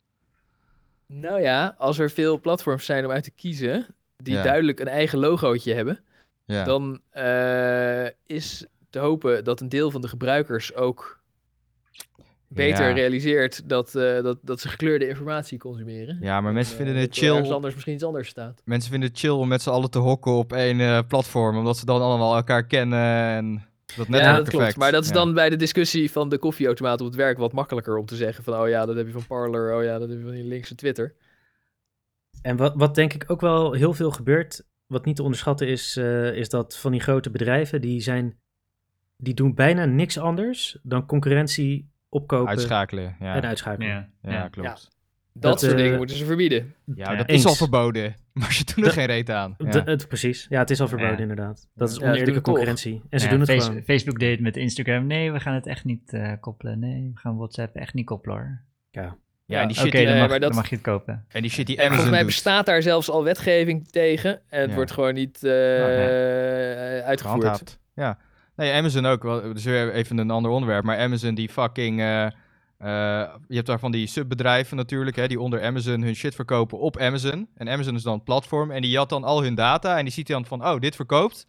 Nou ja, als er veel platforms zijn om uit te kiezen, die Ja. duidelijk een eigen logootje hebben, Ja. dan eh, is te hopen dat een deel van de gebruikers ook beter Ja. realiseert dat, eh, dat, dat ze gekleurde informatie consumeren. ja, maar En, mensen eh, vinden het ergens chill. anders misschien iets anders staat. Mensen vinden het chill om met z'n allen te hokken op één eh, platform, omdat ze dan allemaal elkaar kennen. En... Dat Ja, netwerk dat klopt. Maar dat is dan bij de discussie van de koffieautomaat op het werk wat makkelijker om te zeggen van, oh ja, dat heb je van Parler, oh ja, dat heb je van die linkse Twitter. En wat, wat denk ik ook wel heel veel gebeurt, wat niet te onderschatten is, eh, is dat van die grote bedrijven, die zijn, die doen bijna niks anders dan concurrentie opkopen Uitschakelen, ja. en uitschakelen. Ja, Ja, ja. klopt. Dat, Dat, soort eh, dingen moeten ze verbieden. Ja, dat eens. is al verboden. Maar ze doen er geen reet aan. Ja. De- het, precies. Ja, het is al verboden Ja. inderdaad. Dat is oneerlijke concurrentie. En ze Ja, doen het Face- gewoon. Facebook deed het met Instagram. Nee, we gaan het echt niet eh, koppelen. Nee, we gaan WhatsApp echt niet koppelen hoor. Ja. Ja, en die shit Oké, die, dan, mag, maar dat- dan mag je het kopen. en die, shit die En volgens Amazon mij doet. bestaat daar zelfs al wetgeving tegen. En het Ja. wordt gewoon niet eh, uitgevoerd. Ja. Nee, Amazon ook. Wel, dus weer even een ander onderwerp. Maar Amazon die fucking... eh, eh, je hebt daar van die subbedrijven natuurlijk, hè, die onder Amazon hun shit verkopen op Amazon. En Amazon is dan het platform. En die jat dan al hun data. En die ziet dan van, oh, dit verkoopt.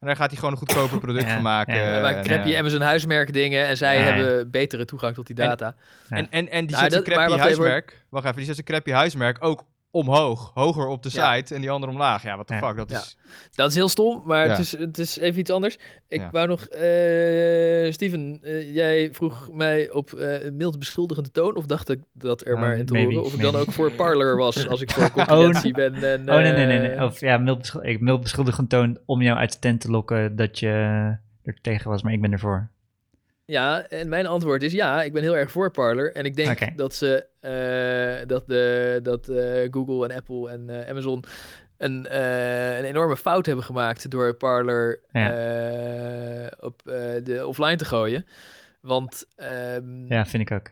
En daar gaat hij gewoon een goedkoper product Ja, van maken. ja. Ja, maar crappy eh, Amazon huismerk dingen en zij Ja. hebben betere toegang tot die En- data. Ja. En, en, en die Nou, zet dat- maar crappy even, huismerk... Wacht even, die zet zijn crappy huismerk ook omhoog. Hoger op de Ja. site en die andere omlaag. Ja, wat de Ja. fuck. Dat Ja. is... Dat is heel stom, maar Ja. het, is, het is even iets anders. Ik Ja. wou nog... eh Steven, eh, jij vroeg mij op eh, een mild beschuldigende toon... of dacht ik dat er Oh, maar in te maybe, horen... of ik dan ook voor Parler was als ik voor concurrentie ben. En, Oh nee, nee, nee. nee. Of ja, mild, mild beschuldigend toon om jou uit de tent te lokken dat je er tegen was, maar ik ben ervoor. Ja, en mijn antwoord is ja, ik ben heel erg voor Parler. En ik denk dat ze eh, dat, de, dat eh, Google en Apple en eh, Amazon een, een enorme fout hebben gemaakt door Parler Ja. op de offline te gooien. Want ehm, Ja, vind ik ook.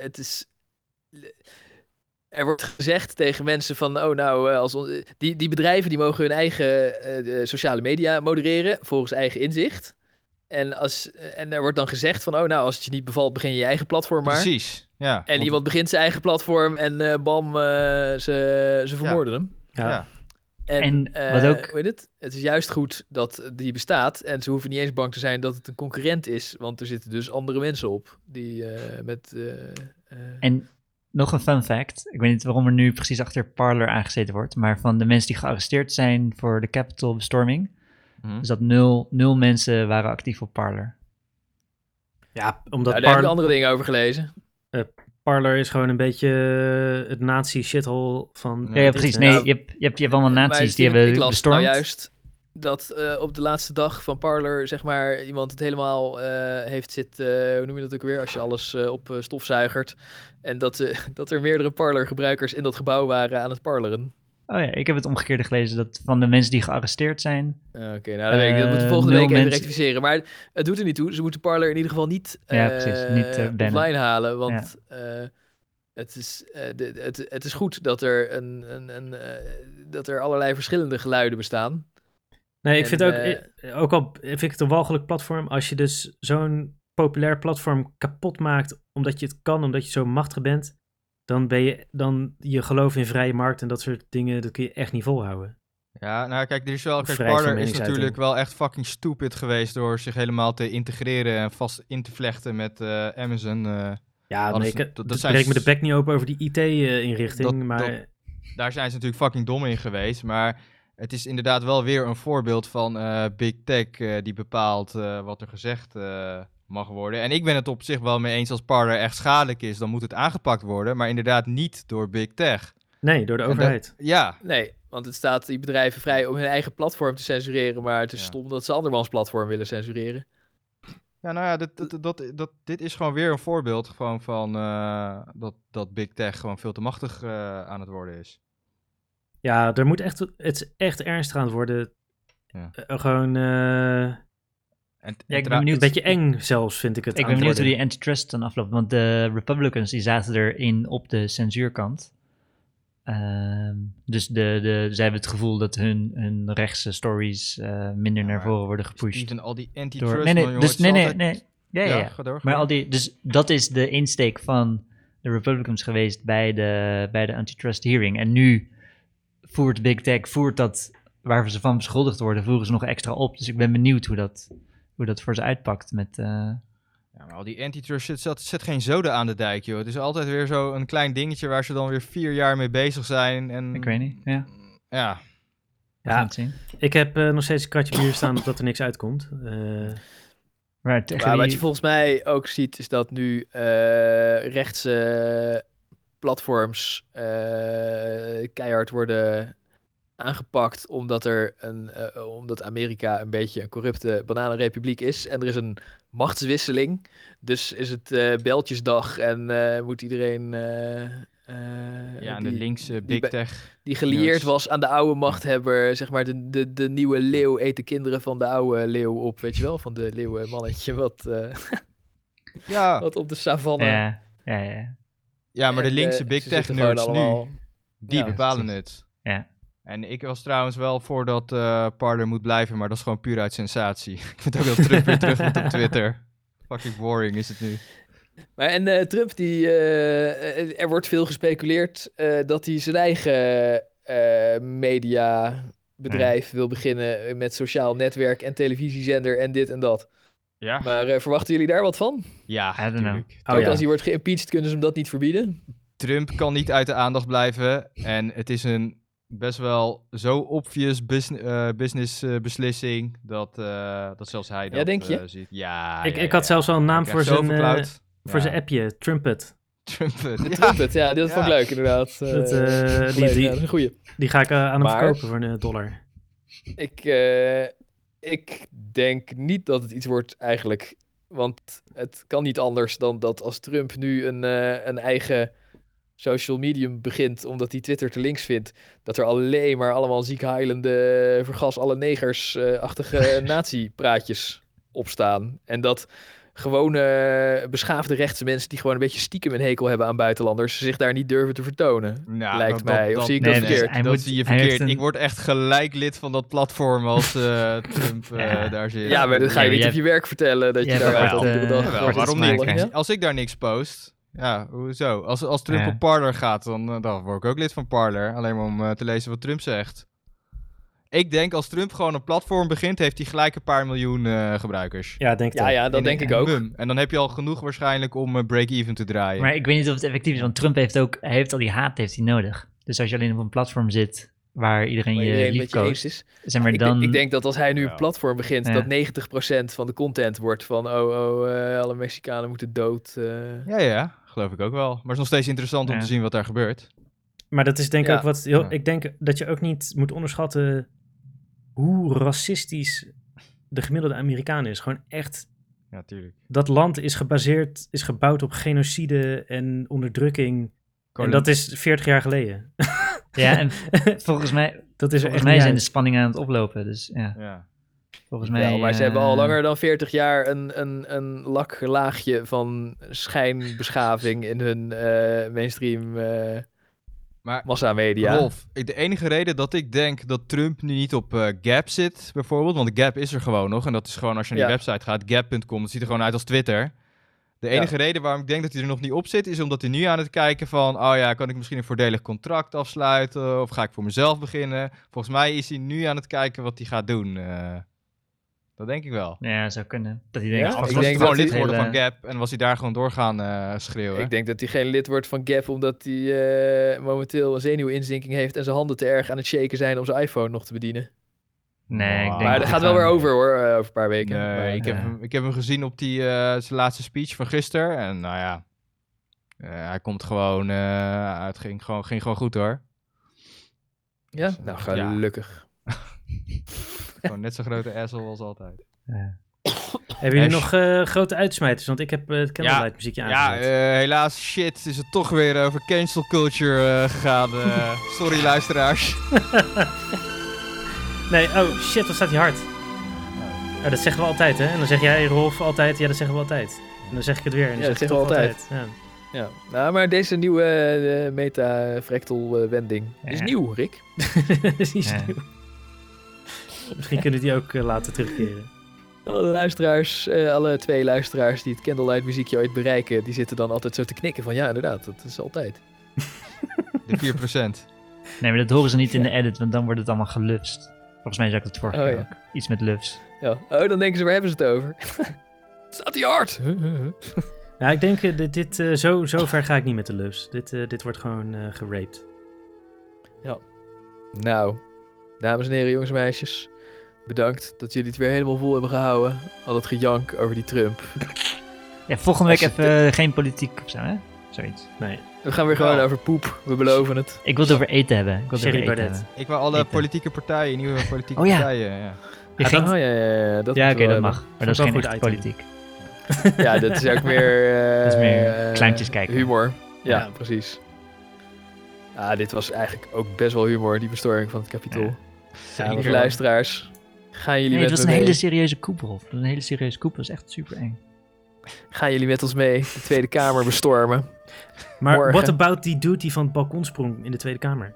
het is. Er wordt gezegd tegen mensen van, oh nou, als on- die, die bedrijven die mogen hun eigen sociale media modereren volgens eigen inzicht. En, als, en er wordt dan gezegd van, oh nou, als het je niet bevalt, begin je je eigen platform maar. Precies, ja. En Want- iemand begint zijn eigen platform en eh, bam, eh, ze, ze vermoorden hem. Ja. Ja. En, En eh, wat ook- hoe heet het? Het is juist goed dat die bestaat. En ze hoeven niet eens bang te zijn dat het een concurrent is. Want er zitten dus andere mensen op. Die eh, met... En nog een fun fact. Ik weet niet waarom er nu precies achter Parler aangezeten wordt. Maar van de mensen die gearresteerd zijn voor de Capitol bestorming. Hm. Dus dat nul, nul mensen waren actief op Parler. Ja, omdat nou, daar heb ik andere dingen over gelezen. Parler is gewoon een beetje eh, het nazi-shithole van... Ja, precies. Nee, je hebt, je hebt, je hebt allemaal nazi's die hebben ik las bestormd. nou juist dat eh, op de laatste dag van Parler, zeg maar, iemand het helemaal eh, heeft zit, eh, hoe noem je dat ook weer, als je alles eh, op eh, stofzuigert. En dat, eh, dat er meerdere Parler-gebruikers in dat gebouw waren aan het parleren. Oh ja, ik heb het omgekeerde gelezen. Dat van de mensen die gearresteerd zijn. Ah, Oké, nou dat, weet ik, dat moeten we Eh, volgende week even mensen- rectificeren. Maar het doet er niet toe. Ze moeten Parler in ieder geval niet, Ja, eh, precies. Niet, eh, offline halen. Want eh, het, is, eh, de, het, het is goed dat er, een, een, een, eh, dat er allerlei verschillende geluiden bestaan. Nee, ik En, vind ook, ook al vind ik het een walgelijk platform, als je dus zo'n populair platform kapot maakt, omdat je het kan, omdat je zo machtig bent, dan ben je, dan je geloof in vrije markt en dat soort dingen, dat kun je echt niet volhouden. Ja, nou kijk, er is wel, kijk, is natuurlijk wel echt fucking stupid geweest door zich helemaal te integreren en vast in te vlechten met eh, Amazon. eh. Ja, nee, ik, dat- dat, dat zijn breek me de bek niet open over die IT-inrichting, Dat- maar dat- daar zijn ze natuurlijk fucking dom in geweest, maar het is inderdaad wel weer een voorbeeld van eh, Big Tech eh, die bepaalt eh, wat er gezegd eh, mag worden. En ik ben het op zich wel mee eens als Parler echt schadelijk is, dan moet het aangepakt worden, maar inderdaad niet door Big Tech. nee, door de dat- overheid. Ja, Nee, want het staat die bedrijven vrij om hun eigen platform te censureren. Maar het is Ja. stom dat ze andermans platform willen censureren. Ja, nou ja, dit, dit, dat, dat, dit is gewoon weer een voorbeeld gewoon van eh, dat, dat Big Tech gewoon veel te machtig eh, aan het worden is. Ja, er moet echt, het is echt ernstig aan het worden. Ja. Eh, gewoon eh, En, Ja, ik en ben tra- een benieuwd. beetje eng zelfs, vind ik het. Ik ben benieuwd hoe die antitrust dan afloopt. Want de Republicans die zaten erin op de censuurkant. Ehm, dus de, de, zij hebben het gevoel dat hun, hun rechtse stories eh, minder Ja, naar voren worden gepusht. Steven, al die antitrust, Door, nee, nee, dus, is nee, nee, altijd- nee. Ja, ja, ja. door. Maar al die, dus dat is de insteek van de Republicans geweest bij de, bij de antitrust hearing. En nu voert Big Tech, voert dat waar ze van beschuldigd worden, voeren ze nog extra op. Dus ik ben benieuwd hoe dat, hoe dat voor ze uitpakt met... eh, Ja, maar al die antitrust shit zet, zet geen zoden aan de dijk, joh. Het is altijd weer zo een klein dingetje waar ze dan weer vier jaar mee bezig zijn. En, Ik weet niet, ja. Ja. We gaan Ja, het zien. ik heb eh, nog steeds een kratje bier staan dat er niks uitkomt. Eh, Maar tegen Maar wat je volgens mij ook ziet, is dat nu eh rechtse platforms eh, keihard worden aangepakt omdat er een eh, omdat Amerika een beetje een corrupte bananenrepubliek is en er is een machtswisseling. Dus is het eh beltjesdag en eh, moet iedereen eh, eh, Ja, en de die- linkse die big tech. die gelieerd was aan de oude machthebber, zeg maar de, de, de nieuwe leeuw eet de kinderen van de oude leeuw op, weet je wel, van de leeuwenmannetje wat, eh, Ja, wat op de savanne. Ja, ja, ja. ja, maar de linkse big tech nerds nu, allemaal- die Ja, bepalen het. Ja. En ik was trouwens wel voor dat eh Parler moet blijven, maar dat is gewoon puur uit sensatie. ik vind ook dat Trump weer terug moet op Twitter. Fucking boring is het nu. Maar en eh, Trump, die, eh, er wordt veel gespeculeerd eh, dat hij zijn eigen eh mediabedrijf wil beginnen met sociaal netwerk en televisiezender en dit en dat. Ja, Maar verwachten jullie daar wat van? ja I don't know. natuurlijk. Oh, Ook ja. als hij wordt geïmpeached, kunnen ze hem dat niet verbieden? Trump kan niet uit de aandacht blijven. En het is een best wel zo obvious eh, business eh, beslissing dat, eh, dat zelfs hij dat denk je? eh, ziet. Ja, ik ja, ik ja, had zelfs al een naam voor zijn, voor Ja, zijn appje, Trumpet. Trumpet. De Ja. Trumpet, ja, dat vond ik Ja. leuk inderdaad. Dat, die- ja, een goeie. Die ga ik aan hem Maar- verkopen voor een dollar. Ik, eh, ik denk niet dat het iets wordt eigenlijk. Want het kan niet anders dan dat als Trump nu een, eh, een eigen social medium begint, omdat hij Twitter te links vindt, dat er alleen maar allemaal ziekheilende, vergas alle negers-achtige nazi-praatjes opstaan. En dat gewone beschaafde rechtse mensen die gewoon een beetje stiekem een hekel hebben aan buitenlanders, zich daar niet durven te vertonen. Nou, Lijkt mij. Of zie ik dat verkeerd? Dat moet- zie je verkeerd. een- Ik word echt gelijk lid van dat platform als eh, Trump eh, Ja. daar zit. Ja, maar dat ga je Ja, niet jij op je werk vertellen dat je daar altijd dag eh, waarom niet? Als ik daar niks post, ja, hoezo? Als, als Trump Ja. op Parler gaat, dan, eh, dan word ik ook lid van Parler. Alleen maar om eh, te lezen wat Trump zegt. Ik denk als Trump gewoon een platform begint, heeft hij gelijk een paar miljoen eh, gebruikers. Ja, denk ik Ja, ja, dat In denk ik ook. En dan heb je al genoeg waarschijnlijk om break-even te draaien. Maar ik weet niet of het effectief is, want Trump heeft ook hij heeft al die haat heeft hij nodig. Dus als je alleen op een platform zit waar iedereen Waar je iedereen liefkoost, is. zeg maar ik, dan... ik denk dat als hij nu Ja. een platform begint, Ja. dat 90% van de content wordt van oh, oh, eh, alle Mexicanen moeten dood. eh. Ja, ja, geloof ik ook wel. Maar het is nog steeds interessant om Ja. te zien wat daar gebeurt. Maar dat is denk ik Ja. ook wat... Heel, Ja. Ik denk dat je ook niet moet onderschatten hoe racistisch de gemiddelde Amerikaan is. Gewoon echt... Ja, tuurlijk. Dat land is gebaseerd, is gebouwd op genocide en onderdrukking. En dat is 40 jaar geleden. Ja, en volgens mij, Dat is er volgens mij zijn de spanningen aan het oplopen. Dus ja, Ja. Volgens mij... Wel, maar ze hebben al eh, langer dan 40 jaar een, een, een laklaagje van schijnbeschaving in hun eh, mainstream eh Maar massamedia. Rolf, ik, de enige reden dat ik denk dat Trump nu niet op eh, Gap zit, bijvoorbeeld, want Gap is er gewoon nog. En dat is gewoon als je naar die Ja. website gaat, gap.com, dat ziet er gewoon uit als Twitter. De enige reden waarom ik denk dat hij er nog niet op zit, is omdat hij nu aan het kijken van, oh ja, kan ik misschien een voordelig contract afsluiten, of ga ik voor mezelf beginnen? Volgens mij is hij nu aan het kijken wat hij gaat doen. eh. Dat denk ik wel. Ja, zou kunnen. Dat hij denkt, Ja? van, Anders Ik was hij denk gewoon lid geworden hele- van Gap en was hij daar gewoon doorgaan eh, schreeuwen. Ik denk dat hij geen lid wordt van Gap omdat hij eh, momenteel een zenuwinzinking heeft en zijn handen te erg aan het shaken zijn om zijn iPhone nog te bedienen. Nee, ik Maar denk Maar dat gaat wel weer over hoor, eh, over een paar weken. Nee, Maar, ik, heb hem, ik heb hem gezien op die, eh, zijn laatste speech van gisteren. En nou ja, eh, hij komt gewoon, eh, het ging gewoon, ging gewoon goed hoor. ja, Dus, nou ja. Gewoon net zo'n grote asshole als altijd. Ja. Hebben jullie nog eh, grote uitsmijters? Want ik heb eh, het candlelight muziekje Ja, aangezet. eh, helaas, shit, is het toch weer over cancel culture eh, gegaan. eh. sorry luisteraars. Nee, oh shit, wat staat hier hard? Ja, dat zeggen we altijd, hè? En dan zeg jij, Rolf, altijd, ja, dat zeggen we altijd. En dan zeg ik het weer. En dan Ja, zeg dat zeggen we toch Ja. Ja, nou, maar deze nieuwe meta-fractal-wending is Ja. nieuw, Rick. Dat is niet Ja. Misschien kunnen die ook eh, laten terugkeren. Alle luisteraars, eh, alle twee luisteraars die het Candlelight muziekje ooit bereiken, die zitten dan altijd zo te knikken van ja, inderdaad, dat is altijd. De 4%. Nee, maar dat horen ze niet in de edit, want dan wordt het allemaal gelufst. Volgens mij zei ik dat vorige Oh, keer ja. ook. Iets met lufs. Ja. Oh, dan denken ze, waar hebben ze het over? Staat die hard? Ja, ik denk, eh, dit, dit, eh, zo, zo ver ga ik niet met de lus. Dit, eh, dit wordt gewoon eh geraped. Nou, dames en heren, jongens en meisjes. Bedankt dat jullie het weer helemaal vol hebben gehouden. Al dat gejank over die Trump. Ja, volgende week even eh, geen politiek of zo, hè? Zoiets. Nee. We gaan weer gewoon Wel. over poep. We beloven het. Ik wil het over eten hebben. Ik wil het over eten hebben. Ik wil alle Eten. politieke partijen, nieuwe politieke Oh ja. partijen. Ja. Je Ah, ging... oh, ja, ja, ja, dat Ja, oké, dat mag. Maar dat is geen politiek. Ja, dat is ook meer... eh, Dat is meer eh, kleintjes kijken. Humor. Ja, Ja. precies. Ah, dit was eigenlijk ook best wel humor, die bestorming van het kapitool. Ja. Ja, Zeker. luisteraars, gaan jullie, Nee, het met was me een hele mee? serieuze koep, Rolf. Het was een hele serieuze koep. Dat was echt super eng. gaan jullie met ons mee de Tweede Kamer bestormen? Maar Morgen. what about die dude die van het balkon sprong in de Tweede Kamer?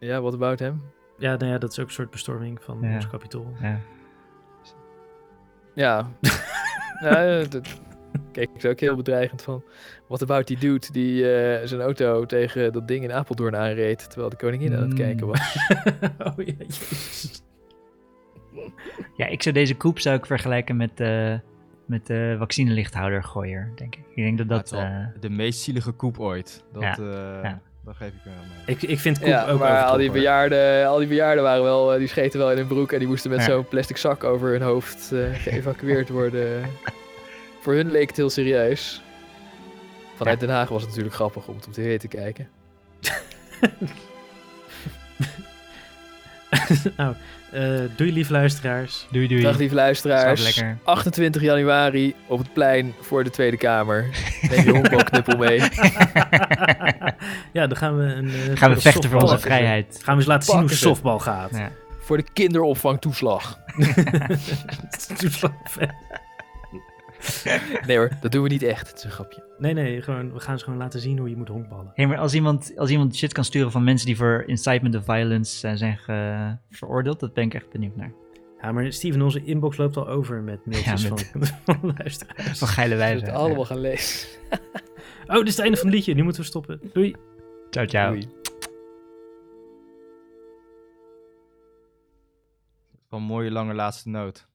Ja, what about hem? Ja, nou ja, dat is ook een soort bestorming van Ja. ons kapitool. Ja. Ja. ja dat keek ik er ook heel bedreigend van. What about die dude die eh, zijn auto tegen dat ding in Apeldoorn aanreed... terwijl de koningin aan het Mm. kijken was? oh ja, jezus. ja, ik zou deze koep zou ik vergelijken met, eh met de vaccinelichthouder gooier, denk ik. Ik denk dat dat... eh, de meest zielige koep ooit. Dat, Ja. eh, Ja. dat geef ik wel mee. Ik, ik vind Koep Ja, ook maar al die, bejaarden, al die bejaarden waren wel, eh, die scheten wel in hun broek en die moesten met Ja. zo'n plastic zak over hun hoofd eh, geëvacueerd worden. Voor hun leek het heel serieus. Vanuit Den Haag was het natuurlijk grappig om het op tv te kijken. nou, eh, doei lief luisteraars. Doei, doei. Dag lieve luisteraars. lekker. 28 januari op het plein voor de Tweede Kamer. Neem je honkbalknuppel mee. ja, dan gaan we een... eh, Gaan we vechten voor onze vrijheid. Gaan we eens laten zien hoe softbal gaat. Ja. Voor de kinderopvangtoeslag. Nee hoor, dat doen we niet echt. Het is een grapje. nee, nee, gewoon, we gaan ze gewoon laten zien hoe je moet honkballen. Hey, maar als iemand, als iemand shit kan sturen van mensen die voor incitement of violence eh, zijn ge- veroordeeld, dat ben ik echt benieuwd naar. Ja, maar Steven, onze inbox loopt al over met mailtjes Ja, met- van, van luisteraars. Van geile We wijze. moeten allemaal gaan lezen. Oh, dit is het einde van het liedje. Nu moeten we stoppen. Doei. Ciao, ciao. Doei. Van een mooie lange laatste noot.